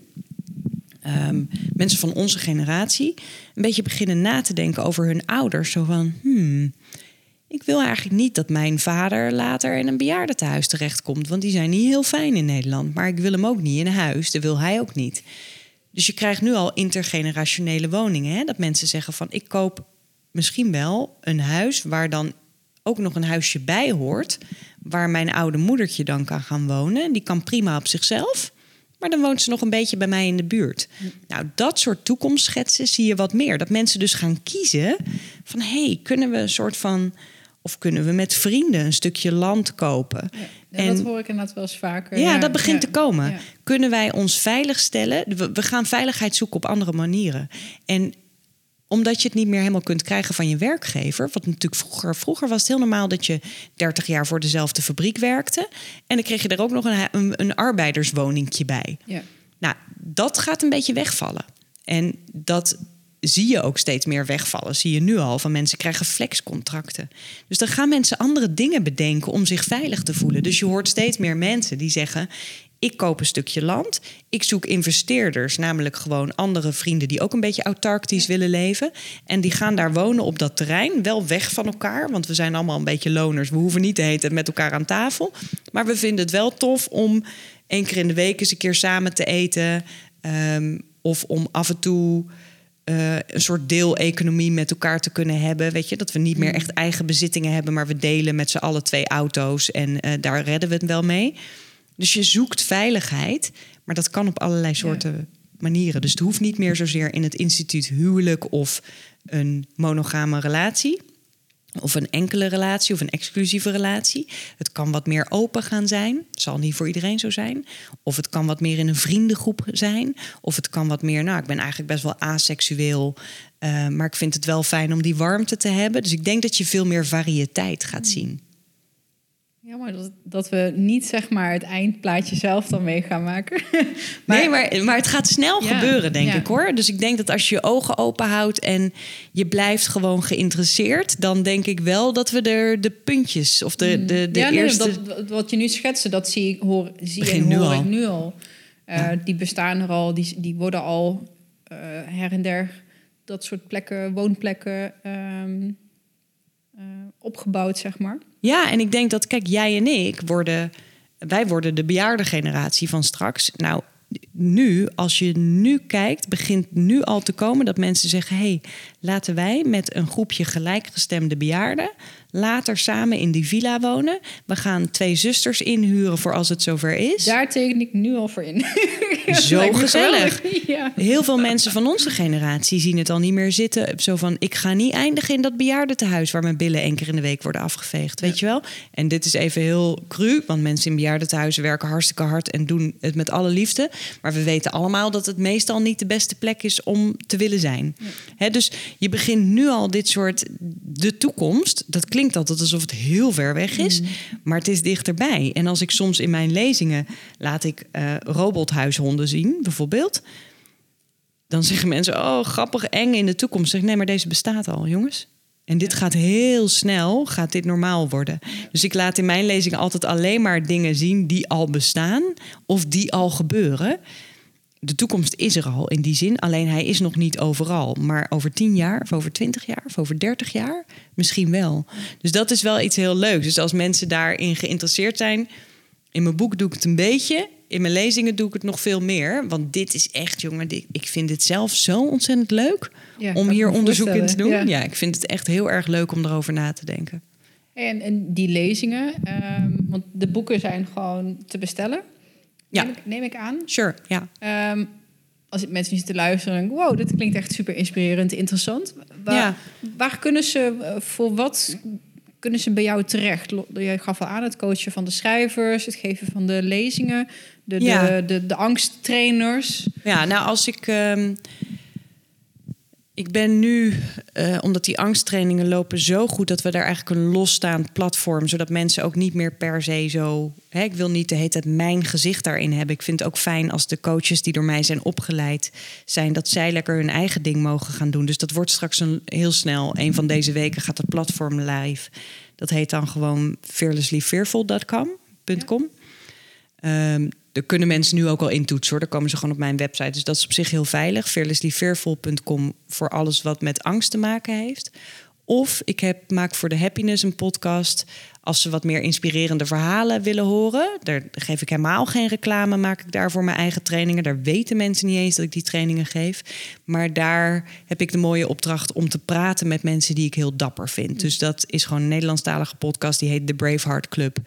ehm, mensen van onze generatie, een beetje beginnen na te denken over hun ouders. Zo van, hmm, ik wil eigenlijk niet dat mijn vader later in een bejaardentehuis terechtkomt, want die zijn niet heel fijn in Nederland. Maar ik wil hem ook niet in een huis, dat wil hij ook niet. Dus je krijgt nu al intergenerationele woningen. Hè? Dat mensen zeggen van ik koop misschien wel een huis waar dan ook nog een huisje bij hoort. Waar mijn oude moedertje dan kan gaan wonen. Die kan prima op zichzelf. Maar dan woont ze nog een beetje bij mij in de buurt. Nou, dat soort toekomstschetsen zie je wat meer. Dat mensen dus gaan kiezen van hé, hey, kunnen we een soort van. Of kunnen we met vrienden een stukje land kopen? Ja, en, dat hoor ik inderdaad wel eens vaker. Ja, dat begint te komen. Kunnen wij ons veilig stellen? We, gaan veiligheid zoeken op andere manieren. En omdat je het niet meer helemaal kunt krijgen van je werkgever. Wat natuurlijk vroeger, vroeger was het heel normaal dat je 30 jaar voor dezelfde fabriek werkte. En dan kreeg je er ook nog een, een, een arbeiderswoningje bij. Ja. Nou, dat gaat een beetje wegvallen. En dat zie je ook steeds meer wegvallen. Zie je nu al van mensen krijgen flexcontracten. Dus dan gaan mensen andere dingen bedenken om zich veilig te voelen. Dus je hoort steeds meer mensen die zeggen: ik koop een stukje land. Ik zoek investeerders, namelijk gewoon andere vrienden die ook een beetje autarctisch willen leven. En die gaan daar wonen op dat terrein, wel weg van elkaar, want we zijn allemaal een beetje loners. We hoeven niet te heten met elkaar aan tafel. Maar we vinden het wel tof om één keer in de week eens een keer samen te eten. Um, of om af en toe uh, een soort deeleconomie met elkaar te kunnen hebben. Weet je, dat we niet meer mm. echt eigen bezittingen hebben, maar we delen met z'n allen twee auto's en uh, daar redden we het wel mee. Dus je zoekt veiligheid, maar dat kan op allerlei soorten manieren. Dus het hoeft niet meer zozeer in het instituut huwelijk of een monogame relatie. Of een enkele relatie of een exclusieve relatie. Het kan wat meer open gaan zijn. Zal niet voor iedereen zo zijn. Of het kan wat meer in een vriendengroep zijn. Of het kan wat meer, nou, ik ben eigenlijk best wel aseksueel. Uh, maar ik vind het wel fijn om die warmte te hebben. Dus ik denk dat je veel meer variëteit gaat hmm. zien. Jammer dat, dat we niet zeg maar het eindplaatje zelf dan mee gaan maken. maar, nee, maar, maar het gaat snel gebeuren, denk ik hoor. Dus ik denk dat als je je ogen open houdt en je blijft gewoon geïnteresseerd, dan denk ik wel dat we er de puntjes of de, de, de ja, eerste. Dat, wat je nu schetste, dat zie ik, hoor, zie en hoor nu ik nu al. Uh, Die bestaan er al, die, die worden al uh, her en der dat soort plekken, woonplekken. Um, uh, opgebouwd, zeg maar. Ja, en ik denk dat, kijk, jij en ik worden, wij worden de bejaarde generatie van straks. Nou, nu, als je nu kijkt, begint nu al te komen dat mensen zeggen: hé, hey, laten wij met een groepje gelijkgestemde bejaarden later samen in die villa wonen. We gaan twee zusters inhuren voor als het zover is. Daar teken ik nu al voor in. Zo gezellig. Ja. Heel veel mensen van onze generatie zien het al niet meer zitten. Zo van, ik ga niet eindigen in dat bejaardentehuis... waar mijn billen één keer in de week worden afgeveegd, weet je wel? En dit is even heel cru, want mensen in bejaardentehuizen... werken hartstikke hard en doen het met alle liefde. Maar we weten allemaal dat het meestal niet de beste plek is om te willen zijn. dus je begint nu al dit soort... de toekomst, dat klinkt klinkt altijd alsof het heel ver weg is, mm. maar het is dichterbij. En als ik soms in mijn lezingen laat ik uh, robothuishonden zien, bijvoorbeeld, dan zeggen mensen: Oh, grappig, eng in de toekomst. Zeg nee, maar deze bestaat al, jongens. En dit gaat heel snel, gaat dit normaal worden. Dus ik laat in mijn lezingen altijd alleen maar dingen zien die al bestaan of die al gebeuren. De toekomst is er al in die zin, alleen hij is nog niet overal. Maar over tien jaar, of over twintig jaar, of over dertig jaar, misschien wel. Dus dat is wel iets heel leuks. Dus als mensen daarin geïnteresseerd zijn, in mijn boek doe ik het een beetje. In mijn lezingen doe ik het nog veel meer. Want dit is echt, jongen, ik vind dit zelf zo ontzettend leuk om hier onderzoek in te doen. Ja. ik vind het echt heel erg leuk om erover na te denken. En, en die lezingen, ehm, want de boeken zijn gewoon te bestellen. Ja. Neem, ik, neem ik aan. Sure, ja. Um, als mensen zitten luisteren, wow, dit klinkt echt super inspirerend, interessant. Waar, ja. waar kunnen ze, eh, voor wat kunnen ze bij jou terecht? Je gaf al aan het coachen van de schrijvers, het geven van de lezingen, de, de, de, de, angsttrainers. Ja, nou als ik. Ehm, ik ben nu, uh, omdat die angsttrainingen lopen zo goed, dat we daar eigenlijk een losstaand platform, zodat mensen ook niet meer per se zo. Hè, ik wil niet de hele tijd mijn gezicht daarin hebben. Ik vind het ook fijn als de coaches die door mij zijn opgeleid zijn, dat zij lekker hun eigen ding mogen gaan doen. Dus dat wordt straks een, heel snel. Een van deze weken gaat het platform live. Dat heet dan gewoon fearlesslyfearful.com. Ja. Um, daar kunnen mensen nu ook al intoetsen hoor. Daar komen ze gewoon op mijn website. Dus dat is op zich heel veilig. fearlesslyfearful.com voor alles wat met angst te maken heeft. Of ik heb, maak voor de Happiness een podcast als ze wat meer inspirerende verhalen willen horen, daar geef ik helemaal geen reclame, maak ik daar voor mijn eigen trainingen. Daar weten mensen niet eens dat ik die trainingen geef. Maar daar heb ik de mooie opdracht om te praten met mensen die ik heel dapper vind. Dus dat is gewoon een Nederlandstalige podcast, die heet The Braveheart Club.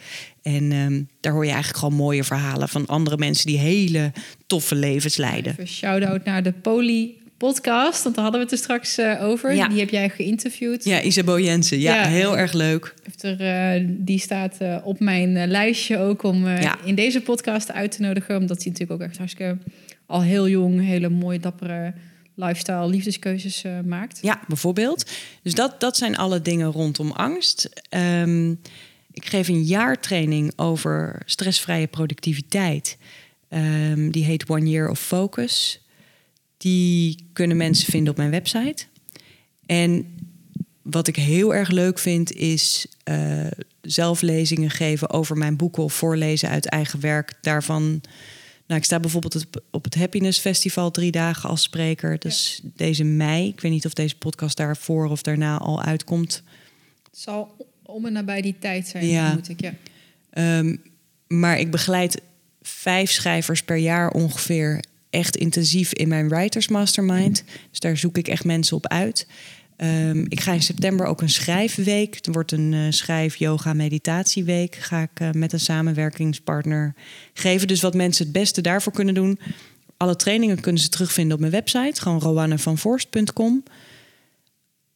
En ehm, daar hoor je eigenlijk gewoon mooie verhalen van andere mensen die hele toffe levens leiden. Shout-out naar de Poly podcast, want daar hadden we het er straks uh, over. Ja. Die heb jij geïnterviewd. Ja, Isabel Jensen. Ja, heel erg leuk. Er, uh, die staat uh, op mijn lijstje ook om in deze podcast uit te nodigen. Omdat hij natuurlijk ook echt hartstikke al heel jong hele mooie, dappere lifestyle, liefdeskeuzes maakt. Ja, bijvoorbeeld. Dus dat, dat zijn alle dingen rondom angst. Um, ik geef een jaartraining over stressvrije productiviteit. Um, die heet One Year of Focus. Die kunnen mensen vinden op mijn website. En wat ik heel erg leuk vind, is uh, zelflezingen geven over mijn boeken of voorlezen uit eigen werk. Daarvan. Nou, ik sta bijvoorbeeld op het Happiness Festival drie dagen als spreker. Dus deze mei. Ik weet niet of deze podcast daarvoor of daarna al uitkomt. Het zal om en nabij die tijd zijn, ja. moet ik. Ja. Ehm, maar ik begeleid vijf schrijvers per jaar ongeveer echt intensief in mijn Writers Mastermind. Dus daar zoek ik echt mensen op uit. Ehm, ik ga in september ook een schrijfweek. Er wordt een uh, schrijf, yoga, meditatieweek. Ga ik uh, met een samenwerkingspartner geven. Dus wat mensen het beste daarvoor kunnen doen. Alle trainingen kunnen ze terugvinden op mijn website. Gewoon rowannevanvorst.com.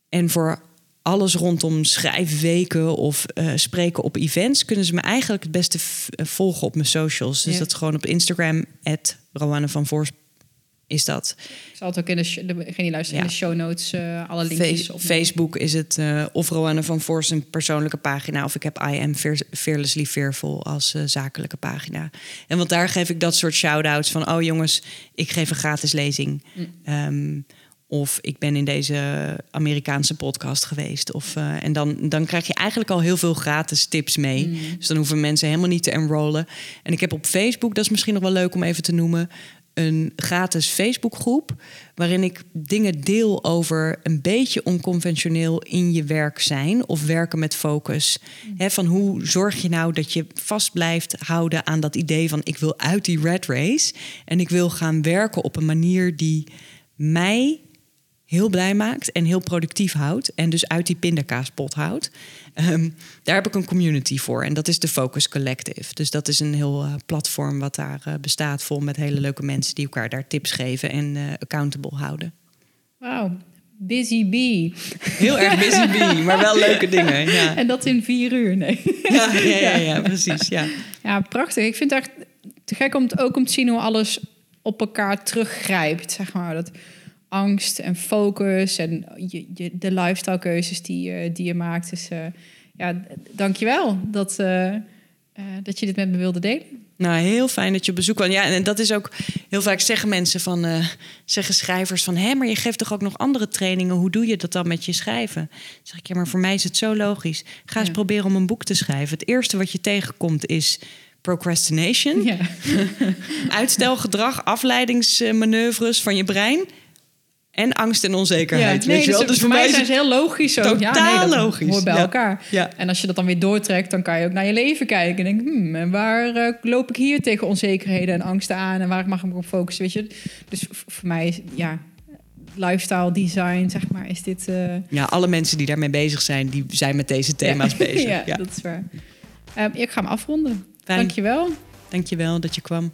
En voor alles rondom schrijfweken of uh, spreken op events... kunnen ze me eigenlijk het beste volgen op mijn socials. Dus dat is gewoon op Instagram, Rowanne van Voorst is dat. Ik zal het ook in de, degene die luisteren, in de show notes uh, alle linkjes op. Facebook is het uh, of Rowanne van Voorst een persoonlijke pagina... of ik heb I am Fearlessly Fearful als uh, zakelijke pagina. En want daar geef ik dat soort shout-outs van... oh jongens, ik geef een gratis lezing. Mm. Um, of ik ben in deze Amerikaanse podcast geweest. Of, uh, en dan, dan krijg je eigenlijk al heel veel gratis tips mee. Mm. Dus dan hoeven mensen helemaal niet te enrollen. En ik heb op Facebook, dat is misschien nog wel leuk om even te noemen, een gratis Facebookgroep. Waarin ik dingen deel over een beetje onconventioneel in je werk zijn. Of werken met focus. Mm. van hoe zorg je nou dat je vast blijft houden aan dat idee van ik wil uit die red race. En ik wil gaan werken op een manier die mij heel blij maakt en heel productief houdt. En dus uit die pindakaaspot houdt. Ehm, daar heb ik een community voor. En dat is de Focus Collective. Dus dat is een heel uh, platform wat daar uh, bestaat. Vol met hele leuke mensen die elkaar daar tips geven en uh, accountable houden. Wauw. Busy bee. Heel erg busy bee, maar wel leuke dingen. Ja. En dat in vier uur, nee. Ja, ja, ja, ja precies. Ja. ja, prachtig. Ik vind het echt te gek om, ook om te zien hoe alles op elkaar teruggrijpt. Zeg maar. Dat, angst en focus en je, je, de lifestyle keuzes die, uh, die je maakt. Dus uh, ja, dankjewel dat, uh, dat je dit met me wilde delen. Nou, heel fijn dat je op bezoek kwam. Ja, en dat is ook heel vaak zeggen mensen van, uh, zeggen schrijvers van, hé, maar je geeft toch ook nog andere trainingen? Hoe doe je dat dan met je schrijven? Dan zeg ik, ja, maar voor mij is het zo logisch. Ga eens proberen om een boek te schrijven. Het eerste wat je tegenkomt is procrastination, ja. uitstelgedrag, afleidingsmanoeuvres van je brein. En angst en onzekerheid. Ja, weet je wel? Dus, dus voor mij zijn ze heel logisch. Zo. Totaal ja, nee, logisch. Hoort bij elkaar. Ja. En als je dat dan weer doortrekt, dan kan je ook naar je leven kijken. En denk, hmm, en waar uh, loop ik hier tegen onzekerheden en angsten aan? En waar mag ik me op focussen? Weet je? Dus voor mij is ja, lifestyle design, zeg maar, is dit. Uh... Ja, alle mensen die daarmee bezig zijn, die zijn met deze thema's bezig. ja, dat is waar. Um, ik ga hem afronden. Fijn. Dankjewel. Dankjewel dat je kwam.